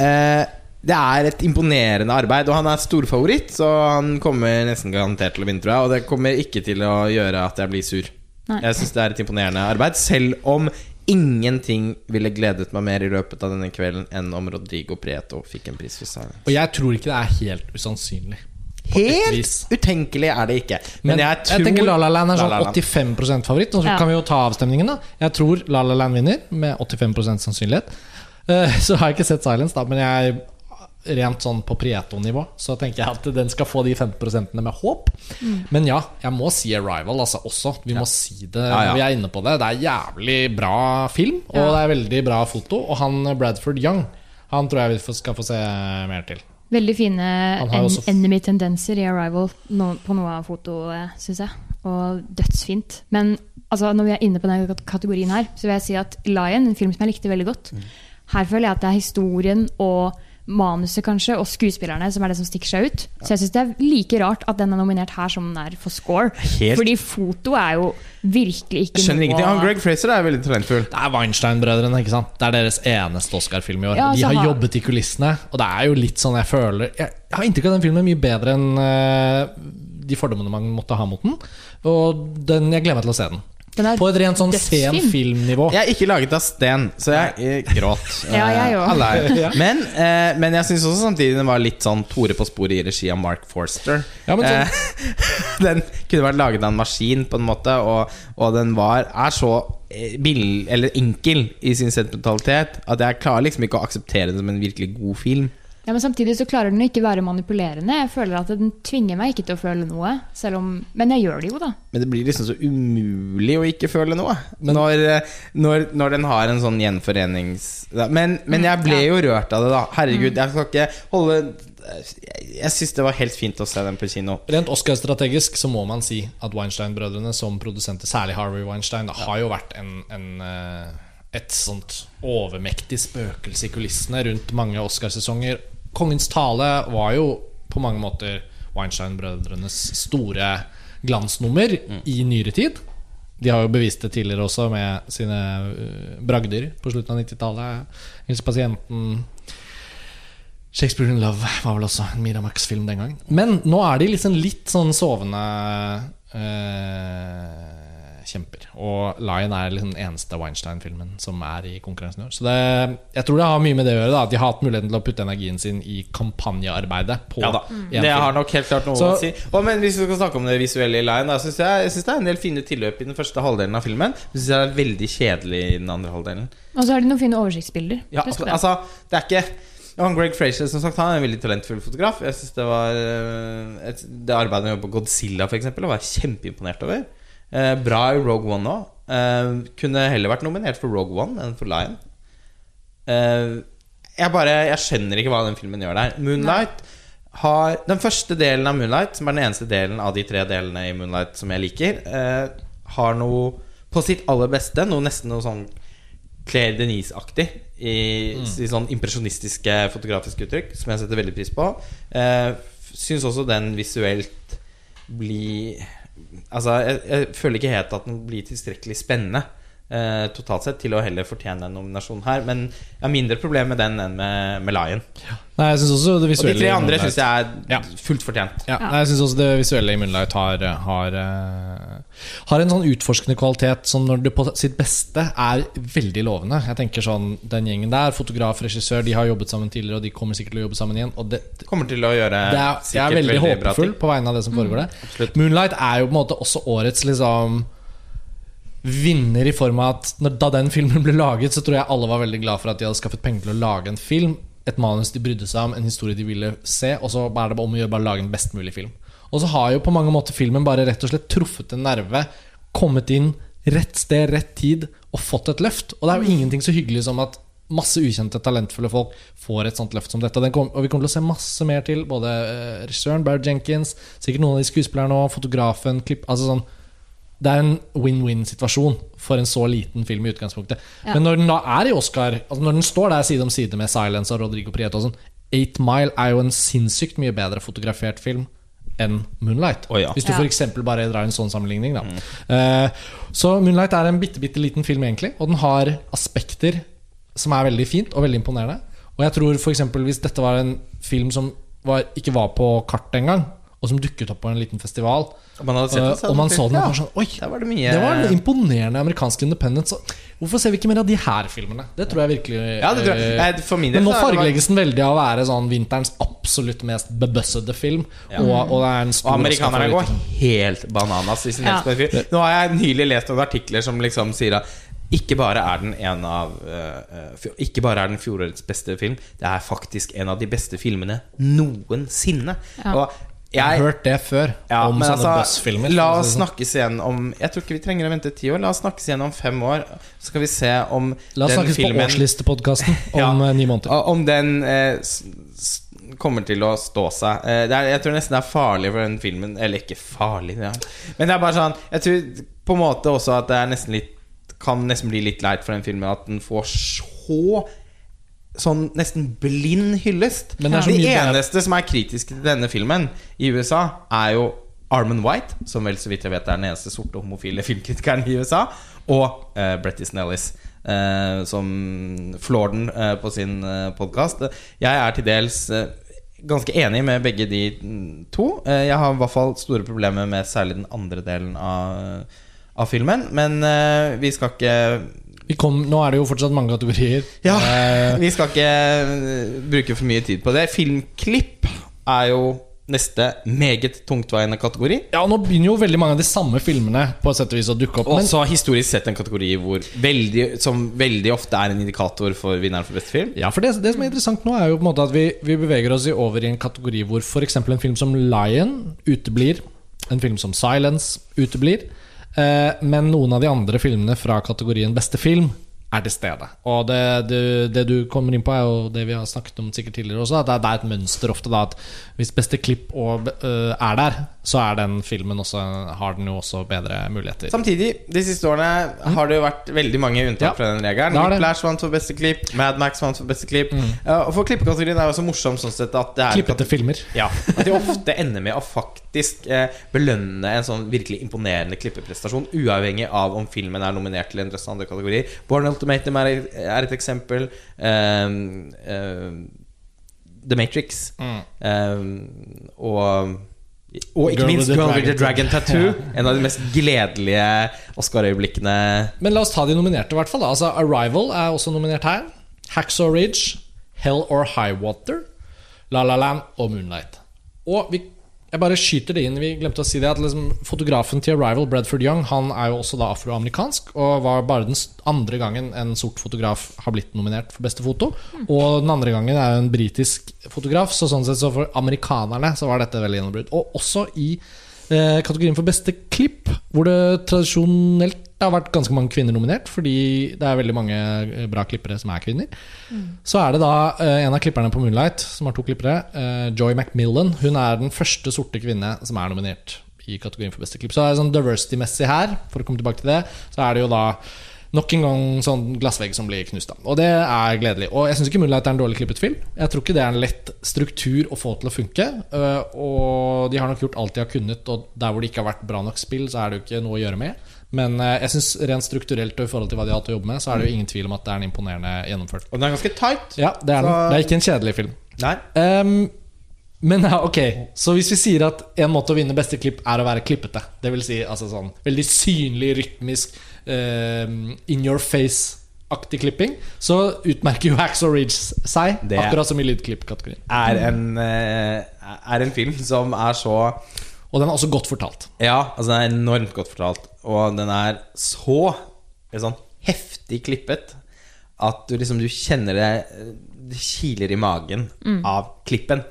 eh, det er et imponerende arbeid. Og han er storfavoritt, så han kommer nesten garantert til å vinne, tror jeg. Og det kommer ikke til å gjøre at jeg blir sur. Nei. Jeg syns det er et imponerende arbeid, selv om ingenting ville gledet meg mer i løpet av denne kvelden enn om Rodrigo Prieto fikk en pris for seg. Og jeg tror ikke det er helt usannsynlig. Helt utenkelig er det ikke. Men, Men, jeg jeg, tenker La La Land er sånn La Land. 85 favoritt. Og så Ja. kan vi jo ta avstemningen, da. Jeg tror La La Land vinner, med 85 sannsynlighet. Eh, Så har jeg ikke sett Silence, da, men jeg rent sånn på Prieto-nivå så tenker jeg at den skal få de 15% med håp. Mm. Men ja, jeg må si Arrival altså, også. Vi må si det Ja, ja. når vi er inne på det. Det er jævlig bra film, og Ja. det er veldig bra foto. Og han Bradford Young, han tror jeg vi skal få se mer til. Veldig fine en enemy-tendenser i Arrival no, på noe av fotoet, syns jeg. Og dødsfint. Men altså, når vi er inne på denne kategorien her, så vil jeg si at Lion, en film som jeg likte veldig godt Mm. Her føler jeg at det er historien og manuset kanskje, og skuespillerne som er det som stikker seg ut. Så jeg syns det er like rart at den er nominert her som den er for score. Helt- Fordi foto er jo virkelig ikke Jeg skjønner ingenting. Han Greg Fraser er veldig talentfull. Det er Weinstein-brødrene. ikke sant? Det er deres eneste Oscar-film i år. Ja, de har har- jobbet i kulissene, og det er jo litt sånn jeg føler Jeg, jeg har inntrykk av den filmen er mye bedre enn uh, de fordommene man måtte ha mot den. Og den, jeg gleder meg til å se den. Den er På et rent sånn sen filmnivå. Jeg er ikke laget av sten, så jeg gråt. Ja, jeg Eh. Ja. Men, eh, men jeg syns også samtidig den var litt sånn Tore på sporet i regi av Mark Forster. Ja, men sånn- Eh, den kunne vært laget av en maskin, på en måte, og, og den var, er så eh, bill, eller enkel i sin sentimentalitet at jeg klarer liksom ikke å akseptere den som en virkelig god film. Ja, men Samtidig så klarer den å ikke være manipulerende. Jeg føler at Den tvinger meg ikke til å føle noe. Selv om, men jeg gjør det jo, da. Men det blir liksom så umulig å ikke føle noe når, eh, når, når den har en sånn gjenforenings... Men, men jeg ble jo rørt av det, da. Herregud, jeg skal ikke holde Jeg, jeg syns det var helt fint å se den på kino. Rent Oscar-strategisk så må man si at Weinstein-brødrene som produsenter, særlig Harvey Weinstein, da, har jo vært en, en, eh, et sånt overmektig spøkelse i kulissene rundt mange Oscarsesonger. Kongens tale var jo på mange måter Weinstein-brødrenes store glansnummer i nyere tid. De har jo bevist det tidligere også med sine uh, bragder på slutten av 90-tallet. Engelske pasienten Shakespeare in Love var vel også en Miramax-film den gang. Men nå er de liksom litt sånn sovende uh, kjemper. Og Lion er liksom den eneste Weinstein-filmen som er i konkurransen i år. Så det, jeg tror det har mye med det å gjøre. Da, at de har hatt muligheten til å putte energien sin i kampanjearbeidet. På Ja da, mm. det har nok helt klart noe Så- å si. Og, men Hvis vi skal snakke om det visuelle i Lion, da syns jeg, jeg synes det er en del fine tilløp i den første halvdelen av filmen. Jeg synes det er veldig kjedelig i den andre halvdelen. Og så har de noen fine oversiktsbilder. Ja, altså, det. altså, det er ikke han Greg Frazier som sagt, han er en veldig talentfull fotograf. Jeg synes Det var eh, et, Det arbeidet med gjorde på Godzilla for eksempel, var jeg kjempeimponert over. Eh, bra i Rogue One òg. Eh, kunne heller vært nominert for Rogue One enn for Lion. Eh, jeg bare Jeg skjønner ikke hva den filmen gjør der. Moonlight har Den første delen av Moonlight, som er den eneste delen av de tre delene i Moonlight som jeg liker, eh, har noe på sitt aller beste Noe nesten noe sånn Claire Denise-aktig i, i sånn impresjonistiske fotografiske uttrykk, som jeg setter veldig pris på. Eh, Syns også den visuelt blir Altså, jeg, jeg føler ikke helt at den blir tilstrekkelig spennende. Eh, totalt sett til å heller fortjene en nominasjon her. Men jeg har mindre problem med den enn med, med Lion. Nei, jeg synes også det Og de tre andre syns jeg er Ja. fullt fortjent. Ja, nei, jeg synes også det visuelle i Moonlight har, har, eh, har en sånn utforskende kvalitet som når det på sitt beste er veldig lovende. Jeg tenker sånn, Den gjengen der, fotograf, regissør, de har jobbet sammen tidligere, og de kommer sikkert til å jobbe sammen igjen. Og det, Kommer til å gjøre det er, jeg er veldig, veldig, håpefull på vegne av det som foregår der. Mm, Moonlight er jo på en måte også årets liksom vinner i form av at når, da den filmen ble laget, så tror jeg alle var veldig glad for at de hadde skaffet penger til å lage en film. Et manus de brydde seg om, en historie de ville se. Og så er det bare om å gjøre bare lage en best mulig film. Og så har jo på mange måter filmen bare rett og slett truffet en nerve, kommet inn rett sted, rett tid og fått et løft. Og det er jo ingenting så hyggelig som at masse ukjente, talentfulle folk får et sånt løft som dette. Og, kom, og vi kommer til å se masse mer til. Både eh, regissøren, Barry Jenkins, sikkert noen av de skuespillerne og fotografen. Klipp, altså sånn, det er en win-win-situasjon for en så liten film i utgangspunktet. Ja. Men når den da er i Oscar, altså når den står der side om side med Silence og Rodrigo Prieto og sånn, Eight Mile er jo en sinnssykt mye bedre fotografert film enn Moonlight. Oh, ja. Hvis du Ja. eksempel bare drar en sånn sammenligning. Da. Eh, så Moonlight er en bitte, bitte liten film, egentlig. Og den har aspekter som er veldig fint og veldig imponerende. Og jeg tror eksempel hvis dette var en film som var, ikke var på kartet engang, og som dukket opp på en liten festival, man hadde sett den, eh, og man så den og var sånn Oi! det var det mye Det var en imponerende amerikansk independent. Så hvorfor ser vi ikke mer av de her filmene? Det tror jeg virkelig Ja, det tror jeg. eh, Nei, For min del Men nå fargelegges den veldig av å være sånn vinterens absolutt mest bebøssede film. Ja. Og, og det er en stor Og amerikanerne går helt bananas. i sin Ja. Nå har jeg nylig lest noen artikler som liksom sier at ikke bare er den en av eh, eh, Ikke bare er den fjorårets beste film, det er faktisk en av de beste filmene noensinne. Ja. Og Jeg har hørt det før, ja, om sånne altså, buzzfilmer. La oss sånn. snakkes igjen om Jeg tror ikke vi trenger å vente ti år. La oss snakkes igjen om fem år. Så skal vi se om La oss den snakkes filmen på årslistepodkasten om Ja. eh, ni måneder. Om den eh, kommer til å stå seg. Eh, det er, jeg tror nesten det er farlig for den filmen Eller ikke farlig, ja. men det er bare sånn Jeg tror på en måte også at det er nesten litt kan nesten bli litt leit for den filmen at den får så Sånn nesten blind hyllest. Men det bedre- eneste som er kritiske til denne filmen i USA, er jo Arman White, som vel så vidt jeg vet er den eneste sorte homofile filmkritikeren i USA, og uh, Bretty Snellis, Uh, som flår den uh, på sin uh, podkast. Jeg er til dels uh, ganske enig med begge de mm, to. Eh, jeg har i hvert fall store problemer med særlig den andre delen av, av filmen, men eh, vi skal ikke kom, nå er det jo fortsatt mange kategorier. ja, Eh, vi skal ikke eh, bruke for mye tid på det. Filmklipp er jo neste meget tungtveiende kategori. ja, nå begynner jo veldig mange av de samme filmene på et sett og vis å dukke opp. Og så har historisk sett en kategori hvor veldig, som veldig ofte er en indikator for vinneren for beste film. Ja, for det, det som er interessant nå, er jo på en måte at vi, vi beveger oss i over i en kategori hvor f.eks. en film som Lion uteblir. En film som Silence uteblir. Eh, men noen av de andre filmene fra kategorien beste film er til stede. Og det, det, det du kommer inn på, er jo det vi har snakket om sikkert tidligere også, at det er, et mønster ofte da at hvis beste klipp og, uh, er der, så er den filmen også, har den jo også bedre muligheter. Samtidig, de siste årene har det jo vært veldig mange unntak Ja. fra den regelen. Flash vant for beste klipp, Mad Max vant for beste klipp. Mm. Uh, og for klippekategorien er det også morsomt sånn sett at det er Klippete filmer. Ja, At de ofte ender med å faktisk eh, belønne en sånn virkelig imponerende klippeprestasjon, uavhengig av om filmen er nominert til en drøss andre kategorier. Born Ultimatum er, er et eksempel. Um, um, The Matrix. Mm. Um, og og ikke Girl minst with the Girl with the Dragon Dragon Tattoo. En av de mest gledelige Oscar-øyeblikkene. Men la oss ta de nominerte, i hvert fall. Altså, Arrival er også nominert her. Hacksaw Ridge, Hell or High Water, La La Land og Moonlight. Og vi, jeg bare skyter det inn, vi glemte å si det, at liksom, fotografen til Arrival, Bradford Young, han er jo også da afroamerikansk, og var bare den andre gangen en sort fotograf har blitt nominert for beste foto. Og den andre gangen er jo en britisk fotograf, så sånn sett så for amerikanerne så var dette veldig gjennombrudd. Og også i eh, kategorien for beste klipp, hvor det tradisjonelt har vært ganske mange kvinner nominert, fordi det er veldig mange eh, bra klippere som er kvinner. Så er det da eh, en av klipperne på Moonlight, som har to klippere, eh, Joy Macmillan. Hun er den første sorte kvinne som er nominert i kategorien for beste klipp. Så det er sånn diversity-messig her, for å komme tilbake til det, så er det jo da Nok en gang sånn glassvegg som blir knust. Og det er gledelig. Og jeg syns ikke Moonlight er en dårlig klippet film. Jeg tror ikke det er en lett struktur å få til å funke. Og de har nok gjort alt de har kunnet, og der hvor det ikke har vært bra nok spill, så er det jo ikke noe å gjøre med. Men øh, jeg synes rent strukturelt og i forhold til hva de har hatt å jobbe med, så er det jo ingen tvil om at det er en imponerende gjennomført. Og den er ganske tight. Ja, det er den. Det er ikke en kjedelig film. Nei. Um, men ja, ok, så hvis vi sier at en måte å vinne beste klipp er å være klippete, det vil si altså sånn veldig synlig, rytmisk, ehm, in your face-aktig klipping, så utmerker jo Hacksaw Ridge seg, Det- akkurat som i lydklippkategorien. Er en, eh, er en film som er så Og den er også godt fortalt. Ja, altså den er enormt godt fortalt. Og den er så sånn heftig klippet at du liksom du kjenner det Det kiler i magen av klippen.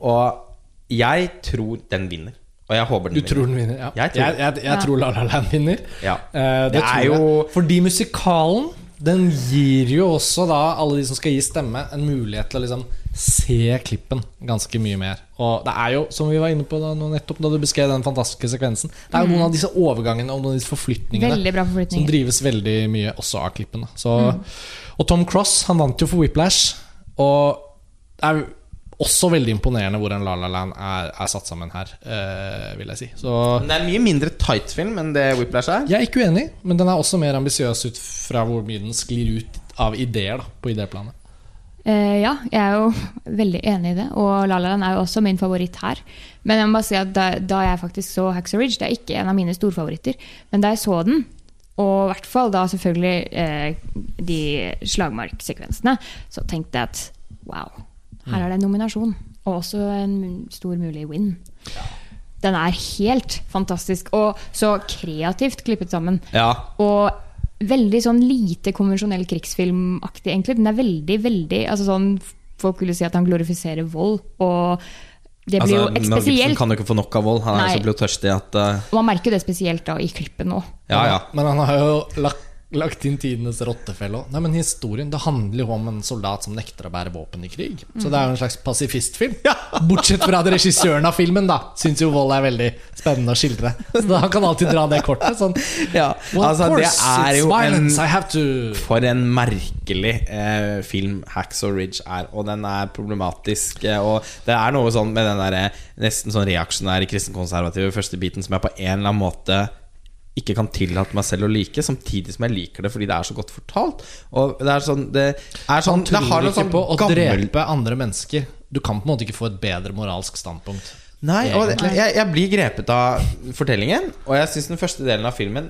Og jeg tror den vinner. Og jeg håper den Du tror den vinner? Ja. Jeg tror jeg, jeg, jeg, tror La La Land vinner. Ja. Eh, det, Det er jo- Fordi musikalen Den gir jo også da alle de som skal gi stemme, en mulighet til å liksom se klippen ganske mye mer. Og det er jo, som vi var inne på da, nettopp da du beskrev den fantastiske sekvensen Det er jo noen av disse overgangene og noen av disse forflytningene bra som drives veldig mye også av klippen. Så, mm. Og Tom Cross han vant jo for Whiplash, og det er også veldig imponerende hvordan La La Land er, er satt sammen her, eh, vil jeg si. Så Men det er en mye mindre tight film enn det Whiplash er. jeg er ikke uenig, men den er også mer ambisiøs ut fra hvor mye den sklir ut av ideer da, på idéplanet. Eh, ja, jeg er jo veldig enig i det. Og La La Land er jo også min favoritt her. Men jeg må bare si at da, da jeg faktisk så Hacksaw Ridge, det er ikke en av mine storfavoritter, men da jeg så den, og i hvert fall da selvfølgelig uh, de slagmarksekvensene, så tenkte jeg at wow, her er det en nominasjon. Og også en stor mulig win. Den er helt fantastisk, og så kreativt klippet sammen. Ja. Og veldig sånn lite konvensjonell krigsfilmaktig, egentlig. Den er veldig, veldig altså sånn, Folk ville si at han glorifiserer vold, og det blir Altså, jo ekspesielt Gibson kan jo ikke få nok av vold. Han er Nei. så blodtørstig at uh... Man merker jo det spesielt da i klippet nå. Ja, ja. Men han har jo lagt, lagt inn tidenes rottefelle òg. Nei, men historien det handler jo om en soldat som nekter å bære våpen i krig. Så det er jo en slags pasifistfilm. Bortsett fra at regissøren av filmen da syns jo vold er veldig spennende å skildre. Så da han kan alltid dra det kortet. Sånn, Ja, altså, det er jo en to For en merkelig eh, film Hacksaw Ridge er. Og den er problematisk. Eh, og det er noe sånn med den der, eh, nesten sånn reaksjonære kristenkonservative første biten som jeg på en eller annen måte ikke kan tillate meg selv å like, samtidig som jeg liker det fordi det er så godt fortalt. Og det er sånn Det, er sånn, Han det tror har noe ikke sånn på å gammel drepe andre mennesker. Du kan på en måte ikke få et bedre moralsk standpunkt. Nei, og jeg, jeg blir grepet av fortellingen, og jeg syns den første delen av filmen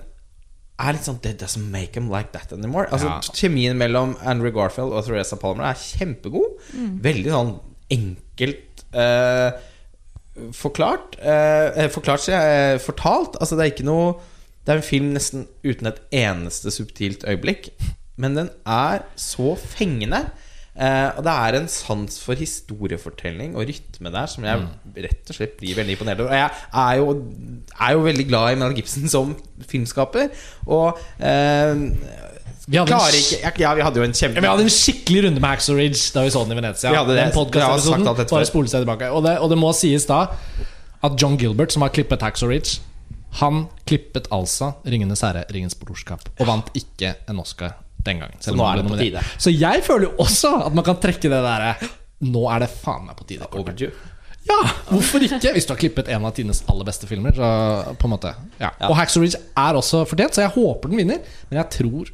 er litt sånn It doesn't make them like that anymore. Altså Ja. Kjemien mellom Andrew Garfield og Theresa Palmer er kjempegod. Veldig sånn enkelt uh, forklart. Eh, eh, forklart, sier jeg. Fortalt. Altså, det er ikke noe Det er en film nesten uten et eneste subtilt øyeblikk. Men den er så fengende. Eh, og det er en sans for historiefortelling og rytme der som jeg rett og slett blir veldig imponert over. Og jeg er jo, er jo veldig glad i Mel Gibson som filmskaper. Og eh, Vi hadde, ikke Ja, vi hadde jo en kjempe vi hadde en skikkelig runde med Axel Ridge da vi så den i Venezia. Vi hadde det. Den Bare spole seg tilbake. Og det, og det må sies da at John Gilbert, som har klippet Axel Ridge, han klippet altså 'Ringenes herre', 'Ringens brorskap', og vant ikke en Oscar den gangen. Så nå er det på tide. Så jeg føler jo også at man kan trekke det derre Nå er det faen meg på tide. Overdue. Ja, hvorfor ikke? Hvis du har klippet en av tidenes aller beste filmer. Så på en måte ja. Og Hacksaw Ridge er også fortjent, så jeg håper den vinner. Men jeg tror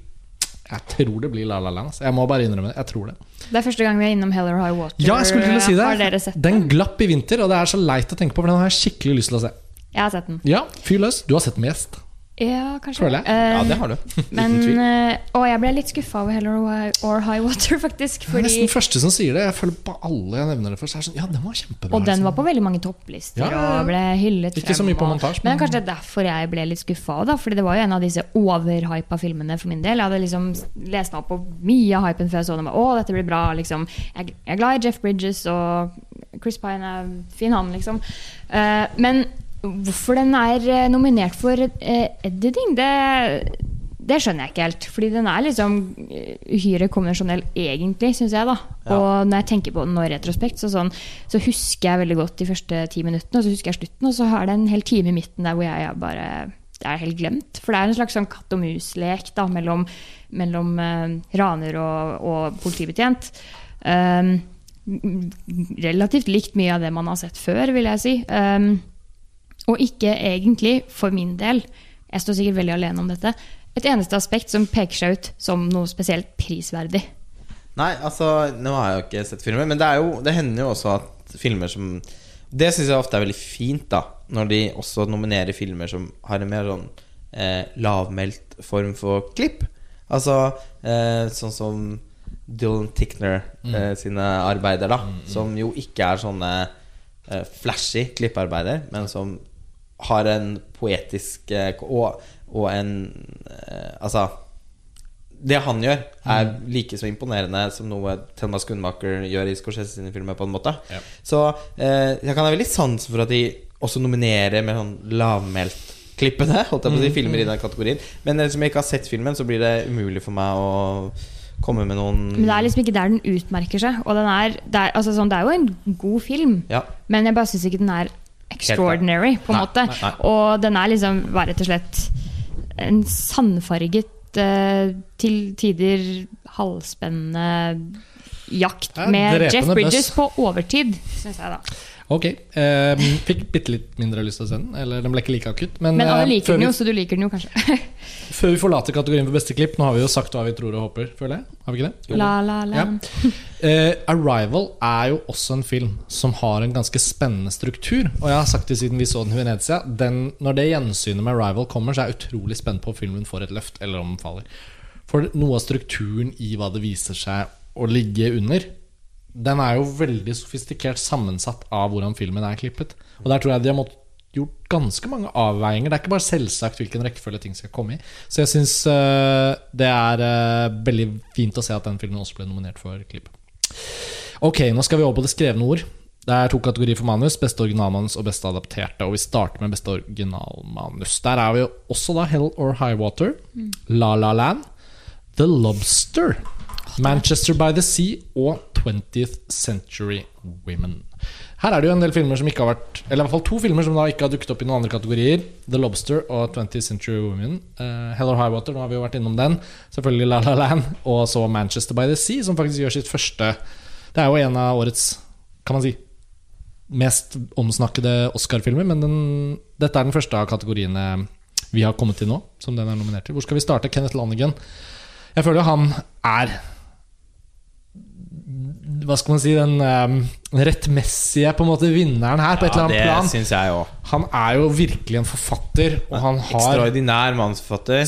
Jeg tror det blir La La Land. Jeg må bare innrømme det. Jeg tror det. Det er første gang vi er innom Hell or High Water. Ja, jeg skulle til å si det. Den glapp i vinter, og det er så leit å tenke på, for den har jeg skikkelig lyst til å se. Jeg har sett den. Ja, fyr løs. Du har sett den mest. Ja, kanskje. Føler jeg. Eh, Ja, det har du. men Uten eh, Og jeg ble litt skuffa over Hell or High- Water, faktisk. Det er nesten Fordi, første som sier det. Jeg føler på alle jeg nevner det først. Er sånn, ja, den var kjempebra. og den liksom. var på veldig mange topplister Ja, ja, ja. og ble hyllet Ikke så mye på montage, Men men- kanskje det er derfor jeg ble litt skuffa. Fordi det var jo en av disse overhypa filmene for min del. Jeg hadde liksom lest meg opp på mye av hypen før jeg så den. Å, dette blir bra, liksom. Jeg jeg er glad i Jeff Bridges, og Chris Pine er fin, han, liksom. Uh, men hvorfor den er eh, nominert for eh, editing, det det skjønner jeg ikke helt. Fordi den er liksom eh, uhyre konvensjonell, egentlig, syns jeg. da Og når jeg tenker på den nå i retrospekt, så, sånn, så husker jeg veldig godt de første ti minuttene, og så husker jeg slutten, og så er det en hel time i midten der hvor jeg, jeg bare Det er helt glemt. For det er en slags sånn katt og mus-lek da, mellom, mellom uh, raner og, og politibetjent. Um, relativt likt mye av det man har sett før, vil jeg si. Um, og ikke egentlig, for min del, jeg står sikkert veldig alene om dette, et eneste aspekt som peker seg ut som noe spesielt prisverdig. Nei, altså Nå har jeg jo ikke sett filmer, men det, er jo, det hender jo også at filmer som Det syns jeg ofte er veldig fint, da når de også nominerer filmer som har en mer sånn eh, lavmælt form for klipp. Altså eh, sånn som Dylan Tickner eh, sine arbeider, da. Som jo ikke er sånne eh, flashy klippearbeider, men som har en poetisk eh, og, og en eh, Altså det han gjør, er like så imponerende som noe Thelma Skundmaker gjør i Scorsese sine filmer. på en måte Ja. Så eh, jeg kan ha veldig sans for at de også nominerer med sånn lavmælt-klippene Holdt jeg på å si filmer i den kategorien. Men ettersom jeg ikke har sett filmen, så blir det umulig for meg å komme med noen Men det er liksom ikke der den utmerker seg. Og den er, det, er, altså sånn, det er jo en god film, Ja. men jeg bare syns ikke den er extraordinary, på en Nei, måte. nei, nei. Og den er liksom bare rett og slett en sandfarget, uh, til tider halvspennende jakt med Jeff Bridges buzz. på overtid, syns jeg, da. Ok. Eh, fikk bitte litt mindre lyst til å se den. Eller den ble ikke like akutt. Men, Men alle eh, liker den vi, jo, så du liker den jo kanskje. før vi forlater kategorien for beste klipp, nå har vi jo sagt hva vi tror og håper, føler jeg. Har vi ikke det? La, la, la. Ja. Eh, 'Arrival' er jo også en film som har en ganske spennende struktur. Og jeg har sagt det siden vi så den i Venezia. Den, når det gjensynet med 'Arrival' kommer, så er jeg utrolig spent på om filmen får et løft, eller om den faller. For noe av strukturen i hva det viser seg å ligge under, den er jo veldig sofistikert sammensatt av hvordan filmen er klippet. Og der tror jeg de har måttet gjort ganske mange avveininger. Det er ikke bare selvsagt hvilken rekkefølge ting skal komme i. Så jeg syns det er uh, veldig fint å se at den filmen også ble nominert for klipp. Ok, nå skal vi over på det skrevne ord. Det er to kategorier for manus. Beste originalmanus og beste adapterte. Og vi starter med beste originalmanus. Der er vi jo også da Hell or High Water, La La Land, The Lobster, Manchester by the Sea og 20th Century Women. Her er det jo en del filmer som ikke har vært Eller i hvert fall to filmer som da ikke har dukket opp i noen andre kategorier. The Lobster og 20th Century Women. Uh, Hell or High nå har vi jo vært innom den. Selvfølgelig La La Land. Og så Manchester by the Sea, som faktisk gjør sitt første Det er jo en av årets, kan man si, mest omsnakkede Oscar-filmer. Men den, dette er den første av kategoriene vi har kommet til nå, som den er nominert til. Hvor skal vi starte? Kenneth Lanigan. Jeg føler jo han er hva skal man si, den um, rettmessige på en måte vinneren her, på et eller annet det plan. Synes jeg også. Han er jo virkelig en forfatter, og han har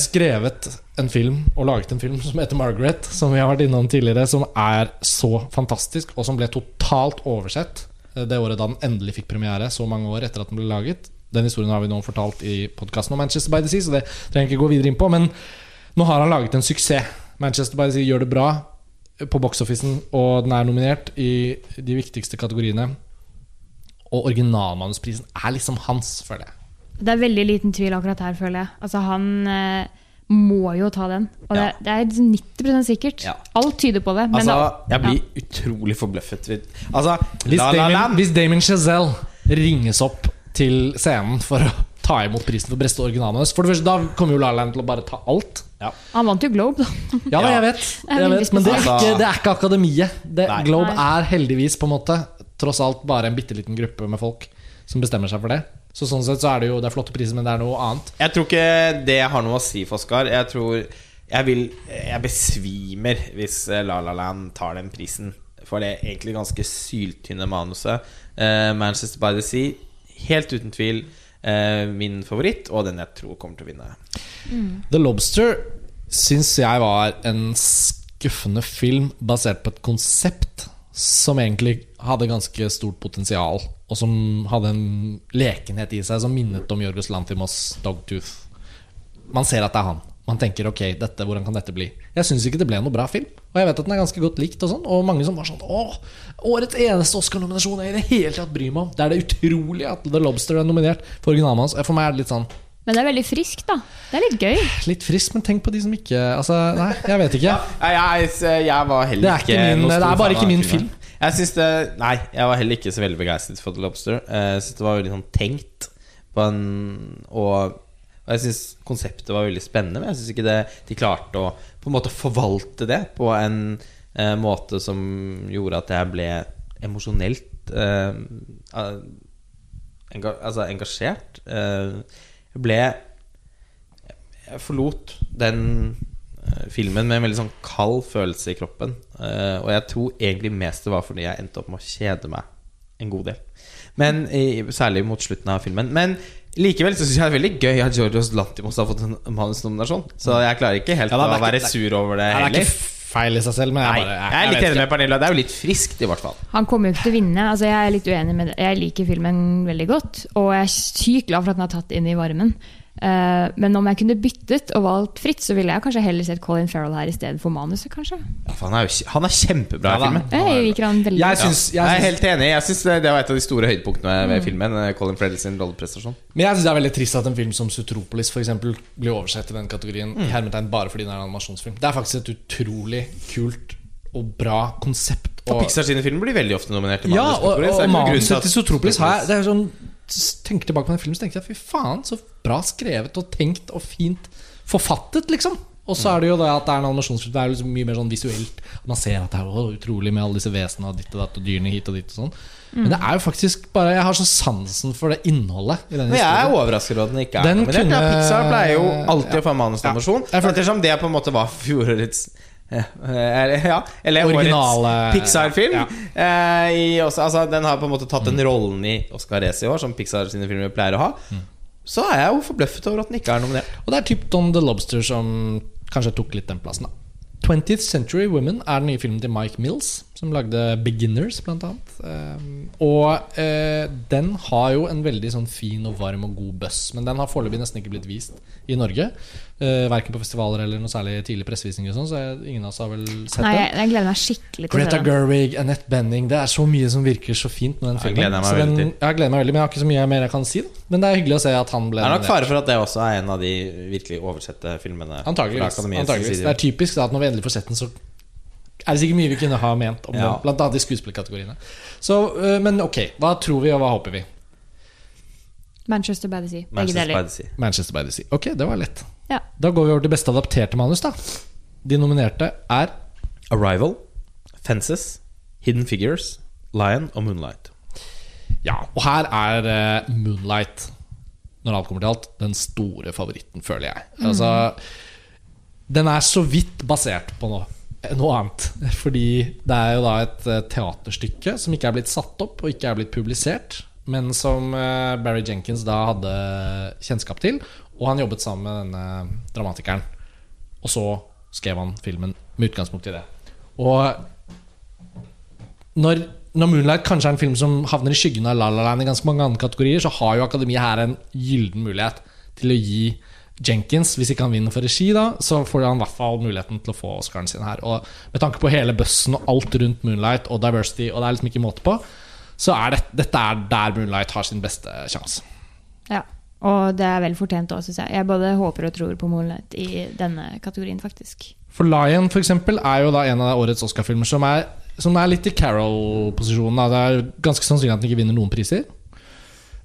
skrevet en film og laget en film som heter Margaret, som vi har vært innom tidligere, som er så fantastisk, og som ble totalt oversett eh, det året da den endelig fikk premiere, så mange år etter at den ble laget. Den historien har vi nå fortalt i podkasten om Manchester by the Sea, så det trenger jeg ikke gå videre inn på. Men nå har han laget en suksess. Manchester by the Sea gjør det bra på box-officen, og den er nominert i de viktigste kategoriene. Og originalmanusprisen er liksom hans, føler jeg. Det er veldig liten tvil akkurat her, føler jeg. Altså, han eh, må jo ta den. Og Ja. det, det er liksom 90 sikkert. Ja. Alt tyder på det. Men Altså, da, jeg blir utrolig forbløffet. Altså, Hvis La La Damien, hvis Damien Chazelle ringes opp til scenen for å ta imot prisen for beste originalmanus For det første, Da kommer jo La La Land til å bare ta alt. ja. han vant jo Globe, da. Ja, da, jeg vet, jeg vet men det er, ikke, det er ikke akademiet. Det, Globe er heldigvis på en måte tross alt bare en bitte liten gruppe med folk som bestemmer seg for det. Så sånn sett så er det jo det er flotte priser, men det er noe annet. Jeg tror ikke det har noe å si for Oskar. Jeg tror Jeg vil Jeg besvimer hvis eh, La La Land tar den prisen. For det er egentlig ganske syltynne manuset. Uh, Manchester by the Sea, helt uten tvil eh, min favoritt, og den jeg tror kommer til å vinne. The Lobster syns jeg var en skuffende film basert på et konsept som egentlig hadde ganske stort potensial, og som hadde en lekenhet i seg som minnet om Jorgos Lantimos Dogtooth. Man ser at det er han. Man tenker ok, dette, hvordan kan dette bli? Jeg syns ikke det ble noe bra film. Og jeg vet at den er ganske godt likt, og sånn Og mange som var sånn Åh, årets eneste Oscar-nominasjon jeg i det hele tatt bryr meg om. Det er det utrolig at The Lobster er nominert for originalmanus. For meg er det litt sånn Men det er veldig friskt, da. Det er litt gøy. Litt friskt, men tenk på de som ikke Altså, nei, jeg vet ikke. Nei, jeg, jeg var heller Det er ikke min- noe det er bare ikke min film. Jeg synes det Nei, jeg var heller ikke så veldig begeistret for The Lobster. Eh, Jeg synes det var veldig sånn tenkt på en Og, og jeg synes konseptet var veldig spennende, men jeg synes ikke det, de klarte å på en måte forvalte det på en eh, måte som gjorde at jeg ble emosjonelt eh, eh, enga, Altså engasjert. Eh, jeg ble Jeg forlot den eh, filmen med en veldig sånn kald følelse i kroppen. Eh, og jeg tror egentlig mest det var fordi jeg endte opp med å kjede meg en god del. Men i, Særlig mot slutten av filmen. Men likevel så syns jeg det er veldig gøy at Georgios Lantimos har fått en manusnominasjon. Så jeg klarer ikke helt Ja, er å være sur over det heller. det er ikke feil i seg selv, men jeg, bare, jeg er litt enig med Pernilla. Det er jo litt friskt, i hvert fall. Han kommer jo ikke til å vinne. Altså, jeg er litt uenig med det. Jeg liker filmen veldig godt, og jeg er sykt glad for at den har tatt inn i varmen. Eh, men om jeg kunne byttet og valgt fritt, så ville jeg kanskje heller sett Colin Farrell her i stedet for manuset, kanskje. Ja, for han, er jo, han er kjempebra Ja, i filmen. Jeg liker han veldig Jeg synes, syns, Jeg er jeg syns, helt enig. Jeg synes det, det var et av de store høydepunktene ved filmen. eh, Colin Farrell sin rolleprestasjon. men jeg syns det er veldig trist at en film som Sutropolis for eksempel, blir oversett i den kategorien i hermetegn bare fordi den er en animasjonsfilm. Det er faktisk et utrolig kult og bra konsept. Og Og, Pixar sine filmer blir veldig ofte nominert til ja, og, og, og er manuset til Sutropolis har jeg er sånn Tenker tilbake på den filmen, så tenker jeg fy faen, så bra skrevet og tenkt og fint forfattet, liksom. Og så er det jo det at det er en animasjonsfilm. Det er jo liksom mye mer sånn visuelt. Man ser at det er å, utrolig med alle disse vesenene og ditt og datt og dyrene hit og dit og sånn. Men det er jo faktisk bare Jeg har så sansen for det innholdet i denne Men jeg er overrasket over at den ikke er Den nominert. kunne- Ja, Pixar pleier jo alltid Ja. å få manusnominasjon. Ja, Ettersom det på en måte var fjorårets ja, eller- ja, eller Originale- årets Pixar-film. Ja. Eh, altså, den har på en måte tatt den rollen i Oscar-racet i år, som Pixar sine filmer pleier å ha. Så er jeg jo forbløffet over at den ikke er nominert. Og det er typ Don the Lobster som kanskje tok litt den plassen. da 20th Century Women er den nye filmen til Mike Mills, som lagde Beginners, blant annet. Um, og eh, den har jo en veldig sånn fin og varm og god buzz, men den har foreløpig nesten ikke blitt vist i Norge. Uh, verken på festivaler eller noe særlig tidlig pressevisninger sånn, så jeg, ingen av oss har vel sett Nei, den. jeg, jeg gleder meg skikkelig til Greta. Gerwig, Annette Benning Det er så mye som virker så fint med den filmen. gleder jeg meg Så veldig den, jeg gleder meg veldig Men jeg har ikke så mye mer jeg kan si. Da. Men det er hyggelig å se at han ble Det er nok fare for at det også er en av de virkelig oversette filmene. Antakeligvis. Side. Det er typisk da, at når vi endelig får sett den, så er det sikkert mye vi kunne ha ment om Ja. den. Blant annet i skuespillerkategoriene. Så, øh, men ok, hva tror vi, og hva håper vi? Manchester by the Sea. Manchester by the Sea. Manchester by the Sea. Ok, det var lett. Ja. Da går vi over til beste adapterte manus, da. De nominerte er Arrival, Fences, Hidden Figures, Lion og Moonlight. Ja, og her er uh, Moonlight, når alt kommer til alt, den store favoritten, føler jeg. Altså, den er så vidt basert på noe, noe annet. Fordi det er jo da et eh, teaterstykke som ikke er blitt satt opp og ikke er blitt publisert, men som eh, Barry Jenkins da hadde kjennskap til. Og han jobbet sammen med denne dramatikeren. Og så skrev han filmen med utgangspunkt i det. Og når, når Moonlight kanskje er en film som havner i skyggen av La La Land i ganske mange andre kategorier, så har jo Akademiet her en gyllen mulighet til å gi Jenkins, hvis ikke han vinner for regi, da, så får han i hvert fall muligheten til å få Oscaren sin her. Og med tanke på hele bussen og alt rundt Moonlight og diversity, og det er liksom ikke måte på, så er det, dette er der Moonlight har sin beste sjanse. Ja. Og det er vel fortjent òg, syns jeg. Jeg både håper og tror på Moonlight i denne kategorien, faktisk. For Lion for eksempel, er jo da en av årets Oscar-filmer som som er litt i Carol-posisjonen. Det er ganske sannsynlig at den ikke vinner noen priser.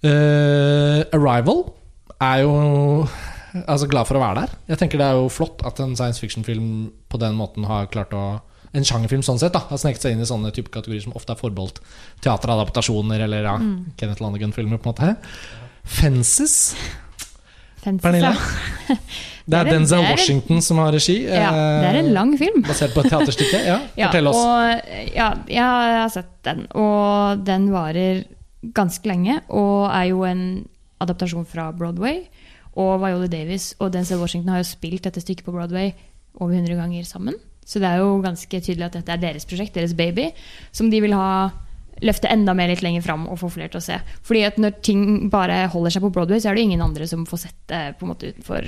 Uh, Arrival er jo altså, glad for å være der. Jeg tenker Det er jo flott at en science fiction-film på den måten har klart å En sjangerfilm sånn sett da har sneket seg inn i sånne type kategorier som ofte er forbeholdt teateradaptasjoner eller ja, Kenneth Landegun-filmer. på en måte Fences. Fences, Pernille? ja. Det er Det er en- det er Washington som har regi. ja. Det er en eh, lang film. Basert på et teaterstykke. Ja, Ja, Fortell oss. Og, ja, jeg har sett den, og den varer ganske lenge. Og er jo en adaptasjon fra Broadway. Og Viola Davis og Denzel Washington har jo spilt dette stykket på Broadway over 100 ganger sammen. Så det er jo ganske tydelig at dette er deres prosjekt, deres baby, som de vil ha løfte enda mer litt lenger fram og få flere til å se. Fordi at når ting bare holder seg på Broadway, så er det ingen andre som får sett det på en måte utenfor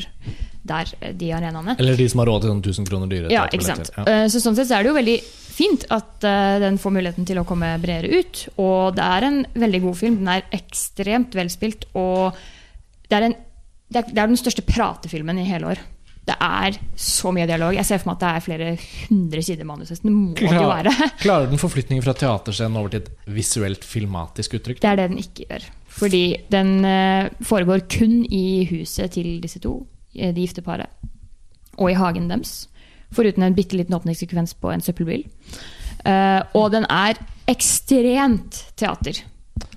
der, eh, de arenaene. Eller de som har råd til sånn 1000 kroner dyre Ja, ikke sant. Ja. Eh, Så sånn sett så er det jo veldig fint at eh, den får muligheten til å komme bredere ut. Og det er en veldig god film. Den er ekstremt velspilt, og det er, en, det er, det er den største pratefilmen i hele år. Det er så mye dialog. Jeg ser for meg at det er flere hundre sider manus. Det må det jo være. klarer den forflytningen fra teaterscenen over til et visuelt filmatisk uttrykk? Det er det den ikke gjør. Fordi den eh, foregår kun i huset til disse to, eh, de gifte paret, og i hagen deres. Foruten en bitte liten åpningssekvens på en søppelbil. Eh, og den er ekstremt teater.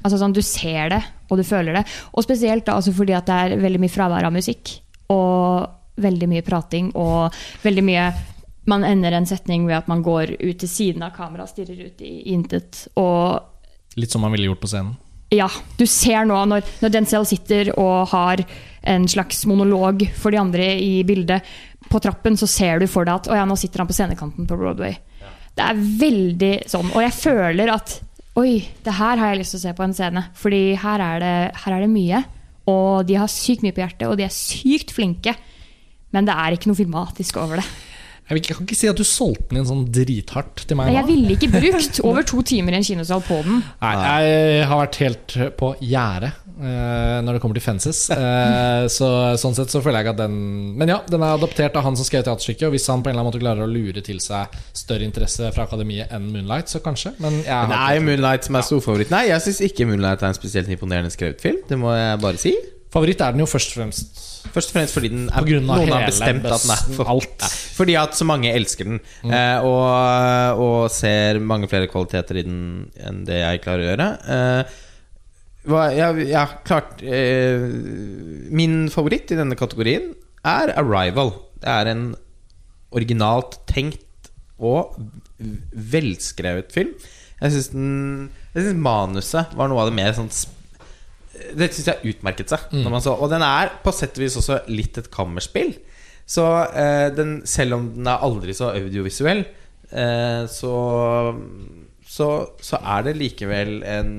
Altså sånn, Du ser det, og du føler det. Og spesielt da, altså fordi det er veldig mye fravær av musikk. Og veldig mye prating og veldig mye Man ender en setning ved at man går ut til siden av kameraet stirrer ut i intet. Og Litt som man ville gjort på scenen. ja, du ser nå når, når Denzel sitter og har en slags monolog for de andre i bildet på trappen, så ser du for deg at å ja, nå sitter han på scenekanten på Broadway. Det er veldig sånn. Og jeg føler at oi, det her har jeg lyst til å se på en scene. Fordi her er det, her er det mye. Og de har sykt mye på hjertet, og de er sykt flinke. Men det er ikke noe filmatisk over det. Jeg, kan ikke si at du solgte den inn sånn drithardt til meg Jeg ville ikke brukt over to timer i en kinosal på den. Nei, jeg har vært helt på gjerdet uh, når det kommer til Fences. Uh, så, sånn sett så føler jeg at den Men ja, den er adoptert av han som skrev teaterstykket. Og hvis han på en eller annen måte klarer å lure til seg større interesse fra akademiet enn Moonlight, så kanskje. Men jeg har jo Moonlight som er storfavoritt. Nei, jeg syns ikke Moonlight er en spesielt imponerende skrevet film. Det må jeg bare si. Favoritt er den jo først og fremst Først og fremst fordi den er, noen har bestemt at den er for alt. Ja, Fordi at så mange elsker den, eh, og, og ser mange flere kvaliteter i den enn det jeg klarer å gjøre. Eh, hva, ja, ja, klart eh, Min favoritt i denne kategorien er 'Arrival'. Det er en originalt tenkt og velskrevet film. Jeg syns manuset var noe av det mer sånn sp- det syns jeg utmerket seg. Man så, og den er på sett og vis også litt et kammerspill. Så eh, den, selv om den er aldri så audiovisuell, eh, så, så Så er det likevel en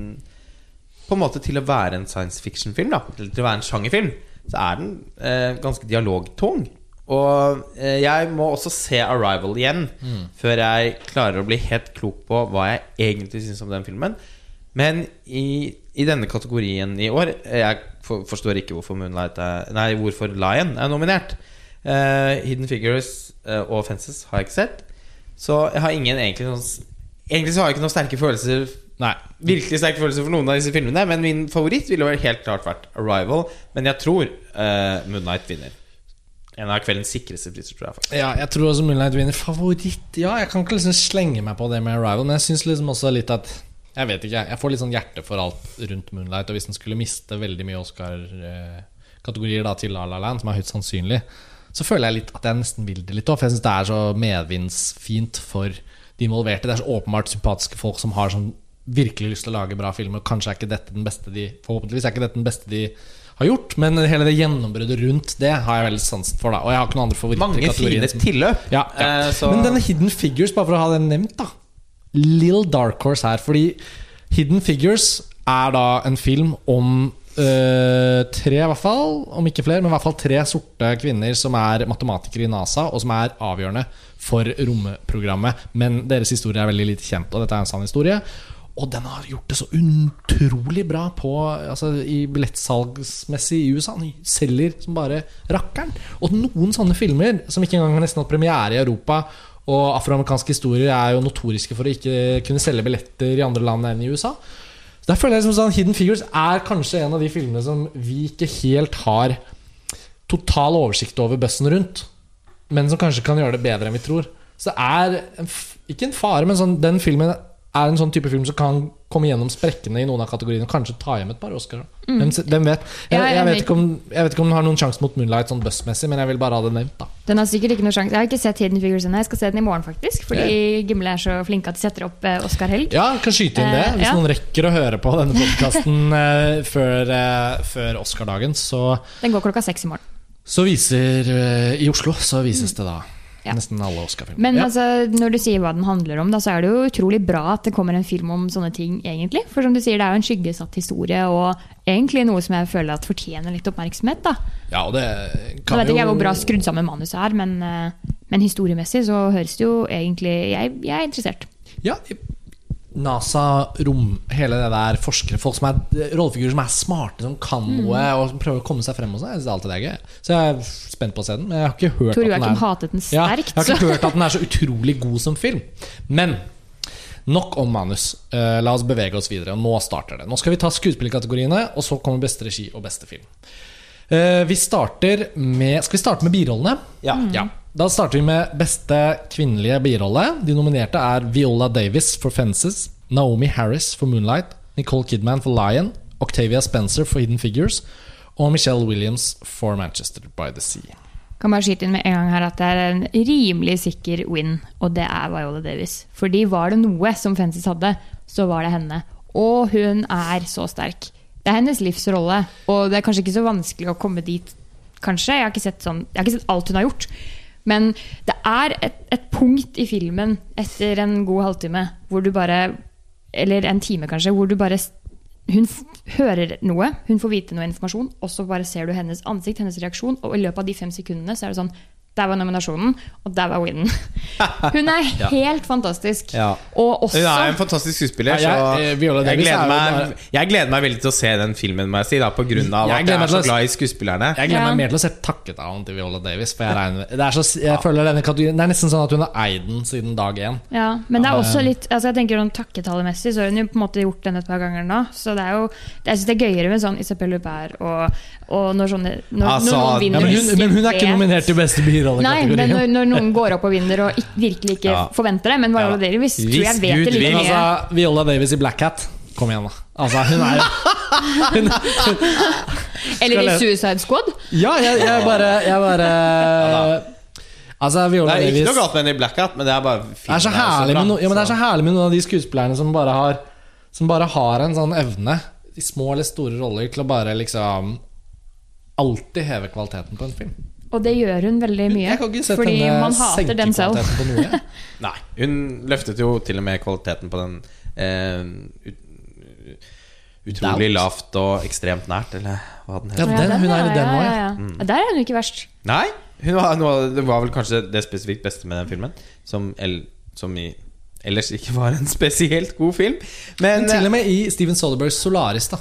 På en måte til å være en science fiction-film, da eller til å være en sjangerfilm, så er den eh, ganske dialogtung. Og eh, jeg må også se 'Arrival' igjen før jeg klarer å bli helt klok på hva jeg egentlig syns om den filmen. Men i, i denne kategorien i år Jeg forstår ikke hvorfor Moonlight er, Nei, hvorfor Lion er nominert. Uh, Hidden Figures uh, og Fences har jeg ikke sett. Så jeg har ingen egentlig noen Egentlig så har jeg ikke noen sterke følelser Nei. Virkelig sterke følelser for noen av disse filmene. Men min favoritt ville vel helt klart vært Arrival. Men jeg tror uh, Moonlight vinner. En av kveldens sikreste priser, tror jeg. faktisk Ja, jeg tror også Moonlight vinner. Favoritt Ja, jeg kan ikke liksom slenge meg på det med Arrival, men jeg syns liksom også litt at Jeg vet ikke, jeg får litt sånn hjerte for alt rundt Moonlight. Og hvis den skulle miste veldig mye Oscar-kategorier til La La Land, som er høyt sannsynlig, så føler jeg litt at jeg nesten vil det litt òg. For jeg syns det er så medvindsfint for de involverte. Det er så åpenbart sympatiske folk som har sånn virkelig lyst til å lage bra filmer. Og Kanskje er ikke dette den beste de Forhåpentligvis er ikke dette den beste de har gjort, men hele det gjennombruddet rundt det har jeg veldig sansen for. da Og jeg har ikke noen andre favoritter. Mange fine tilløp. ja, ja. Eh, så- Men denne Hidden Figures, bare for å ha den nevnt, da. Lill Dark Horse her. Fordi Hidden Figures er da en film om øh, tre, i hvert fall, om ikke flere, men i hvert fall tre sorte kvinner som er matematikere i NASA, og som er avgjørende for romprogrammet. Men deres historie er veldig lite kjent, og dette er en sann historie. og den har gjort det så utrolig bra på altså, i billettsalgsmessig i USA. Den selger som bare rakkeren. Og noen sånne filmer som ikke engang har nesten hatt premiere i Europa, og afroamerikanske historier er jo notoriske for å ikke kunne selge billetter i andre land enn i USA. Så der føler jeg liksom sånn Hidden Figures er kanskje en av de filmene som vi ikke helt har total oversikt over bøssen rundt, men som kanskje kan gjøre det bedre enn vi tror. Så det er ikke en fare, men sånn, den filmen er en sånn type film som kan komme gjennom sprekkene i noen av kategoriene og kanskje ta hjem et par Oscar. Hvem, hvem vet? Jeg, jeg jeg, vet om, jeg vet ikke om den har noen sjanse mot Moonlight sånn bussmessig, men jeg vil bare ha det nevnt. da Den har sikkert ikke noen sjanse. Jeg har ikke sett Hidden Figures ennå. Jeg skal se den i morgen, faktisk. Fordi Gimle er så flinke at de setter opp eh, Oscar-helg. Ja, kan skyte inn det. Eh, Hvis ja. noen rekker å høre på denne podkasten eh, før, eh, før Oscar-dagen, så, Den går klokka seks i morgen. så viser eh, I Oslo så vises det da Ja. nesten alle Oscar-filmer. Men ja. altså, når du sier hva den handler om, da, så er det jo utrolig bra at det kommer en film om sånne ting, egentlig. For som du sier, det er jo en skyggesatt historie, og egentlig noe som jeg føler at fortjener litt oppmerksomhet. da. ja, og det Jeg kan vet jo ikke hvor bra skrudd sammen manuset er, men, eh, men historiemessig så høres det jo egentlig Jeg, jeg er interessert. Ja, NASA, rom, hele det der forskere Folk som er rollefigurer som er smarte, som kan Mm. noe og som prøver å komme seg frem. Og sånn. Jeg synes alltid det er gøy. Så jeg er spent på å se den. Men jeg har ikke hørt Tor Joakim hatet den ja. Jeg har ikke hørt at den er så utrolig god som film. Men nok om manus. Uh, la oss bevege oss videre. Og nå starter det. Nå skal vi ta skuespillerkategoriene, og så kommer beste regi og beste film. Uh, vi starter med Skal vi starte med birollene? Ja. Ja. Da starter vi med beste kvinnelige birolle. De nominerte er Viola Davis for 'Fences', Naomi Harris for 'Moonlight', Nicole Kidman for 'Lion', Octavia Spencer for 'Hidden Figures' og Michelle Williams for 'Manchester by the Sea'. Kan bare skyte inn med en gang her at det er en rimelig sikker win, og det er Viola Davis. Fordi var det noe som Fences hadde, så var det henne. Og hun er så sterk. Det er hennes livsrolle, og det er kanskje ikke så vanskelig å komme dit, kanskje. Jeg har ikke sett, sånn, jeg har ikke sett alt hun har gjort. Men det er et, et punkt i filmen etter en god halvtime hvor du bare Eller en time, kanskje, hvor du bare hun hører noe, hun får vite noe informasjon, og så bare ser du hennes ansikt, hennes reaksjon, og i løpet av de fem sekundene så er det sånn Der var nominasjonen, og der var winnen. Hun er Ja. helt fantastisk. Ja. Og også Hun er en fantastisk skuespiller, Ja, jeg- eh, jeg er gleder, meg, jeg gleder meg veldig til å se den filmen, må jeg si, da, på grunn av Jeg at jeg er så glad i skuespillerne. Jeg gleder Ja. meg mer til å se takketalen til Viola Davis. For jeg, regner, det, er så, jeg føler denne kategorien Det er nesten sånn at hun har eid den siden dag én. Ja, men det er også litt altså jeg tenker sånn Takketallemessig så har hun jo på en måte gjort den et par ganger nå. Så det er jo Jeg syns det er gøyere med sånn Isabel Lubert og, og når sånne Når, Altså, når noen Ja, vinner men, hun, men hun er ikke nominert til beste Nei, men når, når noen går opp og vinner og ikke, virkelig ikke Ja. forventer det. Men Viola Ja. Davis tror jeg vet Gud det like mye. altså, Viola Davis i Black Hat Kom igjen, da. Altså, hun er hun, Eller i Suicide Squad. Ja, jeg, jeg bare Jeg bare Altså, Det er ikke Davis noe galt med henne i Black Hat, men det er bare Det er så herlig med, no, ja, men det er så herlig med noen av de skuespillerne som bare har Som bare har en sånn evne, i små eller store roller, til å bare liksom Alltid heve kvaliteten på en film. Og det gjør hun veldig mye. Fordi man hater den selv. Nei, hun løftet jo til og med kvaliteten på den eh, ut, utrolig Doubt. lavt og ekstremt nært, eller hva den Ja, heter. den, hun er i den ja, òg, ja, ja. ja. Ja, Der er hun ikke verst. Nei, hun var, noe, det var vel kanskje det spesifikt beste med den filmen, som, el, som i, ellers ikke var en spesielt god film. Men, Men til og med i Steven Soderbergs Solaris, da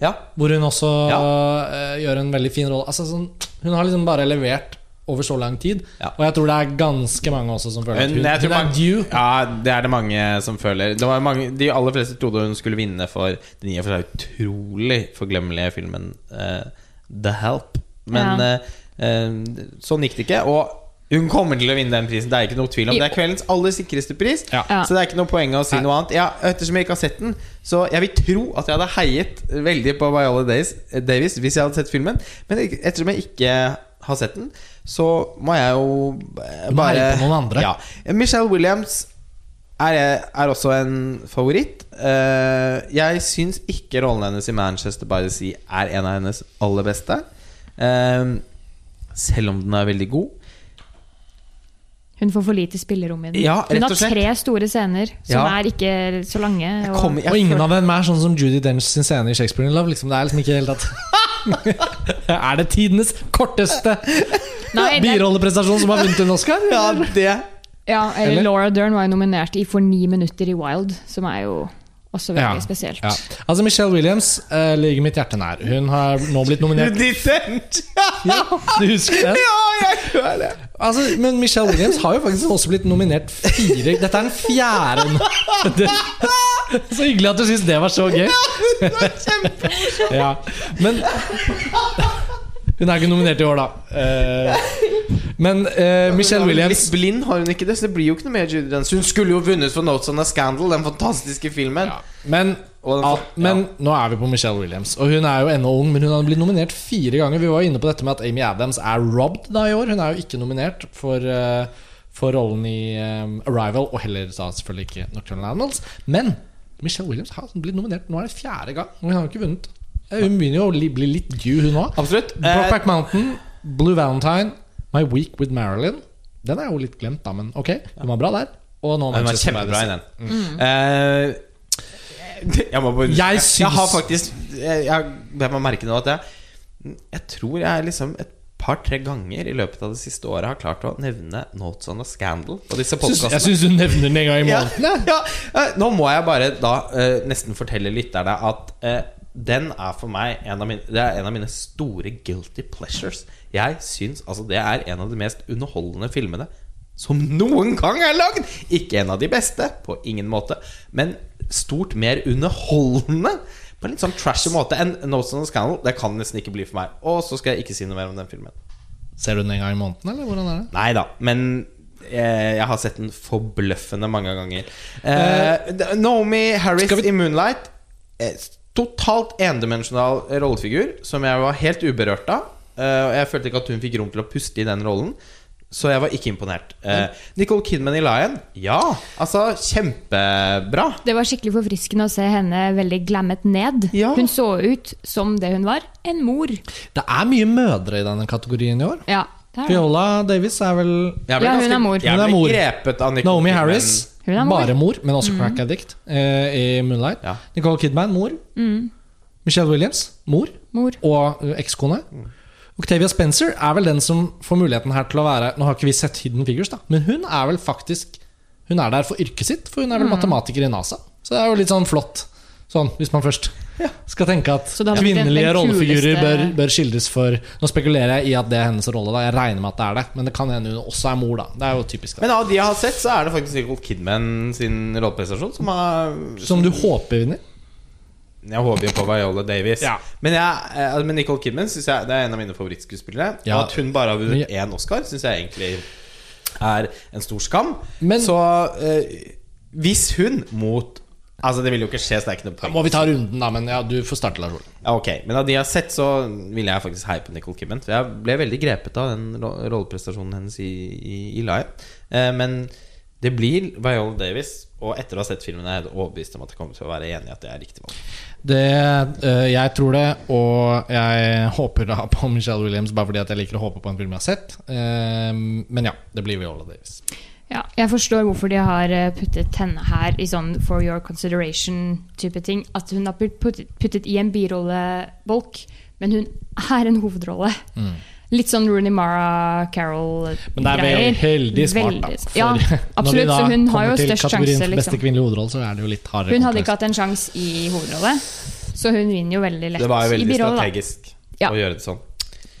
ja, hvor hun også Ja. uh, gjør en veldig fin rolle. Altså, sånn, hun har liksom bare levert over så lang tid. Ja. Og jeg tror det er ganske mange også som føler at hun, hun er mange- due. Ja, det er det mange som føler. Det var mange, de aller fleste trodde hun skulle vinne for den i og for seg utrolig forglemmelige filmen uh, The Help. Men Ja. uh, eh, sånn gikk det ikke. Og hun kommer til å vinne den prisen. Det er ikke noe tvil om Det er kveldens aller sikreste pris. Ja. Så det er ikke noe poeng å si Nei. noe annet. Ja, ettersom jeg ikke har sett den, så jeg vil tro at jeg hadde heiet veldig på Viola Davis, Davis hvis jeg hadde sett filmen. Men ettersom jeg ikke har sett den, så må jeg jo eh, bare heie på noen andre. Ja. Michelle Williams er, er også en favoritt. Eh, jeg syns ikke rollen hennes i Manchester by the Sea er en av hennes aller beste. Eh, selv om den er veldig god. Hun får for lite spillerom i den. Ja, rett hun har tre store scener som Ja. er ikke så lange. Jeg Og, kommer- jeg Og ingen av dem er sånn som Judy Dench sin scene i Shakespeare in Love. Liksom. Det er liksom ikke helt at Er det tidenes korteste birolleprestasjon som har vunnet en Oscar? Ja, det ja, eller Eller? Laura Dern var jo nominert i For ni minutter i Wild, som er jo også veldig spesielt. Ja. Altså Michelle Williams uh, ligger mitt hjerte nær. Hun har nå blitt nominert Descent! Ja, Du husker det? ja, jeg gjør det! Altså, men Michelle Williams har jo faktisk også blitt nominert fire Dette er den fjerde Så hyggelig at du syns det var så gøy. Ja, men Hun er ikke nominert i år, da. Eh, men uh, Michelle Williams Litt blind har hun ikke det, så det blir jo ikke noe mer Judy Dench. Hun skulle jo vunnet for Notes on a Scandal, den fantastiske filmen. ja, Men, den ja, men nå er vi på Michelle Williams. Og hun er jo ennå ung, men hun har blitt nominert fire ganger. Vi var inne på dette med at Amy Adams er robbed da i år. Hun er jo ikke nominert for, uh, for rollen i um, Arrival, og heller da selvfølgelig ikke Nocturnal Animals. Men Michelle Williams har blitt nominert. Nå er det fjerde gang. Hun har jo ikke vunnet. Eh, Hun begynner jo å bli litt due, hun òg. Brokeback Mountain, Blue Valentine, My Week with Marilyn. Den er jo litt glemt, da, men ok. Den var bra der. Og nå Den var kjempebra i den. den. Uh, jeg må bare Jeg jeg, har faktisk Jeg, jeg, jeg må merke nå at jeg Jeg tror jeg liksom et par-tre ganger i løpet av det siste året har klart å nevne Notes on a Scandal på disse podcastene. Jeg syns du nevner den en gang i Ja, måneden. ja, ja. Eh, Nå må jeg bare da uh, nesten fortelle lytterne at uh, den er for meg en av mine, Det er en av mine store guilty pleasures. Jeg syns altså det er en av de mest underholdende filmene som noen gang er lagd! Ikke en av de beste, på ingen måte, men stort mer underholdende. På en litt sånn trashy måte enn Notes on a Scandal. Det kan nesten ikke bli for meg. Og så skal jeg ikke si noe mer om den filmen. Ser du den en gang i måneden, eller hvordan er det? Nei da, men eh, jeg har sett den forbløffende mange ganger. Eh, d- Naomi Harris vi- i Moonlight. Eh, totalt endimensjonal rollefigur som jeg var helt uberørt av. Eh, og jeg følte ikke at hun fikk rom til å puste i den rollen. Så jeg var ikke imponert. Eh, Nicole Kidman i Lion, ja. Altså, kjempebra. Det var skikkelig forfriskende å se henne veldig glammet ned. Ja. Hun så ut som det hun var, en mor. Det er mye mødre i denne kategorien i år. Ja, det er. Viola Davis er vel Ja, hun ganske- er mor. Hun er mor. grepet av Nicole Naomi Kidman. Harris, Hun er mor. bare mor, men også crack addict eh, i Moonlight. Ja. Nicole Kidman, mor. Michelle Williams, mor. Mor. Og ekskone. ekskone. Octavia Spencer er vel den som får muligheten her til å være Nå har ikke vi sett Hidden Figures, da men hun er vel faktisk Hun er der for yrket sitt, for hun er vel matematiker i NASA. Så det er jo litt sånn flott, sånn hvis man først skal tenke at kvinnelige rollefigurer bør, bør skildres for Nå spekulerer jeg i at det er hennes rolle, da. Jeg regner med at det er det. Men det kan hende hun også er mor, da. Det er jo typisk. Da. Men av de jeg har sett, så er det faktisk Nicole Kidman sin rolleprestasjon som har Som du håper vinner. Jeg håper jo på Viola Davis. Ja. Men, jeg, eh, men Nicole Kidman synes jeg, det er en av mine favorittskuespillere. Ja. Og at hun bare har vunnet én Oscar, syns jeg egentlig er en stor skam. Men- så eh, hvis hun mot Altså, det vil jo ikke skje, så det er ikke noe poeng. må vi ta runden, da. Men ja, du får starte, Lars Ole. Ja, ok, Men av de jeg har sett, så vil jeg faktisk heie på Nicole Kidman. For jeg ble veldig grepet av den rolleprestasjonen hennes i, i, i Lion. Eh, men det blir Viola Davis. Og etter å ha sett filmen er jeg helt overbevist om at jeg kommer til å være enig i at det er riktig valg. Det, eh, jeg tror det, og jeg håper da på Michelle Williams bare fordi at jeg liker å håpe på en film jeg har sett. Eh, men ja, det blir Viola Davis. Ja, jeg forstår hvorfor de har eh, puttet henne her i sånn for your consideration-type ting. At hun har puttet, puttet i en birollebolk, men hun er en hovedrolle. Litt sånn Rooney Mara Carol-greier. Men det er veldig heldig smart, da. For Ja, når vi absolutt. da Så hun har kommer jo til størst kategorien sjanse. Beste Liksom. kvinnelige hovedrolle, så er det jo litt hardere. Hun hadde ikke hatt en sjanse i hovedrolle, så hun vinner jo veldig lett Det var jo veldig birolle. strategisk Ja. å gjøre det sånn.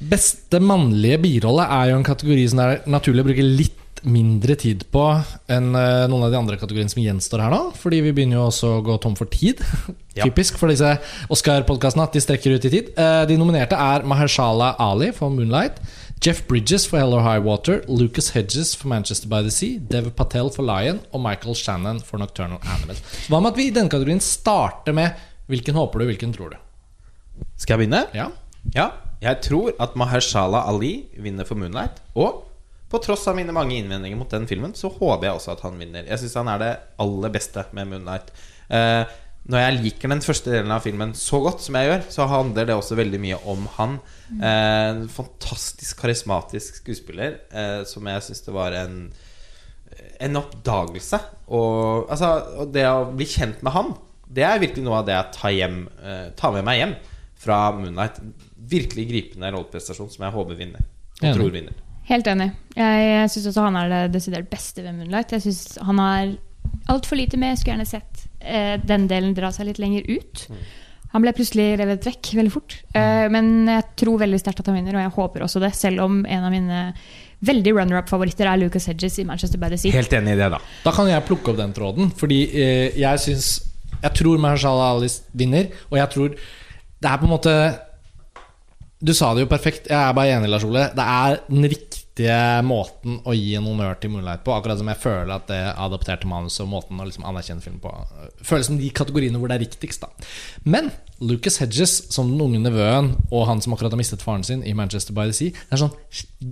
Beste mannlige birolle er jo en kategori som det er naturlig å bruke litt mindre tid på enn eh, noen av de andre kategoriene som gjenstår her nå. Fordi vi begynner jo også å gå tom for tid. Ja. Typisk for disse Oscar-podkastene at de strekker ut i tid. Eh, De nominerte er Mahershala Ali for Moonlight. Jeff Bridges for Hell or High Water, Lucas Hedges for Manchester by the Sea, Dev Patel for Lion og Michael Shannon for Nocturnal Animals. Hva med at vi i denne kategorien starter med hvilken håper du, hvilken tror du? Skal jeg begynne? Ja, Ja. Jeg tror at Mahershala Ali vinner for Moonlight. Og på tross av mine mange innvendinger mot den filmen, så håper jeg også at han vinner. Jeg syns han er det aller beste med Moonlight. Eh, når jeg liker den første delen av filmen så godt som jeg gjør, så handler det også veldig mye om han. Eh, en fantastisk karismatisk skuespiller eh, som jeg syns det var en en oppdagelse. Og, altså, og det å bli kjent med han, det er virkelig noe av det jeg tar, hjem, eh, tar med meg hjem fra Moonlight. Virkelig gripende rolleprestasjon som jeg håper vinner. Og Mm. tror vinner. Helt enig. Jeg syns også han er det desidert beste ved Moonlight. Jeg synes Han har altfor lite med. Skulle gjerne sett eh, den delen dra seg litt lenger ut. Han ble plutselig revet vekk veldig fort. Eh, men jeg tror veldig sterkt at han vinner, og jeg håper også det. Selv om en av mine veldig runner-up-favoritter er Lucas Hedges i Manchester by the Sea. Helt enig i det, da. Da kan jeg plukke opp den tråden, fordi eh, jeg syns Jeg tror Mahershala Ali vinner, og jeg tror Det er på en måte Du sa det jo perfekt, jeg er bare enig, Lars Ole. Det er den riktige måten å gi en honnør til Moonlight på. Akkurat som jeg føler at det adapterte manuset og måten å liksom anerkjenne film på øh, føles som de kategoriene hvor det er riktigst. da Men Lucas Hedges som den unge nevøen og han som akkurat har mistet faren sin i Manchester by the Sea, det er sånn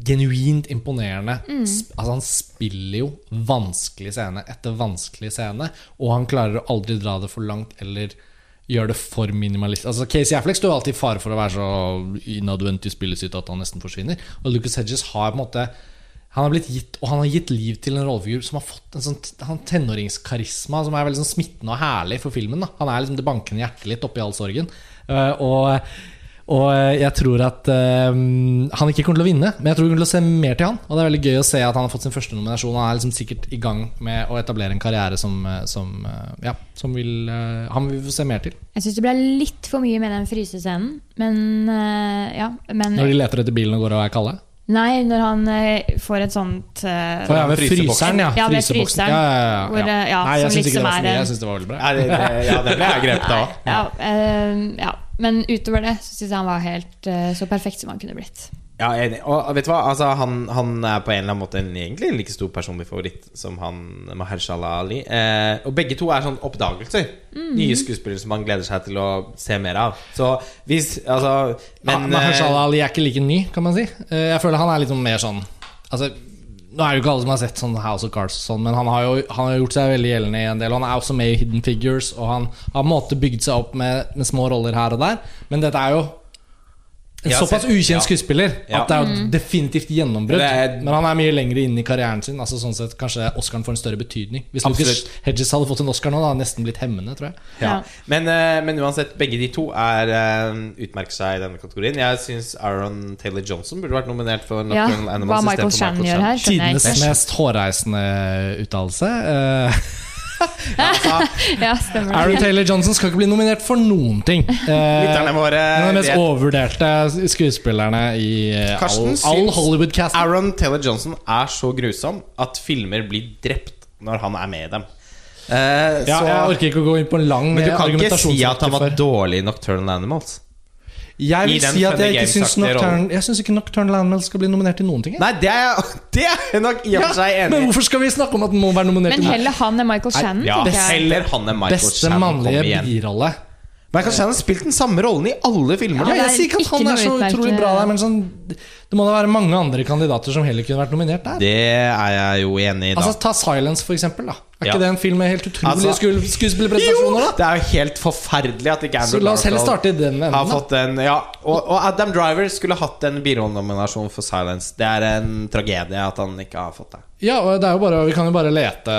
genuint imponerende. Mm. Altså Han spiller jo vanskelig scene etter vanskelig scene, og han klarer å aldri dra det for langt eller gjør det for minimalist. Altså Casey Affleck står alltid i fare for å være så innadvendt i spillet sitt at han nesten forsvinner. Og Lucas Hedges har på en måte Han har blitt gitt Og han har gitt liv til en rollefigur som har fått en sånn tenåringskarisma som er veldig sånn smittende og herlig for filmen. Da. Han er liksom det bankende hjertet litt oppi all sorgen. Uh, og og jeg tror at uh, han ikke kommer til å vinne, men jeg tror vi kommer til å se mer til han. Og det er veldig gøy å se at han har fått sin første nominasjon. Han er liksom sikkert i gang med å etablere en karriere som, eh, som, eh, ja, som vil, uh, han vil få se mer til. Jeg syns det ble litt for mye med den frysescenen, men uh, ja. Men Når de leter etter bilen og går og er kalde. nei, når han eh, får et sånt uh, For ja, ved fryseren, ja. Ja, ved Fryseboksen. fryseren, Ja, ja, ja, ja. hvor, uh, ja, Nei, jeg syns ikke liksom det var så mye. Jeg synes det var veldig bra. Ja, det, det, ja, det ble jeg grepet av. ja, eh, ja. Men utover det så syns jeg han var helt eh, så perfekt som han kunne blitt. Ja, enig. Og vet du hva? Altså, han, han er på en eller annen måte en, egentlig en like stor personlig favoritt som han Mahershala Ali. Eh, og begge to er sånn oppdagelser. Nye skuespillere som man gleder seg til å se mer av. Så hvis Altså Men, ja, eh, Mahershala Ali er ikke like ny, kan man si. Eh, Jeg føler han er litt sånn mer sånn Altså nå er det jo ikke alle som har sett sånn House of Cards, sånn, men han har jo han har gjort seg veldig gjeldende i en del. Han er også med i Hidden Figures, og han har på en måte bygd seg opp med, med små roller her og der. Men dette er jo en såpass ukjent ja. skuespiller Ja. at det er jo definitivt gjennombrudd. Er- Men han er mye lenger inne i karrieren sin. Altså sånn sett Kanskje Oscaren får en større betydning. Hvis Lucas Hedges hadde fått en Oscar nå, da hadde han nesten blitt hemmende, tror jeg. Ja. Ja. Men, eh, men uansett, begge de to er eh, utmerker seg i denne kategorien. Jeg syns Aaron Taylor Johnson burde vært nominert for Ja, Animal Animals. hva Michael Chan Shannon gjør her, skjønner jeg Tidenes mest hårreisende uttalelse. Eh, Ja, stemmer Aaron. Taylor Johnson skal ikke bli nominert for noen ting. Eh, Lytterne våre en av de mest vet- overvurderte skuespillerne i Karsten, all, all Hollywood-cast. Aaron Taylor Johnson er så grusom at filmer blir drept når han er med i dem. Eh, Ja, så, jeg orker ikke å gå inn på en lang argumentasjon. men du kan ikke si at han var for dårlig i Nocturnal Animals. Jeg vil si at jeg ikke syns Nocturne, Jeg syns ikke Nocturnal Animals skal bli nominert til noen ting. jeg. Nei, det er, det er nok i og for seg enig men hvorfor skal vi snakke om at den må være nominert Men heller han er Michael Shannon, Ja, tenker jeg. heller han er Michael beste Shannon. mannlige birolle? Michael Shannon har spilt den samme rollen i alle filmer. Ja, jeg er sier ikke at han er så utrolig bra der, men sånn, det må da være mange andre kandidater som heller kunne vært nominert der. Det er jeg jo enig i, da. Altså Ta Silence, for eksempel. da Er Ja. ikke det en film med helt utrolige Altså- skuespillerprestasjoner? da? Det er jo helt forferdelig at ikke Så Andrew Garfield i den har fått en Ja, og, og Adam Driver skulle hatt en birollennominasjon for Silence. Det er en tragedie at han ikke har fått det. Ja, og det er jo bare, Vi kan jo bare lete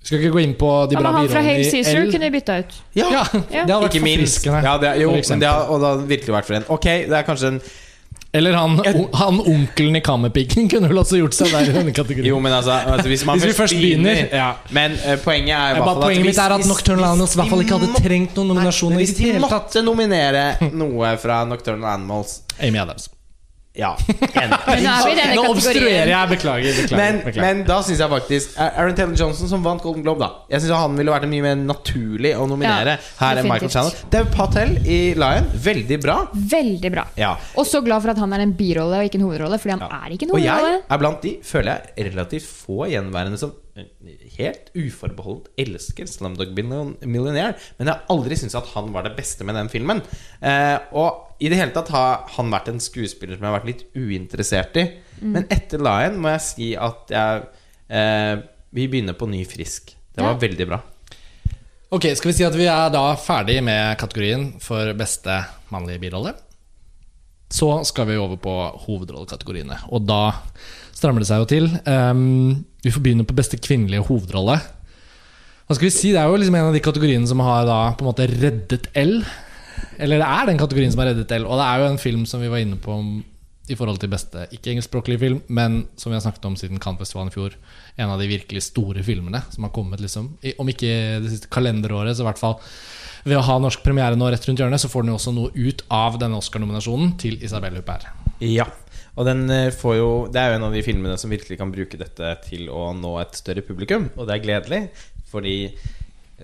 Vi skal ikke gå inn på de Ja, bra men han fra birollene Hail i kunne vi bytta ut. Ja, det hadde vært Ikke minst. Ja, det, jo, for men det har, og det hadde virkelig vært for en. Ok, det er kanskje en Eller han, han onkelen i Kammerpiken kunne vel også gjort seg der i denne kategorien. Jo, men altså, altså Hvis man Hvis vi først begynner, ja. Men uh, poenget er i hvert fall at Poenget mitt er at Nocturnal Animals i hvert fall ikke hadde trengt noen nominasjoner Nei, Hvis de måtte nominere noe fra Nocturnal Animals Amy Adams. Ja, enig. Men nå er obstruerer jeg. Beklager. beklager, Men, beklager. men da syns jeg faktisk Aaron Taylor Johnson som vant Golden Globe, da. Jeg synes Han ville vært mye mer naturlig å nominere Ja, her enn Michael Channel. Shannon. Dev Patel i Lion, veldig bra. Veldig bra. Ja. Og så glad for at han er en birolle og ikke en hovedrolle, fordi han Ja. er ikke en hovedrolle. Og jeg er blant de, føler jeg, relativt få gjenværende som eh, helt uforbeholdent elsker Slumdog Million- Millionaire. Men jeg har aldri syntes at han var det beste med den filmen. Eh, og i det hele tatt har han vært en skuespiller som jeg har vært litt uinteressert i. Men etter Lion må jeg si at jeg eh, Vi begynner på ny frisk. Det var Ja. veldig bra. Ok, Skal vi si at vi er da ferdig med kategorien for beste mannlige birolle? Så skal vi over på hovedrollekategoriene. Og da strammer det seg jo til. Um, vi får begynne på beste kvinnelige hovedrolle. Hva skal vi si? Det er jo liksom en av de kategoriene som har da på en måte reddet L. Eller det er den kategorien som er reddet til. Og det er jo en film som vi var inne på i forhold til beste ikke-engelskspråklige film, men som vi har snakket om siden Cannes-festivalen i fjor, en av de virkelig store filmene som har kommet, liksom, om ikke det siste kalenderåret, så i hvert fall ved å ha norsk premiere nå rett rundt hjørnet, så får den jo også noe ut av denne Oscar-nominasjonen til Isabel Huppert. Ja. Og eh, jo Det er jo en av de filmene som virkelig kan bruke dette til å nå et større publikum, og det er gledelig, fordi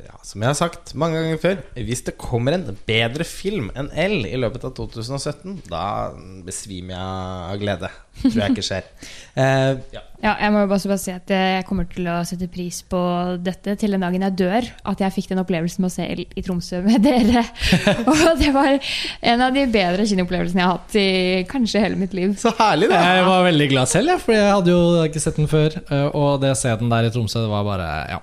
ja, som jeg har sagt mange ganger før Hvis det kommer en bedre film enn L i løpet av 2017, da besvimer jeg av glede. Tror jeg ikke skjer. Eh, ja. Ja, jeg må jo bare bare si at jeg kommer til å sette pris på dette til den dagen jeg dør. At jeg fikk den opplevelsen med å se El i Tromsø med dere. Og det var en av de bedre kinoopplevelsene jeg har hatt i kanskje hele mitt liv. Så herlig, da! Jeg var veldig glad selv, jeg, for jeg hadde jo ikke sett den før. eh, Og det å se den der i Tromsø, det var bare Ja.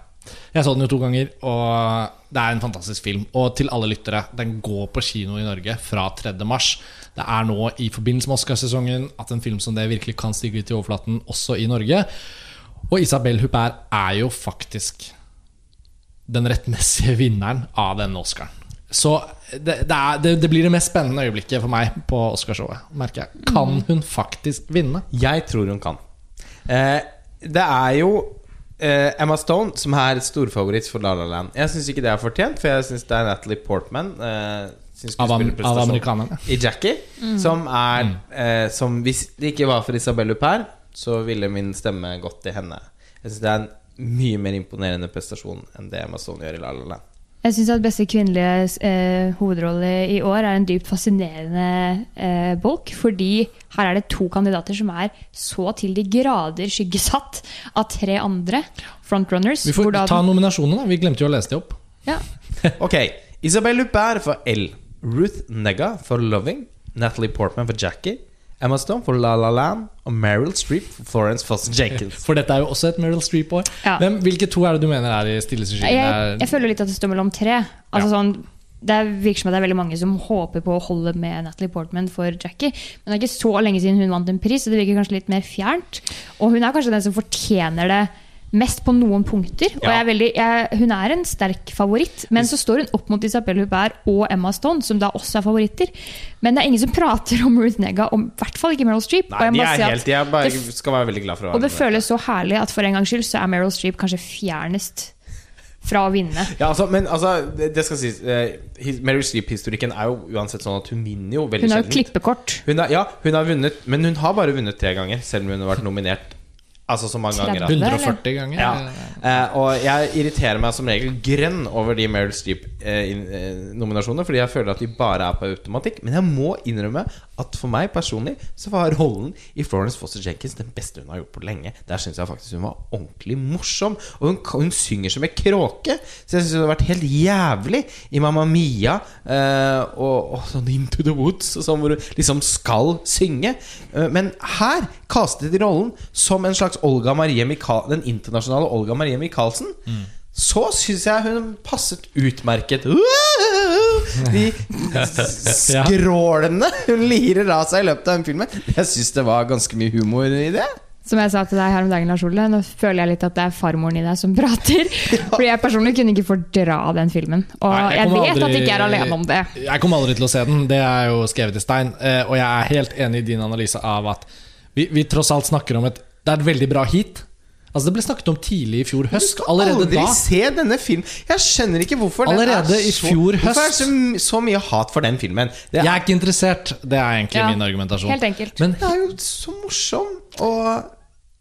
Jeg så den jo to ganger, og det er en fantastisk film. Og til alle lyttere, den går på kino i Norge fra 3. mars. Det er nå i forbindelse med Oscarsesongen at en film som det virkelig kan stige i overflaten også i Norge. Og Isabel Huppert er jo faktisk den rettmessige vinneren av denne Oscaren. Så det, det, er, det, det blir det mest spennende øyeblikket for meg på Oscarshowet. merker jeg Kan hun faktisk vinne? Jeg tror hun kan. Eh, det er jo eh, Emma Stone som er storfavoritt for La La Land. Jeg syns ikke det er fortjent, for jeg syns det er Natalie Portman. Uh, Av, av amerikanerne. I Jackie. Som er eh, Som hvis det ikke var for Isabel Huppert, så ville min stemme gått til henne. Jeg syns det er en mye mer imponerende prestasjon enn det Emma Stone gjør i La La Land. Jeg syns at beste kvinnelige eh, hovedrolle i år er en dypt fascinerende eh, bolk. Fordi her er det to kandidater som er så til de grader skyggesatt av tre andre frontrunners. Vi får da- ta nominasjonene. Vi glemte jo å lese de opp. ja. Ok, Isabel Luper for L. Ruth Negga for Loving. Natalie Portman for Jackie. Emma Stone for La La Land. Og Meryl Streep for Florence Foss Jenkins. For dette er jo også et Meryl Streep-år. Ja. Hvilke to er det du mener er i stilleste skyggen? jeg, jeg føler litt at det står mellom tre. Altså Ja. sånn, det virker som at det er veldig mange som håper på å holde med Natalie Portman for Jackie. Men det er ikke så lenge siden hun vant en pris, så det virker kanskje litt mer fjernt. Og hun er kanskje den som fortjener det mest på noen punkter. Og Ja. jeg er veldig, jeg, hun er en sterk favoritt, men så står hun opp mot Isabel Hubert og Emma Stone, som da også er favoritter. Men det er ingen som prater om Ruth Nega, og i hvert fall ikke Meryl Streep. og Nei, jeg må de er helt er bare, det skal være veldig glad for å og det føles så herlig at for en gangs skyld så er Meryl Streep kanskje fjernest fra å vinne. ja, altså, men altså, det, det skal sies uh, Meryl Streep-historikken er jo uansett sånn at hun vinner jo veldig Hun har jo klippekort. Hun er, ja, hun har vunnet, men hun har bare vunnet tre ganger, selv om hun har vært nominert altså så mange ganger. Da. 140 ganger? Ja. Eh, og jeg irriterer meg som regel grønn over de Meryl Streep-nominasjonene, fordi jeg føler at de bare er på automatikk. Men jeg må innrømme at for meg personlig så var rollen i Florence Foster Jenkins den beste hun har gjort på lenge. Der syns jeg faktisk hun var ordentlig morsom. Og hun, hun synger som en kråke. Så jeg syns hun har vært helt jævlig i Mamma Mia uh, og, og sånn Into the Woods, og sånn hvor hun liksom skal synge. Uh, men her kastet de rollen som en slags Olga Marie Mika den internasjonale Olga Marie Michaelsen. Så syns jeg hun passet utmerket. De skrålene hun lirer av seg i løpet av den filmen. Jeg syns det var ganske mye humor i det. Som jeg sa til deg her om dagen, Lars Ole, nå føler jeg litt at det er farmoren i deg som prater. Fordi jeg personlig kunne ikke fordra den filmen. Og Nei, jeg jeg, vet vet at jeg ikke er alene om det. Jeg kommer aldri til å se den, det er jo skrevet i stein. eh, Og jeg er helt enig i din analyse av at vi, vi tross alt snakker om et Det er et veldig bra hit. Altså Det ble snakket om tidlig i fjor høst. Allerede aldri da. se denne filmen. Jeg skjønner ikke hvorfor den Allerede er i så, høst Hvorfor er det så, så mye hat for den filmen? Det Jeg er, er ikke interessert. Det er egentlig Ja, min argumentasjon. helt enkelt. Men det er jo så morsom. Og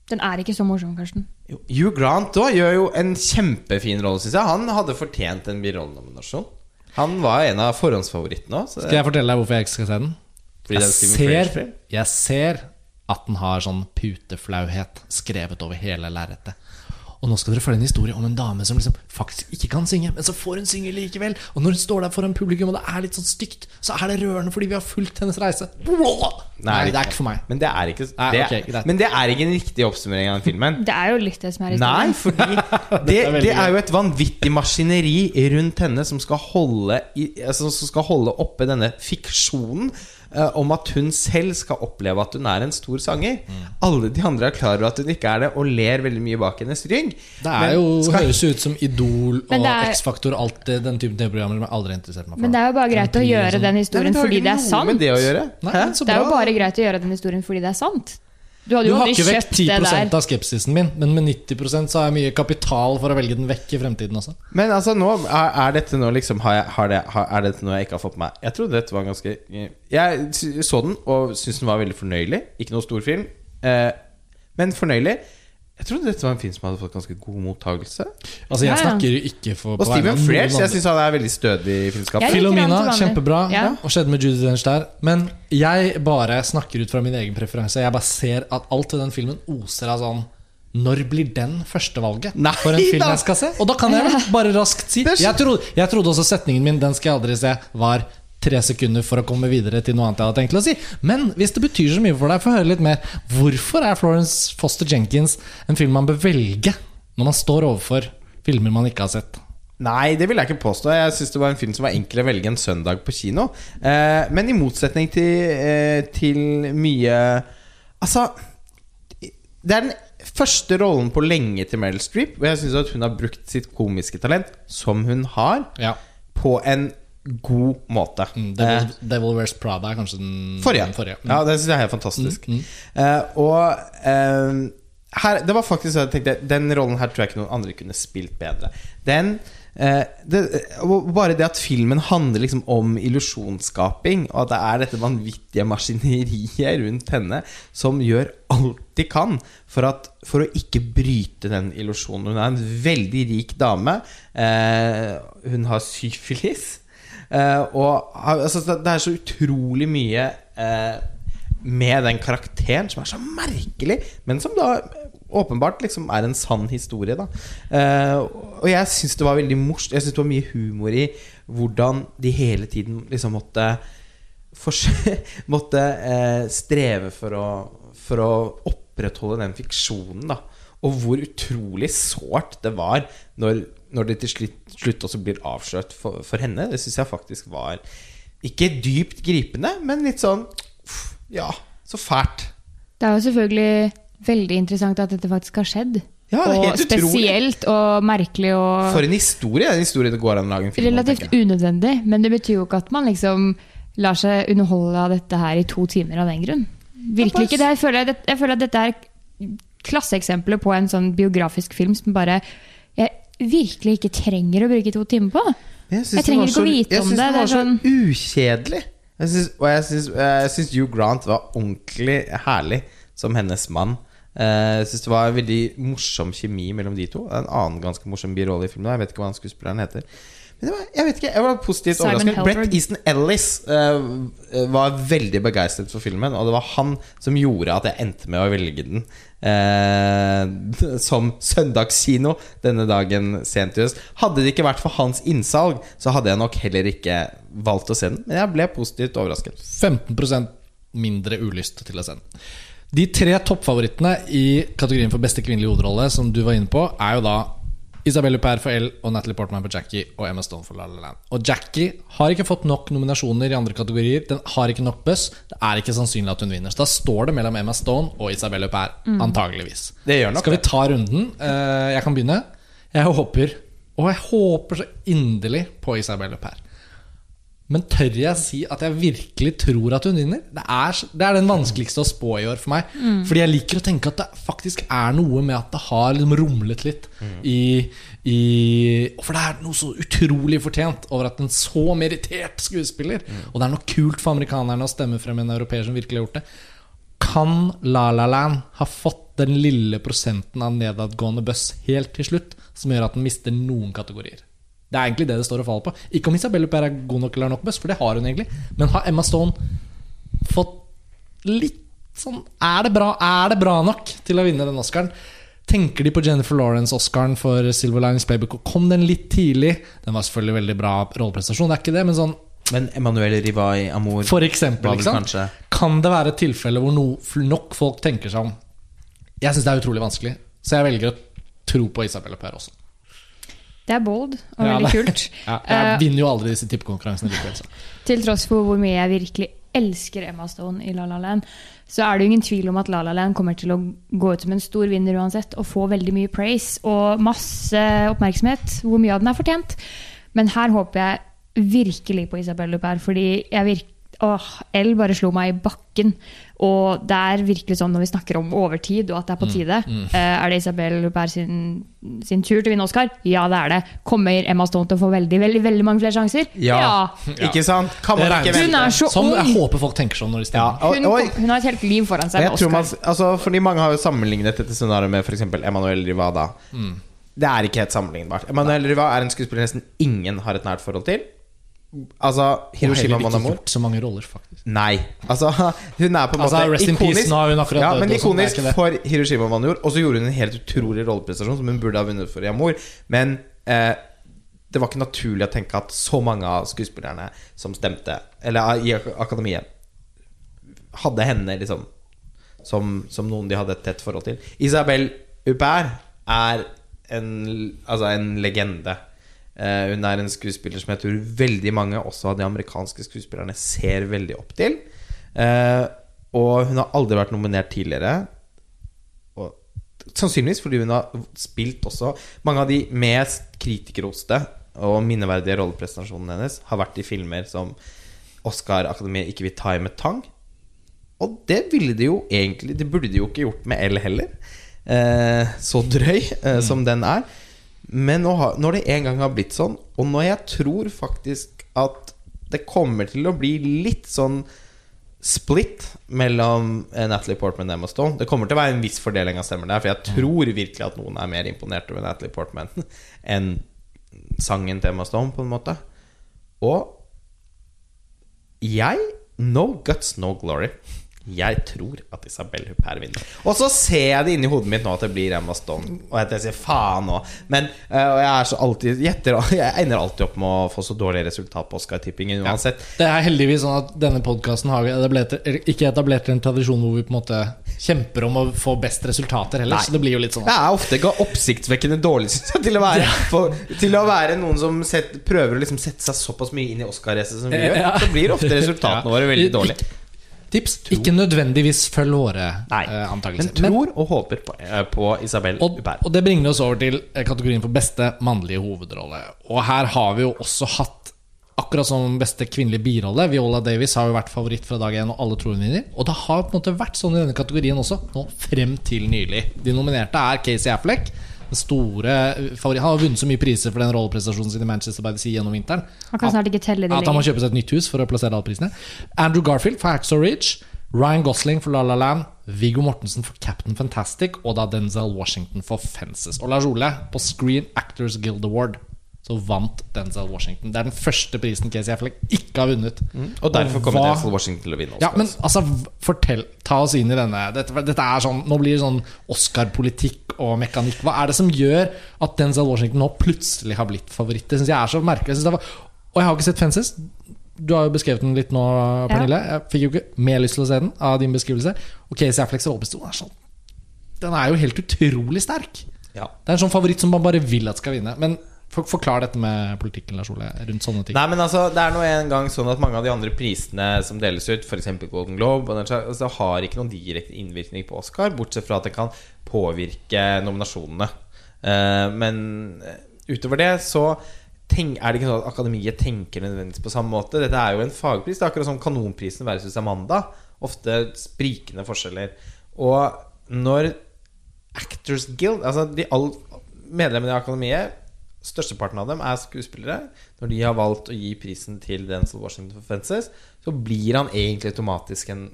Den er ikke så morsom, Karsten. Hugh Grant da, gjør jo en kjempefin rolle, syns jeg. Han hadde fortjent en birollennominasjon. Han var en av forhåndsfavorittene òg. skal jeg fortelle deg hvorfor jeg ikke skal se den? Fordi det er Jeg ser, jeg ser at den har sånn puteflauhet skrevet over hele lerretet. Og nå skal dere følge en historie om en dame som liksom faktisk ikke kan synge, men så får hun synge likevel. Og når hun står der foran publikum, og det er litt sånn stygt, så er det rørende fordi vi har fulgt hennes reise. Nei, det er ikke for meg. Men det er ikke, det er, Nei, okay, men det er ikke en riktig oppsummering av den filmen. Det er jo litt det som er Nei, historien. fordi det, er det er jo et vanvittig maskineri rundt henne som skal holde, i, altså, som skal holde oppe denne fiksjonen. Eh, om at hun selv skal oppleve at hun er en stor sanger. Alle de andre er klar over at hun ikke er det, og ler veldig mye bak hennes rygg. Det er Men jo, skal- høres jo ut som Idol og X-Faktor og alt det, den typen TV-programmer som jeg aldri har interessert meg for. Men det er jo bare greit å gjøre den historien fordi det er sant. Det er jo bare greit å gjøre den historien fordi det er sant. Du hadde Du jo har aldri ikke vekk kjøpt 10 det der. av skepsisen min, men med 90% så har jeg mye kapital for å velge den vekk i fremtiden også. Men altså nå er, er dette noe liksom har jeg, har det, har, Er dette noe jeg ikke har fått med meg? Jeg trodde dette var ganske Jeg så den og syntes den var veldig fornøyelig. Ikke noe stor film, eh, men fornøyelig. Jeg trodde dette var en film som hadde fått ganske god mottagelse. Altså, jeg Ja, ja. snakker ikke for Og noen Frears, jeg syns han er veldig stødig i filmskapet. Filomena, kjempebra. Ja. Og skjedde med Judy Dench der. Men jeg bare snakker ut fra min egen preferanse. Jeg bare ser at alt ved den filmen oser av sånn Når blir den førstevalget for en film jeg skal se? Og da kan jeg bare raskt si jeg trodde, jeg trodde også setningen min 'den skal jeg aldri se' var tre sekunder for å komme videre til noe annet jeg hadde tenkt å si. Men hvis det betyr så mye for deg, få høre litt mer. Hvorfor er Florence Foster Jenkins en film man bør velge når man står overfor filmer man ikke har sett? Nei, det vil jeg ikke påstå. Jeg syns det var en film som var enkel å velge en søndag på kino. Eh, men i motsetning til, eh, til mye Altså Det er den første rollen på lenge til Meryl Streep, og jeg syns hun har brukt sitt komiske talent, som hun har, Ja. på en god måte. Mm, Eh, Devil, Devil Wears Prada er kanskje den Forrige. den forrige. Mm. Ja, det syns jeg er helt fantastisk. Eh, og eh, her, det var faktisk så jeg tenkte Den rollen her tror jeg ikke noen andre kunne spilt bedre. Den eh, det, Bare det at filmen handler liksom om illusjonsskaping, og at det er dette vanvittige maskineriet rundt henne som gjør alt de kan for, at, for å ikke bryte den illusjonen. Hun er en veldig rik dame. Eh, hun har syfilis. Eh, og altså, det er så utrolig mye eh, med den karakteren som er så merkelig, men som da åpenbart liksom er en sann historie. Da. Eh, og jeg syns det var veldig morsomt. Jeg syns det var mye humor i hvordan de hele tiden liksom måtte måtte eh, streve for å, for å opprettholde den fiksjonen. Da. Og hvor utrolig sårt det var når, når det til slutt, slutt også blir avslørt for, for henne. Det syns jeg faktisk var ikke dypt gripende, men litt sånn Ja, så fælt. Det er jo selvfølgelig veldig interessant at dette faktisk har skjedd. Ja, det og spesielt og merkelig og For en historie! En historie det går an å lage en film relativt unødvendig. Men det betyr jo ikke at man liksom lar seg underholde av dette her i to timer av den grunn. Virkelig ikke. Det, jeg, føler, jeg føler at dette er klasseeksempler på en sånn biografisk film som bare virkelig ikke trenger å bruke to timer på. Jeg, Jeg trenger ikke å vite om det. Jeg syns det var så sånn- ukjedelig. Jeg synes, og jeg syns, jeg syns Hugh Grant var ordentlig herlig som hennes mann. Eh, Jeg syns det var en veldig morsom kjemi mellom de to. En annen ganske morsom birolle i filmen. Jeg vet ikke hva han skuespilleren heter. Var, jeg vet ikke, jeg var positivt Simon overrasket. Brett Easton Ellis uh, var veldig begeistret for filmen, og det var han som gjorde at jeg endte med å velge den Uh, som søndagskino denne dagen sent i høst. Hadde det ikke vært for hans innsalg, så hadde jeg nok heller ikke valgt å se den. Men jeg ble positivt overrasket. 15% mindre ulyst til å se den. De tre toppfavorittene i kategorien for beste kvinnelige hovedrolle, som du var inne på, er jo da Isabelle Huppert for L og Natalie Portman for Jackie og Emma Stone for La La Land. Og Jackie har ikke fått nok nominasjoner i andre kategorier. Den har ikke nok buzz. Det er ikke sannsynlig at hun vinner. Så da står det mellom Emma Stone og Isabelle Huppert, antageligvis. Det gjør nok Skal vi ta runden? Eh, Jeg kan begynne. Jeg håper, og jeg håper så inderlig på Isabelle Huppert. Men tør jeg si at jeg virkelig tror at hun vinner? Det er, det er den vanskeligste å spå i år for meg. Fordi jeg liker å tenke at det faktisk er noe med at det har liksom rumlet litt i, i For det er noe så utrolig fortjent over at en så merittert skuespiller Og det er noe kult for amerikanerne å stemme frem en europeer som virkelig har gjort det. Kan La La Land ha fått den lille prosenten av nedadgående buss helt til slutt, som gjør at den mister noen kategorier? Det er egentlig det det står og faller på. Ikke om Isabelle Huppert er god nok eller nok best, for det har hun egentlig. Men har Emma Stone fått litt sånn Er det bra, er det bra nok til å vinne den Oscaren? Tenker de på Jennifer Lawrence-Oscaren for Silver Linings Playbook? Og kom den litt tidlig? Den var selvfølgelig veldig bra rolleprestasjon, det er ikke det, men sånn Men Emanuel Rivai Amour for eksempel, liksom, kan det være et tilfelle hvor no, nok folk tenker seg om? Jeg syns det er utrolig vanskelig, så jeg velger å tro på Isabella Huppert også. Det er bold og Ja, veldig kult. Ja, jeg Eh, vinner jo aldri disse tippekonkurransene likevel. Til tross for hvor mye jeg virkelig elsker Emma Stone i La La Land, så er det jo ingen tvil om at La La Land kommer til å gå ut som en stor vinner uansett, og få veldig mye praise og masse oppmerksomhet, hvor mye av den er fortjent. Men her håper jeg virkelig på Isabel Luper, fordi jeg virker Åh, L bare slo meg i bakken. Og det er virkelig sånn når vi snakker om overtid og at det er på tide. Eh, er det Isabel Huppert sin, sin tur til å vinne Oscar? Ja, det er det. Kommer Emma Stone til å få veldig veldig, veldig mange flere sjanser? Ja. Ikke sant? Kan man ikke vente? Hun er så Sånn, jeg håper folk tenker sånn når de Ja, stemmer. og, Hun, hun har et helt liv foran seg med Oscar. man, altså, fordi mange har jo sammenlignet dette scenarioet med f.eks. Emanuel Rivada. Det er ikke helt sammenlignbart. Emanuel Rivada er en skuespiller nesten ingen har et nært forhold til. Altså, Hiroshima heller ikke gjort så mange roller, faktisk. Nei. Altså, hun er på en Altså, måte Rest in Peace, nå har hun akkurat ja, men ikonisk sånn, ikonisk for Hiroshima Mon Amour. Og så gjorde hun en helt utrolig rolleprestasjon som hun burde ha vunnet for i Amor. Men eh, det var ikke naturlig å tenke at så mange av skuespillerne som stemte, eller i ak- akademiet, hadde henne liksom som, som noen de hadde et tett forhold til. Isabel Huppert er en, altså en legende. Eh, hun er en skuespiller som jeg tror veldig mange, også av de amerikanske skuespillerne, ser veldig opp til. Eh, og hun har aldri vært nominert tidligere. Og sannsynligvis fordi hun har spilt også Mange av de mest kritikerroste og minneverdige rollepresentasjonene hennes har vært i filmer som Oscar-akademiet ikke vil ta i med tang. Og det ville de jo egentlig Det burde de jo ikke gjort med L heller. Eh, så drøy eh, som den er. Men når det en gang har blitt sånn, og når jeg tror faktisk at det kommer til å bli litt sånn split mellom eh, Natalie Portman og Emma Stone Det kommer til å være en viss fordeling av stemmer der, for jeg tror virkelig at noen er mer imponert over Natalie Portman enn sangen til Emma Stone, på en måte. Og jeg No guts, no glory. Jeg tror at Isabel Huppert vinner. Og så ser jeg det inni hodet mitt nå at det blir Emma Stone. Og jeg sier faen nå. Men uh, jeg er så alltid gjetter, Jeg ender alltid opp med å få så dårlig resultat på Oscar-tippingen uansett. Det er heldigvis sånn at denne podkasten har etablert, ikke etablert en tradisjon hvor vi på en måte kjemper om å få best resultater heller. Nei. Så det blir jo litt sånn Det er ofte ikke oppsiktsvekkende dårlig til å være, for, til å være noen som set, prøver å liksom sette seg såpass mye inn i Oscar-racet som vi gjør. Ja. Så blir ofte resultatene våre veldig dårlige. Tips ikke nødvendigvis følg våre Nei, eh, men tror tror og håper på, uh, på Isabel Og, Huppert. og det bringer oss over til eh, kategorien for beste mannlige hovedrolle. Og her har vi jo også hatt, akkurat som beste kvinnelige birolle Viola Davis har jo vært favoritt fra dag én, og alle tror hun vinner. Og det har på en måte vært sånn i denne kategorien også, nå frem til nylig. De nominerte er Casey Affleck. Store favoritt. Han har vunnet så mye priser for den rolleprestasjonen sin i Manchester by the Sea gjennom vinteren. Han kan snart ikke telle de At han må kjøpe seg et nytt hus for å plassere alle prisene. Andrew Garfield for Hacksaw Ridge. Ryan Gosling for La La Land. Viggo Mortensen for Captain Fantastic. Og da Denzel Washington for Fences. Og Lars Ole, på Screen Actors Guild Award så vant Denzel Washington. Det er den første prisen Casey Affleck ikke har vunnet. Og derfor kommer hva- Denzel Washington til å vinne Ja, men altså, fortell Ta oss inn i denne. Dette, dette er sånn Nå blir det sånn Oscar-politikk og mekanikk. Hva er det som gjør at Denzel Washington nå plutselig har blitt favoritt? Det syns jeg er så merkelig. Jeg det var, og jeg har ikke sett Fences. Du har jo beskrevet den litt nå, Pernille. Jeg fikk jo ikke mer lyst til å se den av din beskrivelse. Og Casey Afflecks rolleprestasjon er sånn Den er jo helt utrolig sterk. ja. Det er en sånn favoritt som man bare vil at skal vinne. Men for, forklar dette med politikken, Lars Ole, rundt sånne ting. Nei, men altså, det er nå en gang sånn at mange av de andre prisene som deles ut, f.eks. Golden Globe, og altså, har ikke noen direkte innvirkning på Oscar, bortsett fra at det kan påvirke nominasjonene. Uh, men eh, utover det så tenk, er det ikke sånn at akademiet tenker nødvendigvis på samme måte. Dette er jo en fagpris. Det er akkurat som Kanonprisen versus Amanda. Ofte sprikende forskjeller. Og når Actors Guild Altså de all medlemmene i akademiet Størsteparten av dem er skuespillere. Når de har valgt å gi prisen til Denzel Washington for Fences, så blir han egentlig automatisk en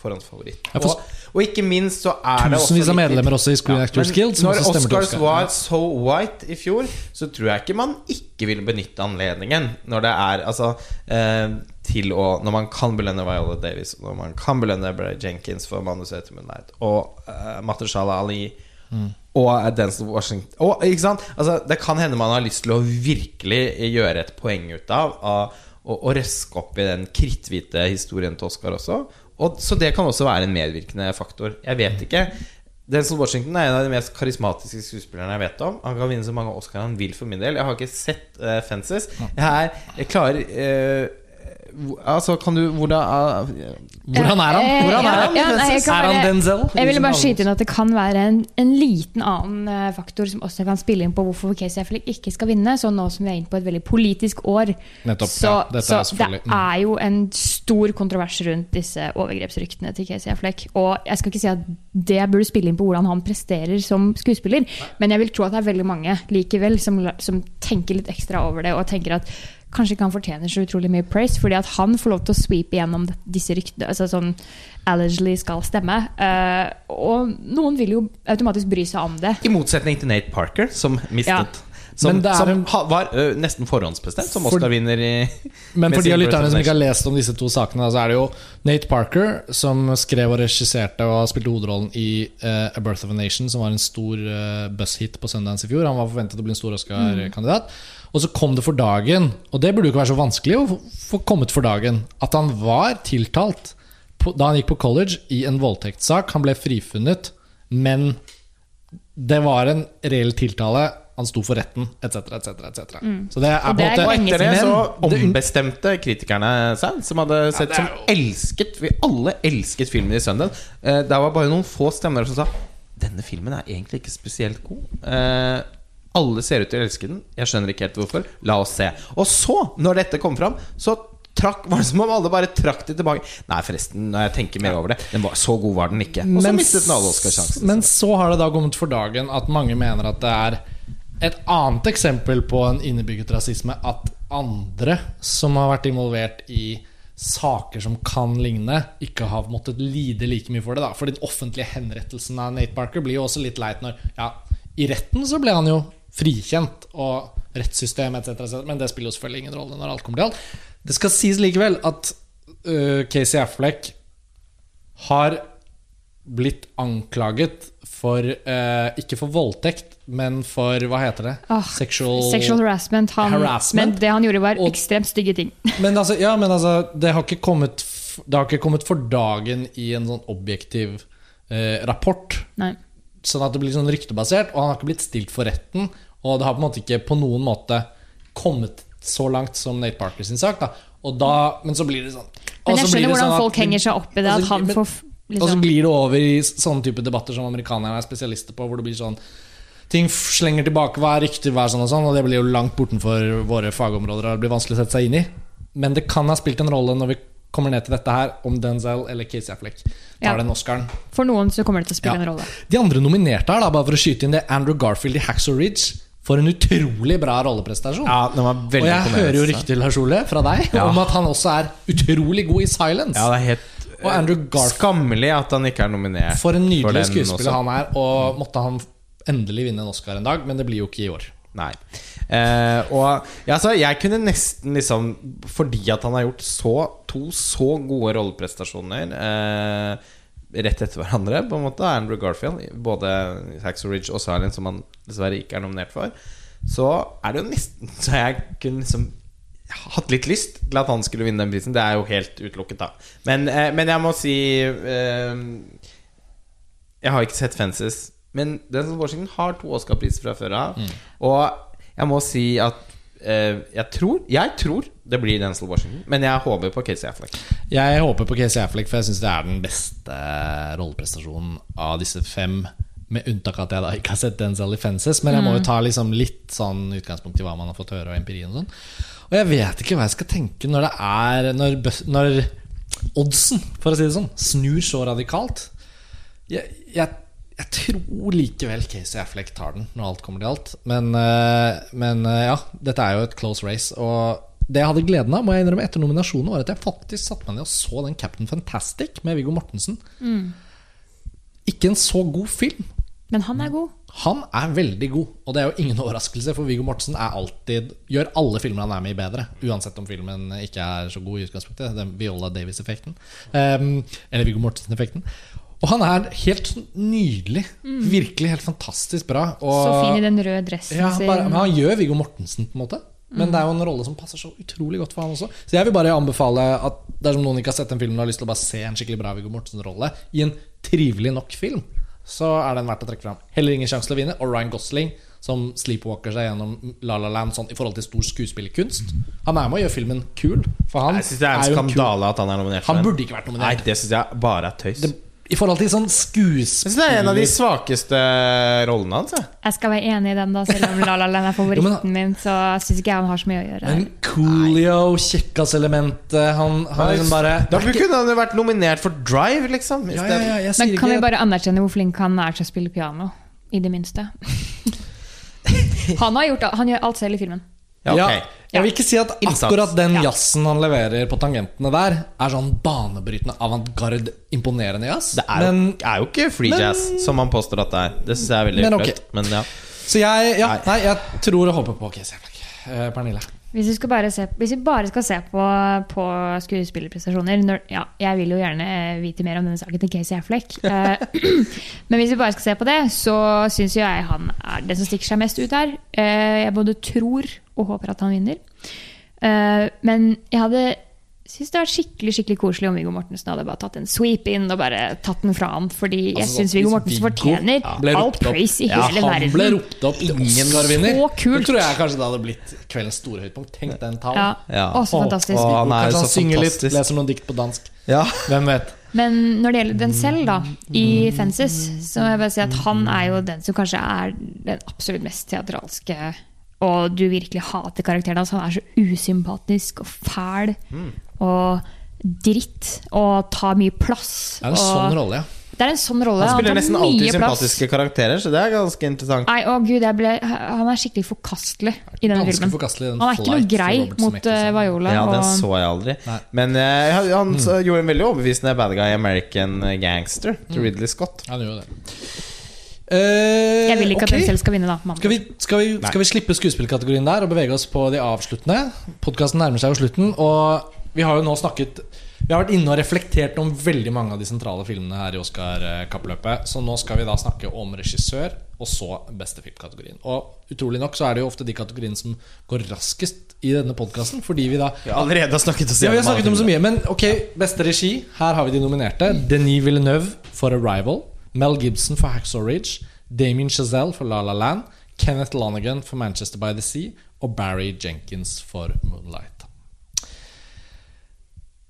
forhåndsfavoritt. Og, og ikke minst så er det også Tusenvis av medlemmer også i Screen Actors Guild, Når Oscars var so white i fjor, så tror jeg ikke man ikke ville benytte anledningen når det er altså eh, til å Når man kan belønne Viola Davis, når man kan belønne Bray Jenkins for manuset til Moonlight, og eh, Mahershala Ali og Denzel Washington og, ikke sant? Altså, Det kan hende man har lyst til å virkelig gjøre et poeng ut av å, røske opp i den kritthvite historien til Oscar også. Og, så det kan også være en medvirkende faktor. Jeg vet ikke. Denzel Washington er en av de mest karismatiske skuespillerne jeg vet om. Han kan vinne så mange Oscar han vil for min del. Jeg har ikke sett uh, Fences. Jeg, er, jeg klarer hvor- Altså, kan du Hvordan er, Hvordan er han? Eh, Hvordan er han? ja, nei, er han Denzel? Jeg ville bare skyte inn at det kan være en, en liten annen eh, faktor som også kan spille inn på hvorfor Casey Affleck ikke skal vinne. Så nå som vi er inne på et veldig politisk år, Nettopp, så, ja, dette så er det mm. er jo en stor kontrovers rundt disse overgrepsryktene til Casey Affleck. Og jeg skal ikke si at det burde spille inn på hvordan han presterer som skuespiller, men jeg vil tro at det er veldig mange likevel som, som tenker litt ekstra over det og tenker at kanskje ikke han fortjener så utrolig mye praise, fordi at han får lov til å sweepe gjennom disse ryktene. Altså sånn allegedly skal stemme. Uh, og noen vil jo automatisk bry seg om det. I motsetning til Nate Parker, som mistet. Ja. Som, er som en- var ø, nesten forhåndsbestemt som Oscar-vinner Men for de av lytterne som ikke har lest om disse to sakene, så er det jo Nate Parker som skrev og regisserte og spilte hovedrollen i uh, A Birth of a Nation, som var en stor uh, buzz-hit på Sundance i fjor. Han var forventet å bli en stor Oscar-kandidat. Og så kom det for dagen, og det burde jo ikke være så vanskelig å få- kommet for dagen, at han var tiltalt på, da han gikk på college i en voldtektssak. Han ble frifunnet, men det var en reell tiltale. Han sto for retten, etc., etc., etc. Så det er på en måte Og etter det så ombestemte kritikerne seg, som hadde sett ja, som elsket Vi alle elsket filmen i søndag. Eh, Det var bare noen få stemmer som sa denne filmen er egentlig ikke spesielt god. Eh, alle ser ut til å elske den. Jeg skjønner ikke helt hvorfor. La oss se. Og så, når dette kom fram, så trakk, var det som om alle bare trakk det tilbake. Nei, forresten, når jeg tenker mer over det, den var, så god var den ikke. Og så mistet den alle Oscar-sjansen. Men så har det da kommet for dagen at mange mener at det er et annet eksempel på en innebygget rasisme at andre som har vært involvert i saker som kan ligne, ikke har måttet lide like mye for det. da For den offentlige henrettelsen av Nate Barker blir jo også litt leit når Ja, i retten så ble han jo frikjent, og rettssystem etc., men det spiller jo selvfølgelig ingen rolle når alt kommer til alt. Det skal sies likevel at uh, Casey Affleck har blitt anklaget for uh, Ikke for voldtekt, men for Hva heter det? Oh, Sexual, Sexual harassment. Han, Harassment. Men det han gjorde, var Og- ekstremt stygge ting. Men altså, ja, men altså det, har kommet, det har ikke kommet for dagen i en sånn objektiv uh, rapport. Nei. Sånn at det blir sånn ryktebasert, og han har ikke blitt stilt for retten. Og det har på en måte ikke på noen måte kommet så langt som Nate Parker sin sak. Da. Da, men så blir det sånn Men jeg skjønner hvordan sånn at- folk henger seg opp i det. At Altså, han men- får liksom. Og så liksom glir det over i sånne type debatter som amerikanerne er spesialister på, hvor det blir sånn Ting slenger tilbake, hva er rykter, hva er sånn og sånn, og det blir jo langt bortenfor våre fagområder, og det blir vanskelig å sette seg inn i. Men det kan ha spilt en rolle når vi kommer ned til dette her, om Denzel eller Casey Affleck Ja. tar den Oscaren. For noen så kommer det til å spille Ja. en rolle. De andre nominerte her, da, bare for å skyte inn det, Andrew Garfield i Hacksaw Ridge. For en utrolig bra rolleprestasjon. Ja, den var veldig og jeg hører jo rykter Lars Ole, fra deg Ja. om at han også er utrolig god i Silence. Ja, det er helt Og Andrew eh, Skammelig at han ikke er nominert. For en nydelig den skuespiller også. han er, og måtte han endelig vinne en Oscar en dag, men det blir jo ikke i år. Nei. Eh, og ja, altså, jeg kunne nesten liksom Fordi at han har gjort så to så gode rolleprestasjoner eh, rett etter hverandre, på en måte, Andrew Garfield, både Saxo Ridge og Silent, som han dessverre ikke er nominert for, så er det jo nesten så jeg kunne liksom hatt litt lyst til at han skulle vinne den prisen. Det er jo helt utelukket, da. Men, eh, men jeg må si eh, Jeg har ikke sett Fences, men Denzel Washington har to Oscar-priser fra før av. Og jeg må si at eh, jeg, tror, jeg tror det blir Denzel Washington, men jeg håper på Casey Affleck. Jeg håper på Casey Affleck, for jeg syns det er den beste rolleprestasjonen av disse fem. Med unntak av at jeg da ikke har sett Denzel i Fences. Men jeg må jo ta liksom litt sånn utgangspunkt i hva man har fått høre, og empirien og sånn. Og jeg vet ikke hva jeg skal tenke når det er Når, når oddsen, for å si det sånn, snur så radikalt. Jeg, jeg, jeg tror likevel Casey Affleck tar den, når alt kommer til alt. Men, eh, men eh, ja, dette er jo et close race. Og det jeg hadde gleden av må jeg innrømme etter nominasjonen, var at jeg faktisk satte meg ned og så den Captain Fantastic med Viggo Mortensen. Ikke en så god film. Men han er god. Han er veldig god, og det er jo ingen overraskelse, for Viggo Mortensen er alltid gjør alle filmer han er med i, bedre. Uansett om filmen ikke er så god i utgangspunktet. Den Viola Davis-effekten. Um, eller Viggo Mortensen-effekten. Og han er helt nydelig. nydelig. Virkelig helt fantastisk bra. Og, Så fin i den røde dressen ja, sin. bare, men han gjør Viggo Mortensen, på en måte. Men det er jo en rolle som passer så utrolig godt for han også. Så jeg vil bare anbefale at dersom noen ikke har sett den filmen og har lyst til å bare se en skikkelig bra Viggo Mortensen-rolle i en trivelig nok film, så er den verdt å trekke fram. Heller ingen sjanse til å vinne. Og Ryan Gosling som sleepwalker seg gjennom La La Land sånn, i forhold til stor skuespillerkunst. Han er med og gjør filmen kul. For han Jeg synes det er en skandale at han er nominert. Han burde ikke vært nominert. Nei, det syns jeg bare er tøys. Det, I forhold til sånn synes det er en av de svakeste rollene hans. jeg. Jeg skal være enig i den, da, selv om La La Land er Jo, men- favoritten min. Så syns ikke jeg han har så mye å gjøre. Men Coolio, kjekkas-elementet Han, han er liksom bare Da kunne han jo vært nominert for Drive, liksom. ja, ja, ja, jeg sier Men kan vi bare anerkjenne hvor flink han er til å spille piano? I det minste. Han, har gjort, han gjør alt selv i filmen. Ja, Ja, jeg vil ikke si at akkurat den Ja. jazzen han leverer på tangentene der, er sånn banebrytende avantgarde, imponerende jazz. Det er jo, er jo ikke free men- jazz, som han påstår at det er. Det syns jeg er veldig Men ok. flaut. Men ja. så jeg, ja, Nei. jeg tror og håper på Casey Affleck. Eh, Pernille. Hvis vi, skal bare se, hvis vi bare skal se på, på skuespillerprestasjoner når, ja, Jeg vil jo gjerne vite mer om denne saken til Casey Affleck. Eh, men hvis vi bare skal se på det, så syns jeg han er den som stikker seg mest ut her. Eh, jeg både tror og håper at han vinner. Eh, men jeg hadde syns det hadde vært skikkelig skikkelig koselig om Viggo Mortensen hadde bare tatt en sweep inn og bare tatt den fra han. Fordi jeg Altså, syns Viggo Mortensen fortjener ja, all praise i Ja, hele han ble ropt opp ingen var vinner. Så kult. Det tror jeg kanskje det hadde blitt kveldens store høydepunkt. Tenk den talen. Ja, Ja. Også Å, fantastisk. å, han er Kanskje han så synger litt, leser noen dikt på dansk. Ja. Hvem vet. Men når det gjelder den selv, da, i Fences, så må jeg bare si at han er jo den som kanskje er den absolutt mest teatralske og du virkelig hater karakteren hans. Han er så usympatisk og fæl og dritt og tar mye plass. Det er en og sånn rolle, ja. Det er en sånn rolle. Han spiller han nesten alltid alltid plass. sympatiske karakterer, så det er ganske interessant. Nei, å gud, jeg ble, Han er skikkelig forkastelig i denne Ganske filmen. forkastelig, den Han er ikke noe grei mot uh. Viola. Ja, den så jeg aldri. Nei. Men uh, han, mm. gjorde en veldig overbevisende bad guy American Gangster til Ridley Scott. Han gjorde jo det. Eh, jeg vil ikke okay. at den selv skal vinne, da. Skal vi, skal, vi, skal vi slippe skuespillkategorien der og bevege oss på de avsluttende? Podkasten nærmer seg jo slutten, og vi har jo nå snakket Vi har vært inne og reflektert om veldig mange av de sentrale filmene her i Oscar-kappløpet. Så nå skal vi da snakke om regissør, og så beste filmkategorien. Og utrolig nok så er det jo ofte de kategoriene som går raskest i denne podkasten, fordi vi da Vi har snakket oss ja, vi har snakket om så mye, men ok, beste regi. Her har vi de nominerte. Denis Villeneuve for Arrival. Mel Gibson for Hacksaw Ridge. Damien Chazelle for La La Land. Kenneth Lonergan for Manchester by the Sea. Og Barry Jenkins for Moonlight.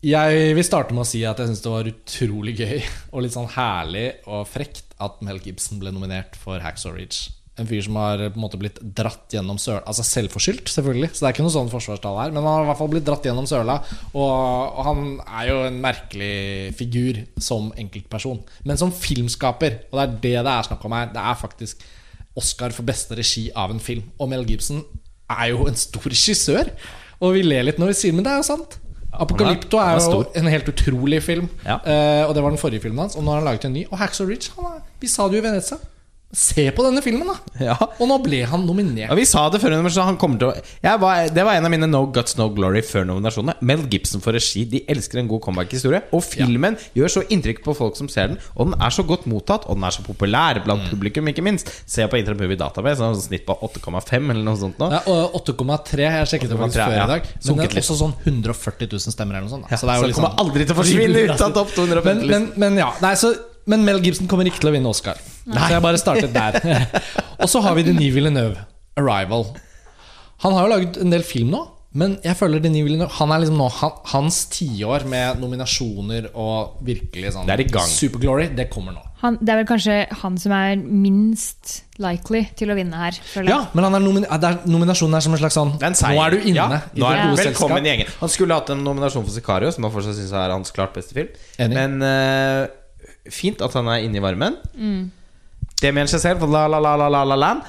Jeg vil starte med å si at jeg syns det var utrolig gøy og litt sånn herlig og frekt at Mel Gibson ble nominert for Hacksaw Ridge. En fyr som har på en måte blitt dratt gjennom søla Altså selvforskyldt, selvfølgelig. Så det er ikke noe sånn forsvarstall her. Men han har i hvert fall blitt dratt gjennom søla. Og, og han er jo en merkelig figur som enkeltperson. Men som filmskaper, og det er det det er snakk om her, det er faktisk Oscar for beste regi av en film. Og Mel Gibson er jo en stor regissør. Og vi ler litt når vi sier men det er jo sant. Apocalypto er er jo en helt utrolig film. Ja. Uh, og det var den forrige filmen hans. Og nå har han laget en ny. Og Hacksaw Ridge han er, Vi sa det jo i Venezia. Se på denne filmen, da! Ja. Og nå ble han nominert. Ja, vi sa det før, så han kommer til å jeg var, Det var en av mine No Guts No Glory før nominasjonene. Mel Gibson for regi. De elsker en god comeback-historie. Og filmen gjør så inntrykk på folk som ser den. Og den er så godt mottatt, og den er så populær blant Mm. publikum, ikke minst. Se på Internet Movie Database, sånn snitt på 8,5 eller noe sånt nå. Ja, og 8,3. Jeg sjekket det faktisk 8,3, før ja. i dag. Men det er litt. også sånn 140 000 stemmer eller noe sånt. da. Ja, så det er så det liksom kommer aldri til å forsvinne ut av topp 250 Men, men, men ja, nei, så, men Mel Gibson kommer ikke til å vinne Oscar. Så jeg bare startet der. og så har vi Denis Villeneuve, 'Arrival'. Han har jo laget en del film nå. Men jeg føler Denis Villeneuve Han er liksom nå han, Hans tiår med nominasjoner og virkelig sånn Det er i gang. Superglory, det kommer nå. Han, det er vel kanskje han som er minst likely til å vinne her. føler jeg. Ja, men han er nomin er, nominasjonen er som en slags sånn en. Nå er du inne Ja, i nå er det gode velkommen selskap. i gjengen. Han skulle hatt en nominasjon for Sicario, som han fortsatt syns er hans klart beste film. Enig. Men uh, fint at han er inne i varmen. Mm. Damien Chazelle for La La La La La La Land.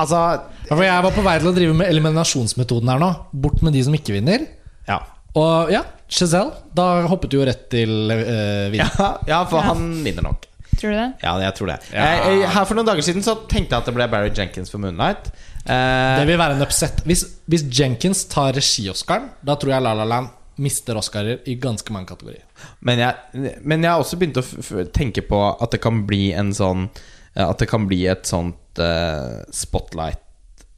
Altså Ja, for jeg var på vei til å drive med eliminasjonsmetoden her nå. Bort med de som ikke vinner. Ja. Og ja, Chazelle. Da hoppet du jo rett til uh, vinner. Ja, ja for Ja. han vinner nok. Tror du det? Ja, jeg tror det. Ja. Jeg, jeg, her For noen dager siden så tenkte jeg at det ble Barry Jenkins for Moonlight. Uh, Det vil være en upset. Hvis, hvis Jenkins tar regi-Oscaren, da tror jeg La La Land mister Oscarer i ganske mange kategorier. men, jeg, men jeg har også begynt å f f tenke på at det kan bli en sånn eh, At det kan bli et sånt uh, spotlight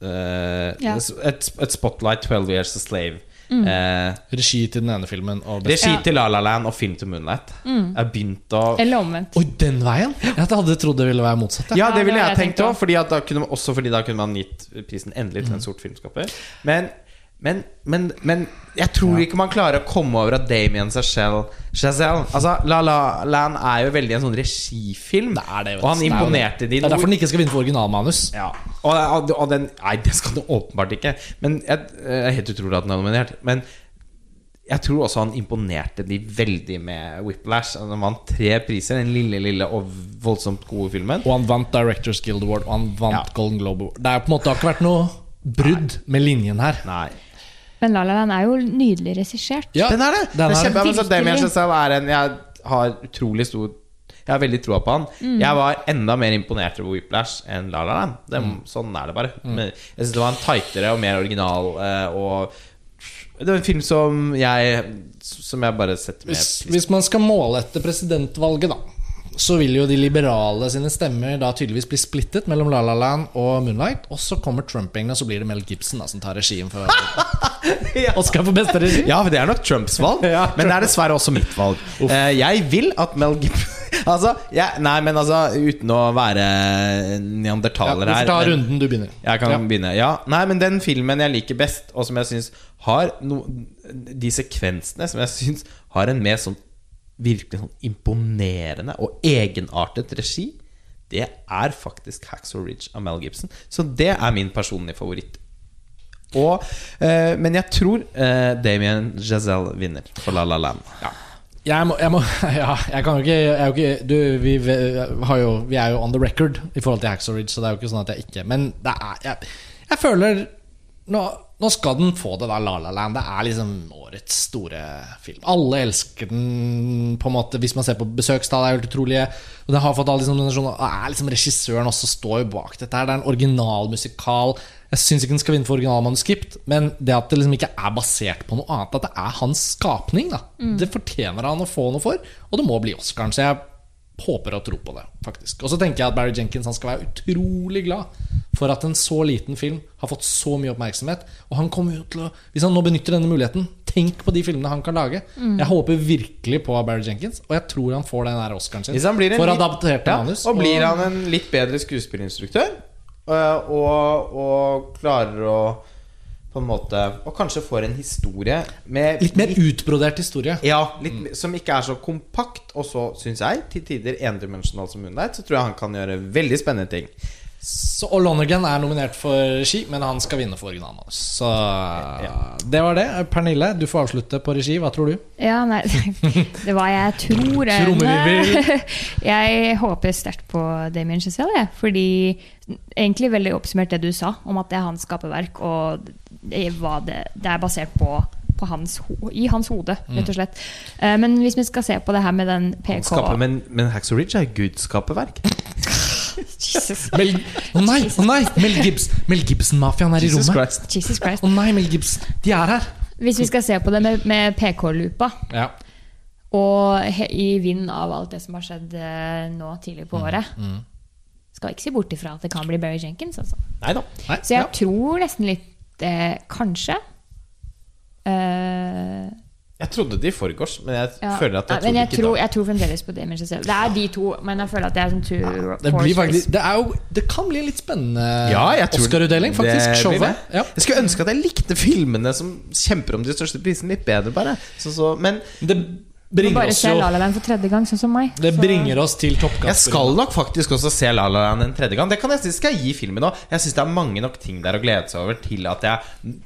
uh, Ja. et, et spotlight 12 Years a Slave Eh, Regi til den ene filmen regi til La La Land og film til Moonlight. Jeg begynte begynt å Eller omvendt. Oi, den veien? Jeg hadde trodd det ville være motsatt. ja. Ja, det Ja, ville det jeg jeg tenkt òg, også fordi da kunne man gitt prisen endelig til en sort filmskaper. Men, men, men, men jeg tror ikke man klarer å komme over at Damien Chazelle Altså, La La Land er jo veldig en sånn regifilm, Det er det, vet og han er imponerte de Det er derfor den ikke skal vinne for originalmanus. ja. og, og, den Nei, det skal den åpenbart ikke. Men jeg, jeg er helt utrolig at den er nominert. Men jeg tror også han imponerte de veldig med Whiplash. Han vant tre priser, den lille, lille og voldsomt gode filmen. Og han vant Directors Guild Award, og han vant Ja. Golden Globe Award. Det er på en måte det har ikke vært noe brudd med linjen her. Nei. Men La La Land er jo nydelig regissert. Ja, Den er det! den er det. altså, Damien Chazelle er en Jeg har utrolig stor Jeg har veldig troa på han. Jeg var enda mer imponert over Whiplash enn La La Land. Det, Sånn er det bare. Men jeg synes det var en tightere og mer original eh, og Det var en film som jeg Som jeg bare setter med. Hvis, hvis man skal måle etter presidentvalget, da, så vil jo de liberale sine stemmer da tydeligvis bli splittet mellom La La Land og Moonlight. Og så kommer Trump-gjengen, og så blir det Mel Gibson da, som tar regien for Oscar for beste regi. Ja, for det er nok Trumps valg, Ja, men det er dessverre også mitt valg. Uh, jeg vil at Mel Gibson Altså, ja, nei, men altså Uten å være Ja, du får her ta men- runden, du begynner. Jeg kan Ja. begynne. Ja, nei, men den filmen jeg liker best, og som jeg syns har no, De sekvensene som jeg syns har en mer sånn virkelig sånn imponerende og egenartet regi, det er faktisk Hacksaw Ridge av Mel Gibson. Så det er min personlige favoritt. Og, eh, men jeg tror eh, Damien Giselle vinner for La La Land. Jeg må, jeg må Ja, jeg kan jo ikke, jeg ikke du, vi, jo, vi er jo on the record i forhold til Hacksaw Ridge, så det er jo ikke sånn at jeg ikke Men det er Jeg, jeg føler nå, nå skal den få det, da, La La Land. Det er liksom årets store film. Alle elsker den, på en måte hvis man ser på besøkstall, er helt utrolig. Og det har fått alle liksom, er liksom Regissøren også står jo bak dette. her Det er en original musikal. Jeg syns ikke den skal vinne for originalmanuskript, men det at det liksom ikke er basert på noe annet, at det er hans skapning, da, det fortjener han å få noe for. Og det må bli Oscaren. Så jeg håper og tror på det, faktisk. Og så tenker jeg at Barry Jenkins han skal være utrolig glad for at en så liten film har fått så mye oppmerksomhet. Og han kommer jo til å Hvis han nå benytter denne muligheten, tenk på de filmene han kan lage. Jeg håper virkelig på Barry Jenkins, og jeg tror han får den der Oscaren sin Hvis han blir en for adapterte Ja, manus. og blir han en litt bedre skuespillinstruktør, øh, og, og klarer å på en måte Og kanskje får en historie med Litt mer utbrodert historie. Ja, litt, som ikke er så kompakt, og så, syns jeg, til tider endimensjonal som Moonlight, så tror jeg han kan gjøre veldig spennende ting. Så, og Lonergan er nominert for regi, men han skal vinne for originalmanus. Så det var det. Pernille, du får avslutte på regi. Hva tror du? Ja, nei Det var jeg tror Jeg håper sterkt på Damien Chazelle. Fordi egentlig veldig oppsummert det du sa, om at det er hans skaperverk, og det, er basert på, på hans, ho- i hans hode, rett og slett. Eh, Men hvis vi skal se på det her med den PK Skaper, men, men Hacksaw Ridge er Guds skaperverk. Jesus, Mel, å nei, å nei! Mel, Gibbs, Mel Gibson-mafiaen er i Jesus rommet. Christ. Jesus Christ. Å nei, Mel Gibson. De er her. Hvis vi skal se på det med, med PK-lupa, Ja. og he, i vind av alt det som har skjedd eh, nå tidlig på året, skal ikke se bort ifra at det kan bli Barry Jenkins. Altså. Nei da. Nei, Så jeg ja. tror nesten litt eh, Kanskje. Eh, Jeg trodde det i forgårs, men jeg ja. føler at jeg ja, men jeg tror, jeg tror fremdeles på Damien Chazelle. Det er de to, men jeg føler at det er sånn two Det, blir faktisk, det, er jo, det kan bli en litt spennende Ja, Oscar-utdeling, faktisk. Showet. Ja. Jeg skulle ønske at jeg likte filmene som kjemper om de største prisene, litt bedre, bare. Så, så, men Det bringer oss bringer bare oss se La La Land for tredje gang, sånn som meg. Det Så- bringer oss til jeg skal nok faktisk også se La La Land en tredje gang. Det kan jeg, skal jeg gi filmen òg. Jeg syns det er mange nok ting der å glede seg over til at jeg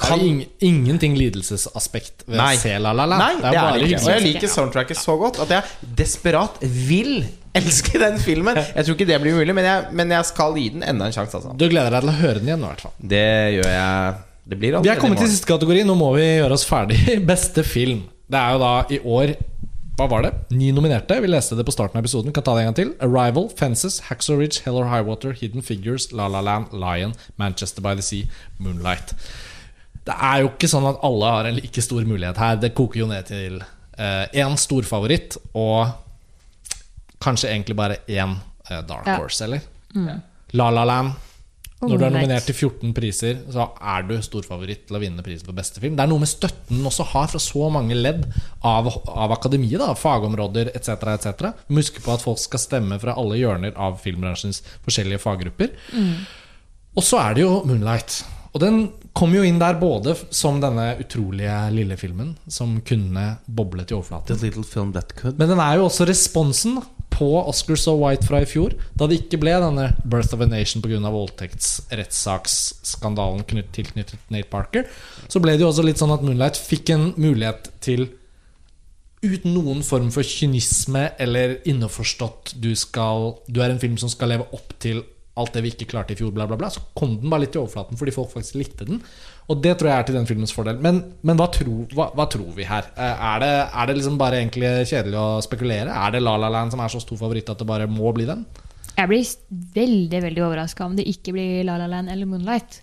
Det er jo ing, ingenting lidelsesaspekt ved Nei. se La La La. Nei, det er det ikke. Og jeg liker soundtracket så godt at jeg desperat vil elske den filmen. Jeg tror ikke det blir mulig, men jeg, men jeg skal gi den enda en sjanse. Altså. Du gleder deg til å høre den igjen, i hvert fall. Det gjør jeg. Det blir Vi er kommet til siste kategori. Nå må vi gjøre oss ferdig. Beste film. Det er jo da i år Hva var det? Ni nominerte. Vi leste det på starten av episoden. Kan ta det en gang til. Arrival, Fences, Hacksaw Ridge, Hell or High Water, Hidden Figures, La La Land, Lion, Manchester by the Sea, Moonlight. Det er jo ikke sånn at alle har en like stor mulighet her. Det koker jo ned til én storfavoritt og kanskje egentlig bare én eh, Dark Ja. Horse, eller? La La Land Når du er nominert til 14 priser, så er du storfavoritt til å vinne prisen for beste film. Det er noe med støtten den også har fra så mange ledd av, av akademiet, da, fagområder etc. etc. Vi må huske på at folk skal stemme fra alle hjørner av filmbransjens forskjellige faggrupper. Og så er det jo Moonlight. Og den kom jo inn der både som denne utrolige lille filmen som kunne boble til overflaten. Men den er jo også responsen på Oscar So White fra i fjor, da det ikke ble denne Birth of a Nation pga. voldtektsrettssaksskandalen knytt- tilknyttet Nate Parker. Så ble det jo også litt sånn at Moonlight fikk en mulighet til uten noen form for kynisme eller innforstått du, skal, du er en film som skal leve opp til alt det vi ikke klarte i fjor, bla, bla, bla. Så kom den bare litt i overflaten fordi folk faktisk likte den. Og det tror jeg er til den filmens fordel. Men, men hva, tror, hva, hva tror vi her? Eh, Er det, er det liksom bare egentlig kjedelig å spekulere? Er det La La Land som er så stor favoritt at det bare må bli den? Jeg blir veldig veldig overraska om det ikke blir La La Land eller Moonlight.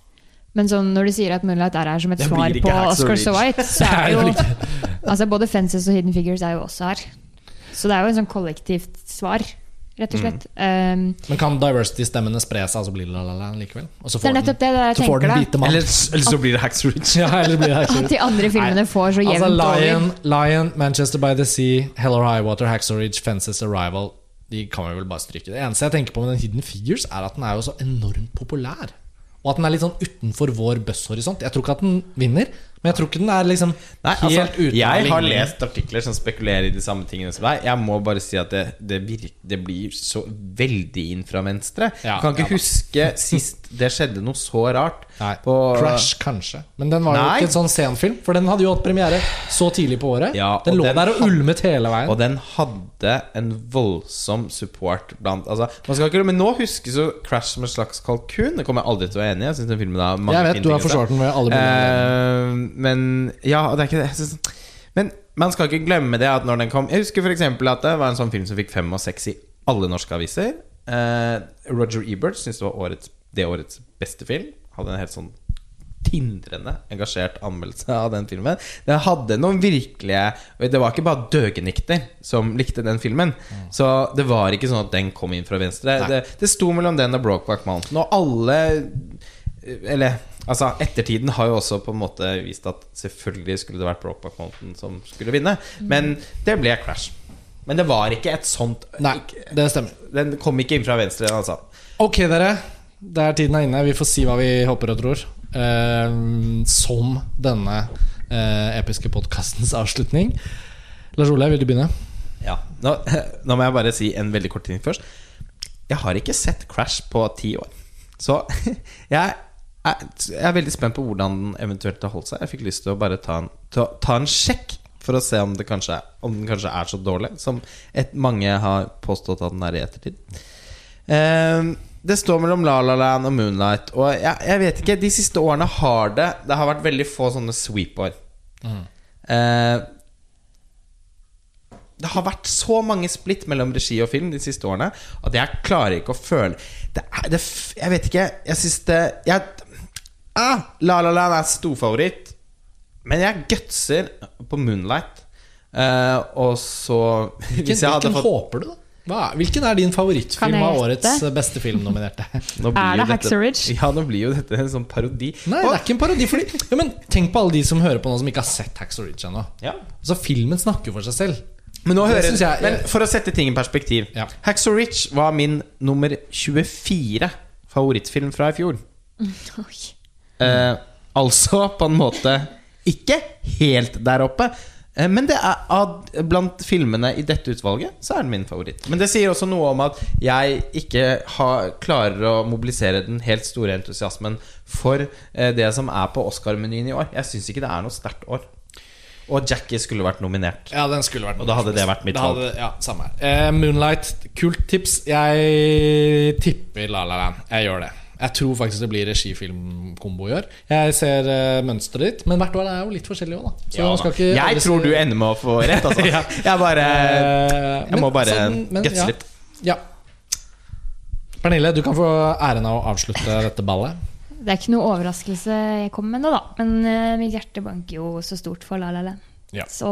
Men sånn, når du sier at Moonlight er her som et svar på Oscar So White, så er det jo altså Både Fences og Hidden Figures er jo også her. Så det er jo en sånn kollektivt svar, rett og slett. Um, Men kan diversity-stemmene spre seg, og så blir det la-la-la likevel? Og så det får er den, nettopp det jeg så får den hvite mann. Eller, eller så blir det Hacks Ridge. ja, eller blir det At de andre filmene får så jevnt Altså Lion, over. Lion, Manchester by the Sea, Hell or High Water, Hacksaw Ridge, Fences Arrival De kan vi vel bare stryke. Det eneste jeg tenker på med den Hidden Figures, er at den er jo så enormt populær. Og at den er litt sånn utenfor vår buzzhorisont. Jeg tror ikke at den vinner, men jeg tror ikke den er liksom Nei, helt altså, uten jeg har lest artikler som spekulerer i de samme tingene som deg. Jeg må bare si at det, det, virker, det blir så veldig inn fra venstre. Ja, kan ikke ja huske sist det skjedde noe så rart. Nei, på Crash, kanskje. Men den var jo ikke en sånn senfilm, for den hadde jo hatt premiere så tidlig på året. Ja, den lå den der og ulmet hele veien. Og den hadde en voldsom support blant altså, man skal ikke, Men nå huskes jo Crash som en slags kalkun. Det kommer jeg aldri til å være enig i. Jeg synes den filmen har mange jeg vet du har forsvart den med alle mulige Eh, men ja, det er ikke det. Men man skal ikke glemme det at når den kom Jeg husker f.eks. at det var en sånn film som fikk fem og seks i alle norske aviser. Eh, Roger Ebert syntes det var årets, det årets beste film. Hadde en helt sånn tindrende engasjert anmeldelse av den filmen. Den hadde noen virkelige Det var ikke bare døgenikter som likte den filmen. Så det var ikke sånn at den kom inn fra venstre. Det, det sto mellom den og Brokeback Mountain. Og alle Eller altså, ettertiden har jo også på en måte vist at selvfølgelig skulle det vært Brokeback Mountain som skulle vinne. Men det ble Crash. Men det var ikke et sånt Nei, det stemmer. Den kom ikke inn fra venstre, altså. Ok, dere. Det er tiden er inne. Vi får si hva vi håper og tror. Eh, som denne eh, episke podkastens avslutning. Lars Ole, vil du begynne? Ja, nå, nå må jeg bare si en veldig kort ting først. Jeg har ikke sett Crash på ti år. Så jeg jeg er veldig spent på hvordan den eventuelt har holdt seg. Jeg fikk lyst til å bare ta en, ta, ta en sjekk for å se om, det kanskje om den kanskje er så dårlig som et, mange har påstått at den er i ettertid. Eh, det står mellom La La Land og Moonlight. Og jeg, jeg vet ikke, de siste årene har det Det har vært veldig få sånne sweep-år. Eh, det har vært så mange splitt mellom regi og film de siste årene at jeg klarer ikke å føle det er, det, Jeg vet ikke. Jeg syns det jeg, ah, La La Land er storfavoritt, men jeg gutser på Moonlight. Eh, og så Hvilken, Hvis jeg hadde hvilken fått håper du, da? Hva er, hvilken er din favorittfilm av årets eh, beste filmnominerte? Er det Hacksaw Ridge? Ja, nå blir jo dette en sånn parodi. Nei, det er ikke en parodi. Fordi, ja, men tenk på alle de som hører på nå, som ikke har sett Hacksaw Ridge ennå. Ja. Altså, filmen snakker for seg selv. Men, nå hører, jeg- men for å sette ting i perspektiv Ja. Ridge var min nummer 24 favorittfilm fra i fjor. Oi. Eh, altså på en måte ikke helt der oppe. Eh, Men det er ad, blant filmene i dette utvalget så er den min favoritt. Men det sier også noe om at jeg ikke har, klarer å mobilisere den helt store entusiasmen for eh, det som er på Oscar-menyen i år. Jeg syns ikke det er noe sterkt år. Og Jackie skulle vært nominert. Ja, den skulle vært nominert Og da hadde det vært mitt valg. Ja, samme her. Eh, Moonlight, kult tips. Jeg tipper La La Land. Jeg gjør det. Jeg tror faktisk det blir regifilmkombo i år. Jeg ser uh, mønsteret ditt, men hvert år er jo litt forskjellig òg, da. Så Ja, ikke jeg tror du ender med å få rett, altså. Ja. Jeg bare Eh, Jeg men må bare sånn, gutse ja. litt. Ja. Pernille, du kan få æren av å avslutte dette ballet. Det er ikke noe overraskelse jeg kommer med nå, da. Men uh, mitt hjerte banker jo så stort for La La La. Ja. Så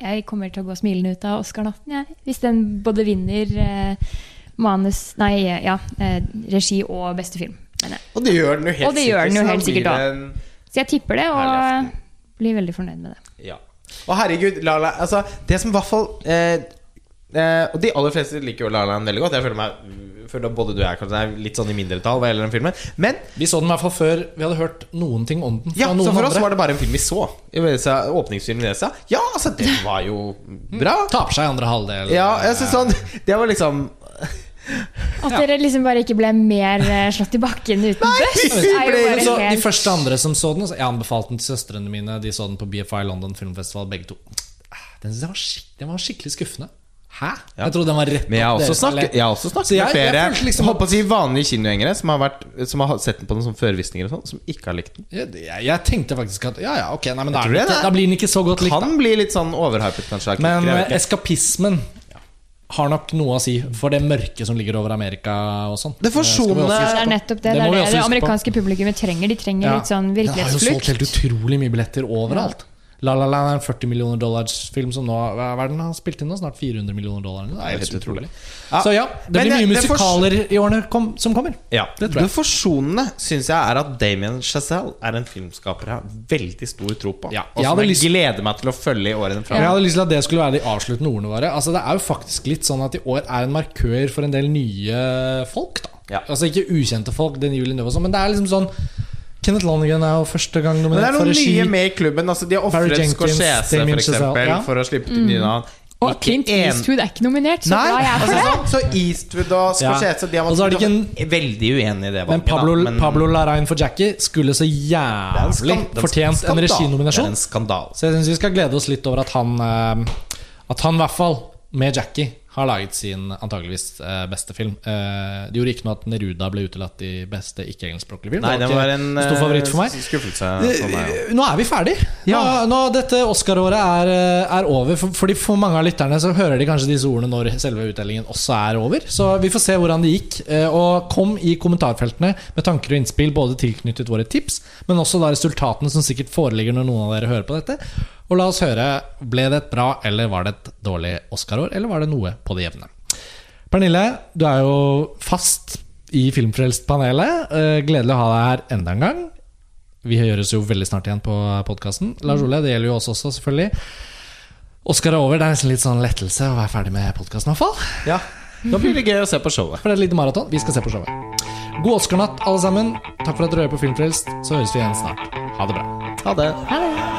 jeg kommer til å gå smilende ut av Oscar-natten, jeg. Hvis den både vinner eh, manus Nei, ja. Eh, regi og beste film. Og det gjør den jo helt Og den jo helt sikkert en- så jeg tipper det, og blir veldig fornøyd med det. Ja. Og herregud, La La Altså, det som i hvert fall eh, eh, Og de aller fleste liker jo La La veldig godt. Jeg føler meg føler både du og jeg kanskje er litt sånn i mindretall hva gjelder den filmen. Men Vi så den i hvert fall før vi hadde hørt noen ting om den. Fra ja, noen så for oss andre. var det bare en film vi så. Åpningsfilmen i Nesa. Ja, altså, det var jo bra. Taper seg i andre halvdel. Ja, jeg synes sånn Det var liksom At dere liksom bare ikke ble mer eh, slått i bakken uten buss, så de første andre som så den så Jeg anbefalte den til søstrene mine. De så den på BFI London Filmfestival, begge to. Den, var, skik den var skikkelig skuffende. Hæ? Jeg trodde den var rett Men jeg har også snakket, jeg har også snakket jeg- med jeg flere liksom Holdt på å si vanlige kinogjengere som har, vært, som har sett den på noen sånn førvisninger og sånn, som ikke har likt den. Jeg, jeg, jeg tenkte faktisk at Ja, ja, ok, nei, men da, det er- da blir den ikke så godt likt. da. Kan bli litt sånn overhypet, kanskje. Men eh, eskapismen har nok noe å si for det mørket som ligger over Amerika og sånn. Det også Det er nettopp det. Det Det, det det amerikanske publikummet trenger. De trenger Ja. litt sånn virkelighetsflukt Den har jo solgt helt utrolig mye billetter overalt. La La Land er en 40 millioner dollars film som nå hva er den har spilt inn nå? Snart 400 millioner dollar. Det er helt utrolig. Ja. Så ja, det blir det- mye musikaler i årene kom, som kommer. Ja, Det det, tror jeg. forsonende syns jeg er at Damien Chazelle er en filmskaper jeg har veldig stor tro på. Ja, og jeg som hadde jeg lyst- gleder meg til å følge i årene framover. Jeg hadde lyst til at det skulle være de avsluttende ordene våre. Altså Det er jo faktisk litt sånn at i år er en markør for en del nye folk. da Ja. Altså Ikke ukjente folk, den julen det var sånn, men det er liksom sånn Kenneth Lonergan er jo første gang Men det er for noen nye med i klubben. Altså, de har ofret Scorsese for, eksempel, ja. for å slippe til nye navn. Og Clint Eastwood er ikke nominert, så Nei, glad jeg er for altså, det. så Eastwood og Ja. Scorsese De har Og så er det ikke en- veldig uenige i det Men. Pablo, da, men Pablo Larain for Jackie skulle så det en jævlig skan- er fortjent en er reginominasjon. en. Så jeg syns vi skal glede oss litt over at han eh, At han i hvert fall, med Jackie, har laget sin antageligvis eh, beste film. Eh, Det gjorde ikke noe at Neruda ble utelatt i beste ikke-engelskspråklige film. Nei, det var en stor favoritt for meg. eh, skuffelse for meg. Eh, Nå er vi ferdig. Nå, nå, dette Oscar-året er, eh, er over. For, fordi For mange av lytterne så hører de kanskje disse ordene når selve utdelingen også er over. Så vi får se hvordan det gikk. Eh, Og kom i kommentarfeltene med tanker og innspill både tilknyttet våre tips, men også da resultatene som sikkert foreligger når noen av dere hører på dette. Og la oss høre ble det et bra eller var det et dårlig Oscar-år, eller var det noe på det jevne? Pernille, du er jo fast i Filmfrelst-panelet. Eh, Gledelig å ha deg her enda en gang. Vi gjøres jo veldig snart igjen på podkasten. Lars Ole, det gjelder jo oss også, selvfølgelig. Oscar er over. Det er nesten litt sånn lettelse å være ferdig med podkasten, i hvert fall. Ja, Da blir det gøy å se på showet. For det er et lite maraton. Vi skal se på showet. God Oscar-natt, alle sammen. Takk for at dere hører på Filmfrelst. Så høres vi igjen snart. Ha det bra. Ha det. Ha det.